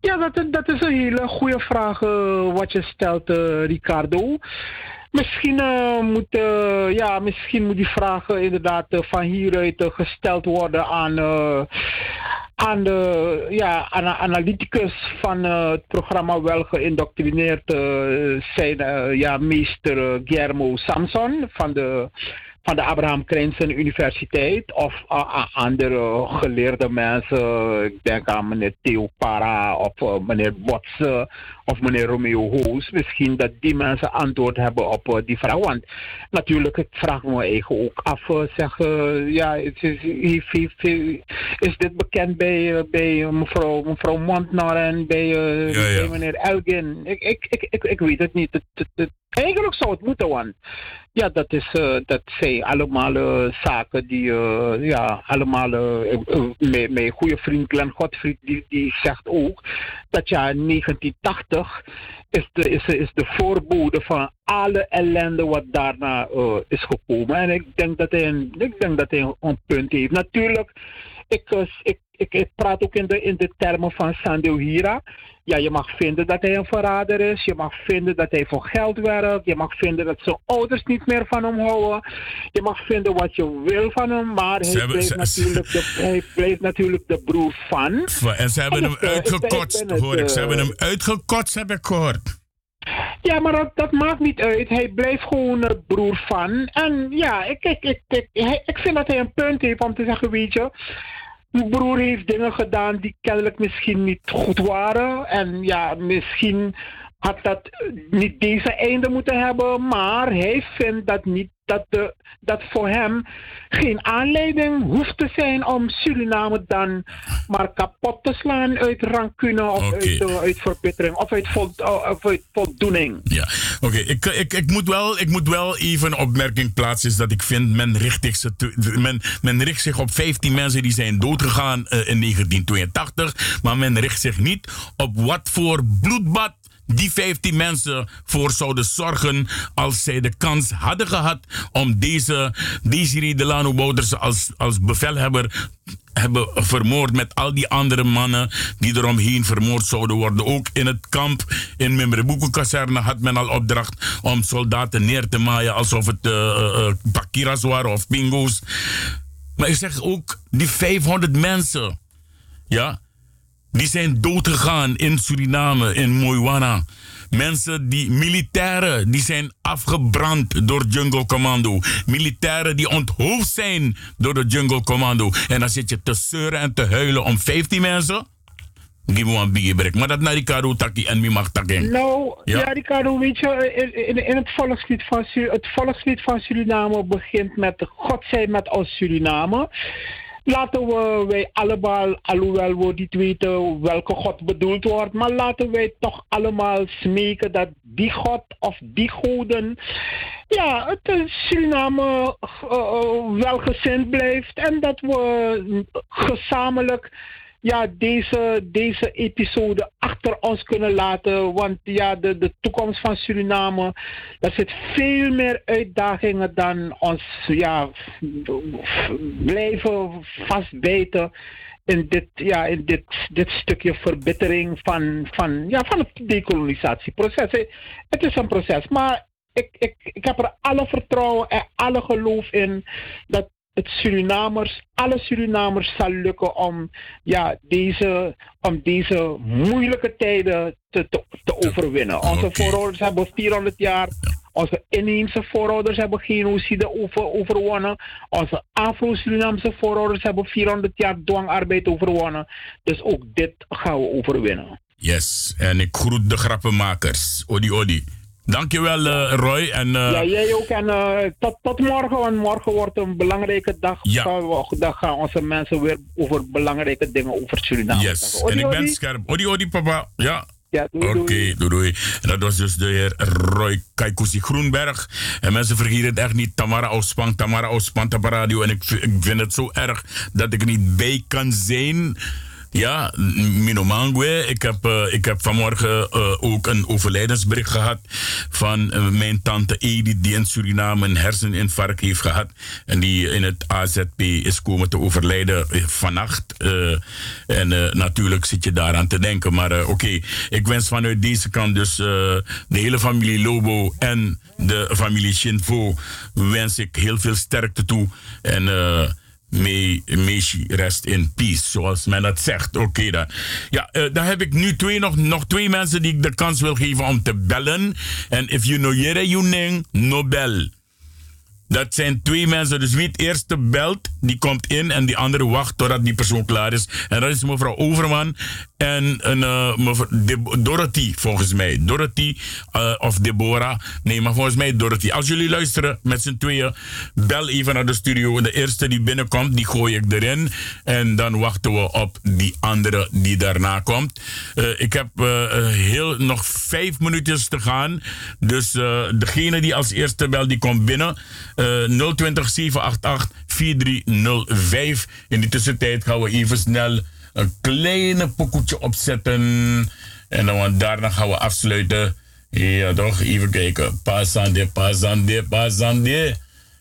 [SPEAKER 31] Ja, dat, dat is een hele goede vraag eh, wat je stelt, Ricardo. Misschien, eh, moet, ja, misschien moet die vraag inderdaad van hieruit gesteld worden aan, aan de ja, aan analyticus van het programma wel geïndoctrineerd zijn ja, meester Guillermo Samson van de van de Abraham Krijnsen Universiteit of a- andere geleerde mensen. Ik denk aan meneer Theo Para of eh, meneer Botse of meneer Romeo Hoos. Misschien dat die mensen antwoord hebben op eh, die vraag. Want natuurlijk, ik vraag me eigen ook af. eh, zeg, eh, ja, is, is dit bekend bij, eh, bij mevrouw, mevrouw Montnar en bij, eh, meneer Elgin? Ik, ik, ik, ik, ik weet het niet. Eigenlijk zou het moeten, want ja, dat, is, eh, dat zijn allemaal eh, zaken die, eh, ja, allemaal, mijn, mijn goede vriend Glenn Godfried, die, die zegt ook dat ja, 1980 is de, is, is de voorbode van alle ellende wat daarna is gekomen. En ik denk dat hij een, ik denk dat hij een, punt heeft. Natuurlijk, ik, ik, ik, ik praat ook in de, in de termen van Sandeo Hira. Ja, je mag vinden dat hij een verrader is. Je mag vinden dat hij voor geld werkt. Je mag vinden dat zijn ouders niet meer van hem houden. Je mag vinden wat je wil van hem. Maar hij,
[SPEAKER 2] hebben- ze-
[SPEAKER 31] natuurlijk de, hij natuurlijk de broer van.
[SPEAKER 2] En ze hebben
[SPEAKER 31] En
[SPEAKER 2] hem
[SPEAKER 31] eh,
[SPEAKER 2] uitgekotst, hoor ik. Ze
[SPEAKER 31] eh,
[SPEAKER 2] hebben hem uitgekotst, heb ik gehoord.
[SPEAKER 31] Ja, maar dat, dat maakt niet uit. Hij blijft gewoon een broer van. En ja, ik, ik, ik, ik, ik vind dat hij een punt heeft om te zeggen, weet je... Mijn broer heeft dingen gedaan die kennelijk misschien niet goed waren. En ja, misschien had dat niet deze einde moeten hebben. Maar hij vindt dat niet dat, de, dat voor hem geen aanleiding hoeft te zijn om Suriname dan maar kapot te slaan uit rancune of uit, eh, uit verbittering of uit, vol, of uit voldoening.
[SPEAKER 2] Ja, oké. Ik, ik, ik, moet wel, ik moet wel even een opmerking plaatsen. Is dat ik vind, men richt, zich, men, men richt zich op 15 mensen die zijn doodgegaan eh, in 1982. Maar men richt zich niet op wat voor bloedbad die 15 mensen voor zouden zorgen als zij de kans hadden gehad om deze Desiree Delano Bouters als, als bevelhebber hebben vermoord met al die andere mannen die eromheen vermoord zouden worden. Ook in het kamp in Mimrebuku kazerne had men al opdracht om soldaten neer te maaien alsof het eh eh, eh, Pakiras waren of Pingo's. Maar ik zeg ook, die 500 mensen, ja, die zijn doodgegaan in Suriname, in Moiwana. Mensen die militairen die zijn afgebrand door Jungle Commando. Militairen die onthoofd zijn door de Jungle Commando. En dan zit je te zeuren en te huilen om 15 mensen. Die moet een biggie break. Maar dat naar karo taki en mi mag taking.
[SPEAKER 31] Nou,
[SPEAKER 2] Ja.
[SPEAKER 31] ja, Ricardo, weet je, in, in, in het, volkslied van, het volkslied van Suriname begint met God zij met ons Suriname. Laten we wij allemaal, alhoewel we niet weten welke God bedoeld wordt, maar laten wij toch allemaal smeken dat die God of die goden, ja, het Suriname eh, eh, welgezind blijft en dat we gezamenlijk ja, deze, deze episode achter ons kunnen laten. Want ja, de, de toekomst van Suriname, daar zit veel meer uitdagingen dan ons ja, blijven vastbijten in dit, ja, in dit, dit stukje verbittering van, van, ja, van het decolonisatieproces. Het is een proces, maar ik, ik, ik heb er alle vertrouwen en alle geloof in dat het Surinamers, alle Surinamers zal lukken om, ja, deze, om deze moeilijke tijden te, te, te overwinnen. Onze voorouders hebben 400 jaar, onze inheemse voorouders hebben genocide over, overwonnen. Onze Afro-Surinaamse voorouders hebben 400 jaar dwangarbeid overwonnen. Dus ook dit gaan we overwinnen.
[SPEAKER 2] Yes, en ik groet de grappenmakers. Odi, odi. Dankjewel eh, Roy. En, eh,
[SPEAKER 31] ja, jij ook. En eh, tot, tot morgen, want morgen wordt een belangrijke dag.
[SPEAKER 2] Ja.
[SPEAKER 31] Dan gaan onze mensen weer over belangrijke dingen over Suriname
[SPEAKER 2] Yes, en ik ben
[SPEAKER 31] odi.
[SPEAKER 2] scherp. Odi, odi, papa. Ja.
[SPEAKER 31] Ja,
[SPEAKER 2] Oké, doei, doei. En dat was dus de heer Roy Kaikousi Groenberg. En mensen vergeten het echt niet. Tamara Ospang, Tamara Ospang op radio. En ik, ik vind het zo erg dat ik er niet bij kan zijn. Ja, Minomangwe. Ik heb, eh, ik heb vanmorgen eh, ook een overlijdensbericht gehad van eh, mijn tante Edith, die in Suriname een herseninfarct heeft gehad. En die in het AZP is komen te overlijden vannacht. En natuurlijk zit je daaraan te denken. Maar oké, ik wens vanuit deze kant dus de hele familie Lobo en de familie Shinvo wens ik heel veel sterkte toe. En May, may she rest in peace, zoals men dat zegt. Oké dan. Ja, eh, dan heb ik nu twee, nog, nog twee mensen die ik de kans wil geven om te bellen. En if you know jere you ning, no bel. Dat zijn twee mensen. Dus wie het eerste belt, die komt in en die andere wacht totdat die persoon klaar is. En dat is mevrouw Overman en een, eh, mevrouw Dorothy, volgens mij. Dorothy eh, of Deborah. Nee, maar volgens mij Dorothy. Als jullie luisteren met z'n tweeën, bel even naar de studio. De eerste die binnenkomt, die gooi ik erin. En dan wachten we op die andere die daarna komt. Eh, ik heb heel, nog vijf minuutjes te gaan. Dus degene die als eerste belt, die komt binnen. Eh 020 788 4305. In die tussentijd gaan we even snel een kleine pokoetje opzetten. En dan daarna gaan we afsluiten. Ja, toch? Even kijken. Pasande, pasande, pasande.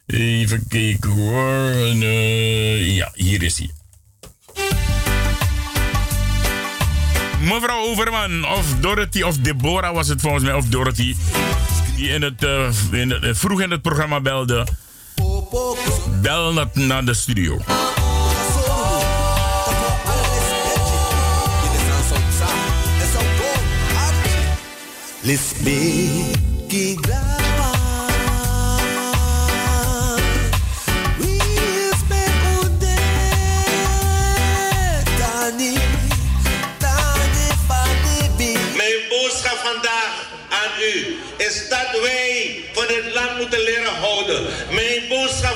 [SPEAKER 2] Even kijken. En, eh, ja, hier is hij. Mevrouw Overman, of Dorothy, of Deborah was het volgens mij, of Dorothy. Die in het, eh, in het, eh, vroeg in het programma belde. Bel naar, de studio.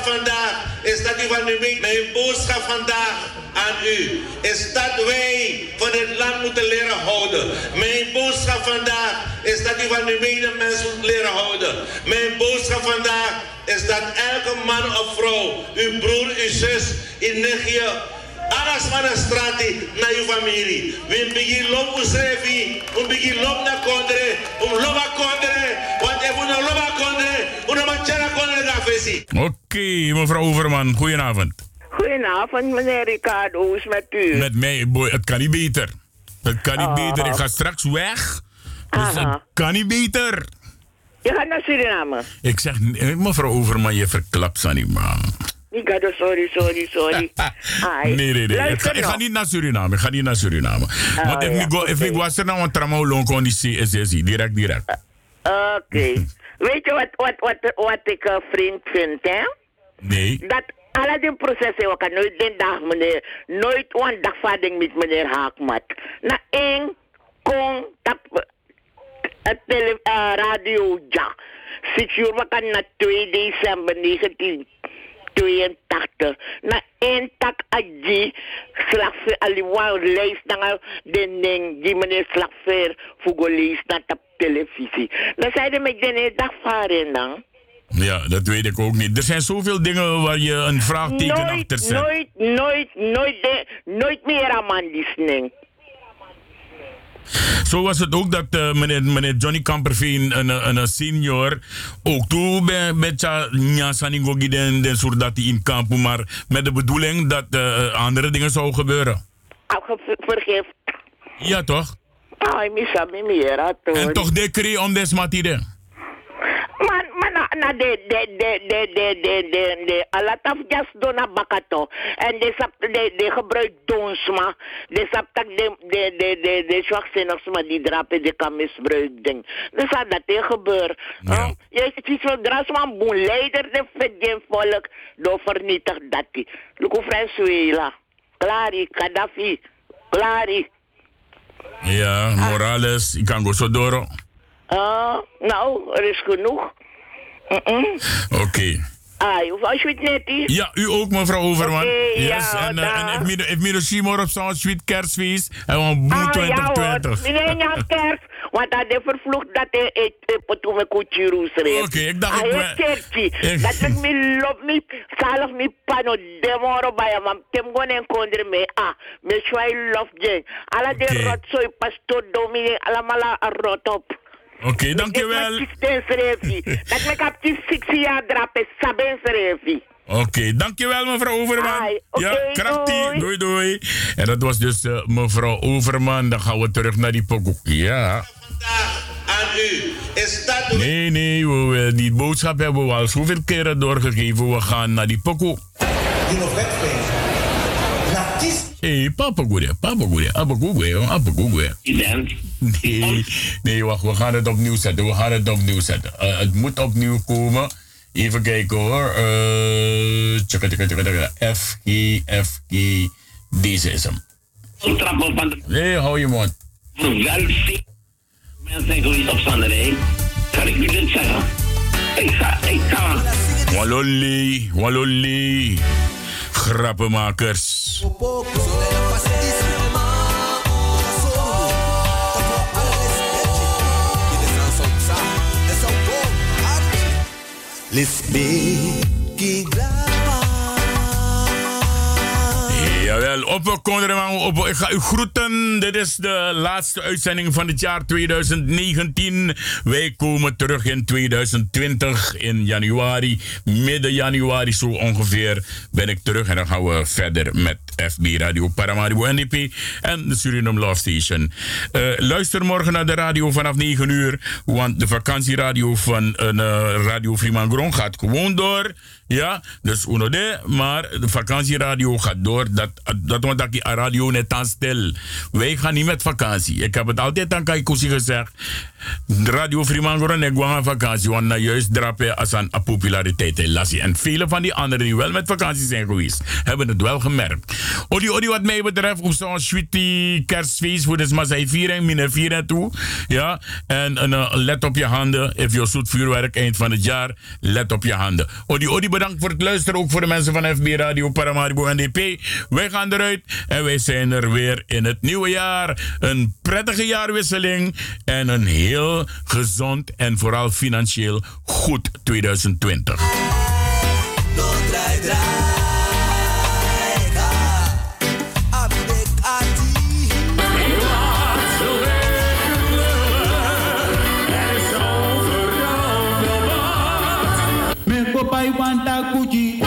[SPEAKER 32] Vandaag is dat u van u. Mijn boodschap vandaag aan u is dat wij van het land moeten leren houden. Mijn boodschap vandaag is dat u van uw medemens moet leren houden. Mijn boodschap vandaag is dat elke man of vrouw, uw broer, uw zus, in Nigeria, alles van de straat naar uw familie. We beginnen lopen schrijven, we beginnen lopen naar kondre, we lopen kondre, want we not lopen kondre, we not machara kondre gaan vissen.
[SPEAKER 2] Oké, mevrouw Overman, goedenavond.
[SPEAKER 33] Goedenavond, meneer Ricardo. Hoe is het met u?
[SPEAKER 2] Met mij, boy, het kan niet beter. Het kan niet
[SPEAKER 33] Oh.
[SPEAKER 2] beter. Ik ga straks weg. Dus
[SPEAKER 33] Aha.
[SPEAKER 2] het kan niet beter.
[SPEAKER 33] Je gaat naar Suriname.
[SPEAKER 2] Ik zeg, eh, mevrouw Overman, je verklapt ze niet, man.
[SPEAKER 33] Ik ga dus, sorry, sorry, sorry. [LAUGHS]
[SPEAKER 2] Nee, nee, nee. Ik ga, ik ga
[SPEAKER 33] nog.
[SPEAKER 2] niet naar Suriname. Ik ga niet naar Suriname. Want
[SPEAKER 33] ja,
[SPEAKER 2] if ik go- if ik was er nou een tramolon die CSSI. Direct, direct.
[SPEAKER 33] Oké. [LAUGHS] Weet je wat, wat, wat, wat ik een vriend vind, hè?
[SPEAKER 2] Nee.
[SPEAKER 33] Dat alle die processen, we kan nooit den dag, meneer, nooit een dagvaarding met meneer Haakmat. Na één kon tap, het tele, eh, radio, ja. Six uur, we kan na 2 december 1982. Na één tak aji, slagveer, aliwa, lijst naar den ding, die meneer slagveer, voor leest naar de televisie. Dan zei hij met den dagvaarding dan.
[SPEAKER 2] Ja, dat weet ik ook niet. Er zijn zoveel dingen waar je een vraagteken achter
[SPEAKER 33] Nooit,
[SPEAKER 2] zet.
[SPEAKER 33] nooit, nooit, nooit, de, nooit meer aan man die sning.
[SPEAKER 2] Zo was het ook dat eh, meneer, meneer Johnny Kamperveen, een, een, een senior, ook toen bij bij Nyasaningogi den, den soort dat hij in kampen, maar met de bedoeling dat eh, andere dingen zouden gebeuren.
[SPEAKER 33] Afge- Vergeef.
[SPEAKER 2] Ja, toch?
[SPEAKER 33] Ai, misa mi mira
[SPEAKER 2] En toch decree om desmatide.
[SPEAKER 33] Na, de, de, de, de, de, de, de, de, alataf jas do na bakato. En de sap, de, de gebruik donsma. De sap tak de, de, de, de, de zwakzinnigs maar die drapen de kan misbruik ding. Dus dat dat er gebeurt. Ja. Je ziet zo dras man boen leider de verdien volk. Do vernietig dat die. Luko Venezuela. Clari, Gaddafi. Clari.
[SPEAKER 2] Ja, Morales, ik kan go zo door.
[SPEAKER 33] Ah, nou, er is genoeg. Mm-mm.
[SPEAKER 2] Oké.
[SPEAKER 33] Ai, of als je het net is.
[SPEAKER 2] Ja, u ook, mevrouw Overman.
[SPEAKER 33] Oké,
[SPEAKER 2] yes,
[SPEAKER 33] ja,
[SPEAKER 2] en, uh, en me, me de Simor op zo'n sweet kerstfeest, en een boel
[SPEAKER 33] Ah, ja hoor,
[SPEAKER 2] 2020.
[SPEAKER 33] Jan Kerst, want dat is vervloekt dat hij het toen me koetje.
[SPEAKER 2] Oké, ik dacht
[SPEAKER 33] Hij
[SPEAKER 2] ik
[SPEAKER 33] kerstje,
[SPEAKER 2] Ik-
[SPEAKER 33] dat ik me lop niet, zalig niet pano, demoro bij hem, gewoon en kondre me, ah, me schwai lof je. Alla de
[SPEAKER 2] Oké.
[SPEAKER 33] rotzooi, pastor dominee, allemaal rot op.
[SPEAKER 2] Oké, dankjewel.
[SPEAKER 33] Die [LAUGHS] jaar drapen, saben.
[SPEAKER 2] Oké, dankjewel mevrouw Overman. Ja, krachtig.
[SPEAKER 33] doei.
[SPEAKER 2] Doei, doei. En dat was dus eh, mevrouw Overman. Dan gaan we terug naar die pokoe. Ja.
[SPEAKER 32] aan u. Is dat de
[SPEAKER 2] Nee, nee, we, die boodschap hebben we al zoveel keren doorgegeven. We gaan naar die pokoe. Hé, hey, papa goeie, papa goeie, papa goeie, papa goeie. Nee, nee, wacht, we gaan het opnieuw zetten, we gaan het opnieuw zetten. Eh, het moet opnieuw komen. Even kijken hoor. Eh, tjekka, tjekka, tjekka, tjekka. F, G, F, G. Deze is hem. Nee, hou je mond.
[SPEAKER 29] Wel mensen zijn geweest op Sanderij. Kan ik u dit zeggen? Ik ga, ik ga.
[SPEAKER 2] Waloli, waloli grappenmakers. Let's Jawel, op op, ik ga u groeten. Dit is de laatste uitzending van het jaar 2019. Wij komen terug in 2020 in januari, midden januari zo ongeveer ben ik terug. En dan gaan we verder met FB Radio Paramaribo NDP en de Suriname Love Station. Eh, luister morgen naar de radio vanaf 9 uur, want de vakantieradio van eh, Radio Freeman Grond gaat gewoon door. Ja, dus uno de, maar de vakantieradio gaat door. Dat, dat want dat die radio net aan stil. Wij gaan niet met vakantie. Ik heb het altijd aan Kaikosi gezegd. Radio Fremangoro ne gaan vakantie, want na juist drapen als aan populariteit lassie. En vele van die anderen die wel met vakantie zijn geweest, hebben het wel gemerkt. Odi, odi, wat mij betreft, op zo'n sweetie kerstfeest, voor de Mazai viering, mine vieren toe. Ja, en en, eh, let op je handen. If je zoet vuurwerk eind van het jaar, let op je handen. Odi, odi, bedankt voor het luisteren. Ook voor de mensen van FB Radio Paramaribo NDP. Wij gaan eruit en wij zijn er weer in het nieuwe jaar. Een prettige jaarwisseling en een heel gezond en vooral financieel goed 2020.
[SPEAKER 30] Draai, draai.
[SPEAKER 34] pai wan takuji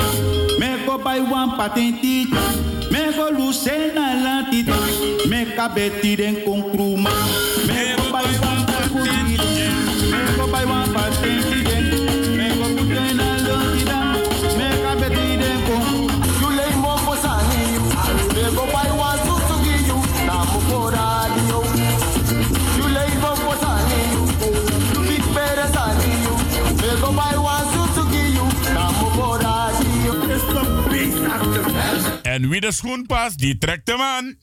[SPEAKER 34] me ko pai wan patenti me ko lucena lanti me kabeti den
[SPEAKER 10] kon Wie de schoen past, die trekt hem aan.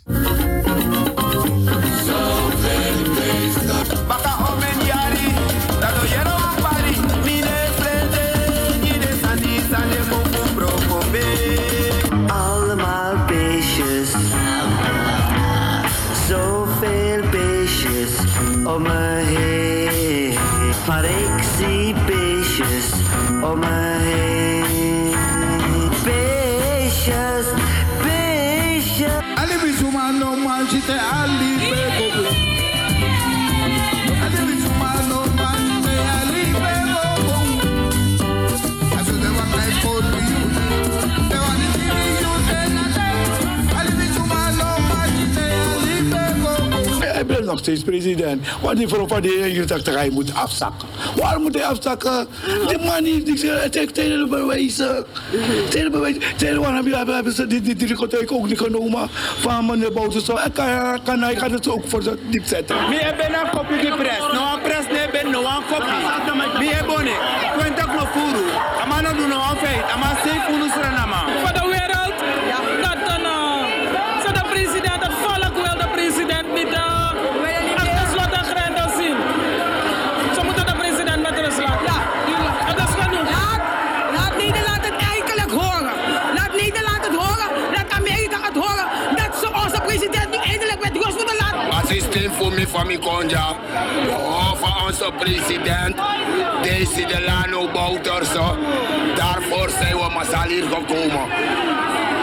[SPEAKER 8] nog steeds president. Wat die voor die 81 hij moet afzakken. Waarom moet hij afzakken? Die man die zegt tegen bewijzen. Tegen bewijzen. Tegen waarom hebben ze die discotheek ook niet genomen van meneer Boutenson. Ik kan hij gaat het ook voor de diep zetten.
[SPEAKER 14] Ik hebben een kopie die pres. Nou, een pres nee, ben nou een kopie. Ik heb een
[SPEAKER 35] nou een
[SPEAKER 16] een Voor me van mijn konja. Over onze president, Daisy Delano Bouterse. Daarvoor zijn we massaal hier gekomen.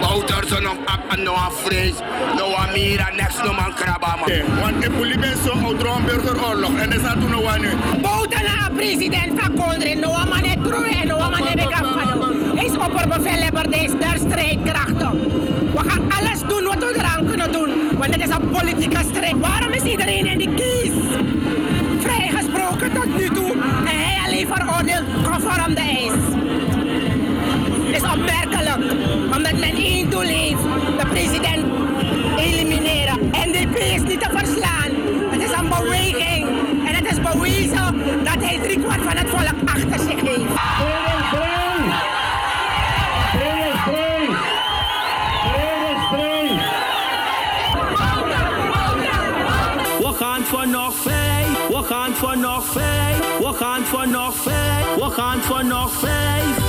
[SPEAKER 16] Bouterse nog op en nog vrees. Nog Amira, next nog man krabama.
[SPEAKER 14] Want de politie zo oud burgeroorlog. En dat is toen nog nu.
[SPEAKER 17] Bouten naar president van Kondrin. No man het troe en no man het. Hij is opperbevelhebber deze der strijdkrachten. We gaan alles doen wat we. Want het is een politieke strijd. Waarom is iedereen in die kies? Vrijgesproken tot nu toe. En hij alleen veroordeeld conform de eis. Het is opmerkelijk. Omdat men één doel heeft. De president elimineren. NDP is niet te verslaan. Het is een beweging. En het is bewezen dat hij driekwart van het volk achter zich heeft.
[SPEAKER 36] We gaan voor nog vijf, we gaan voor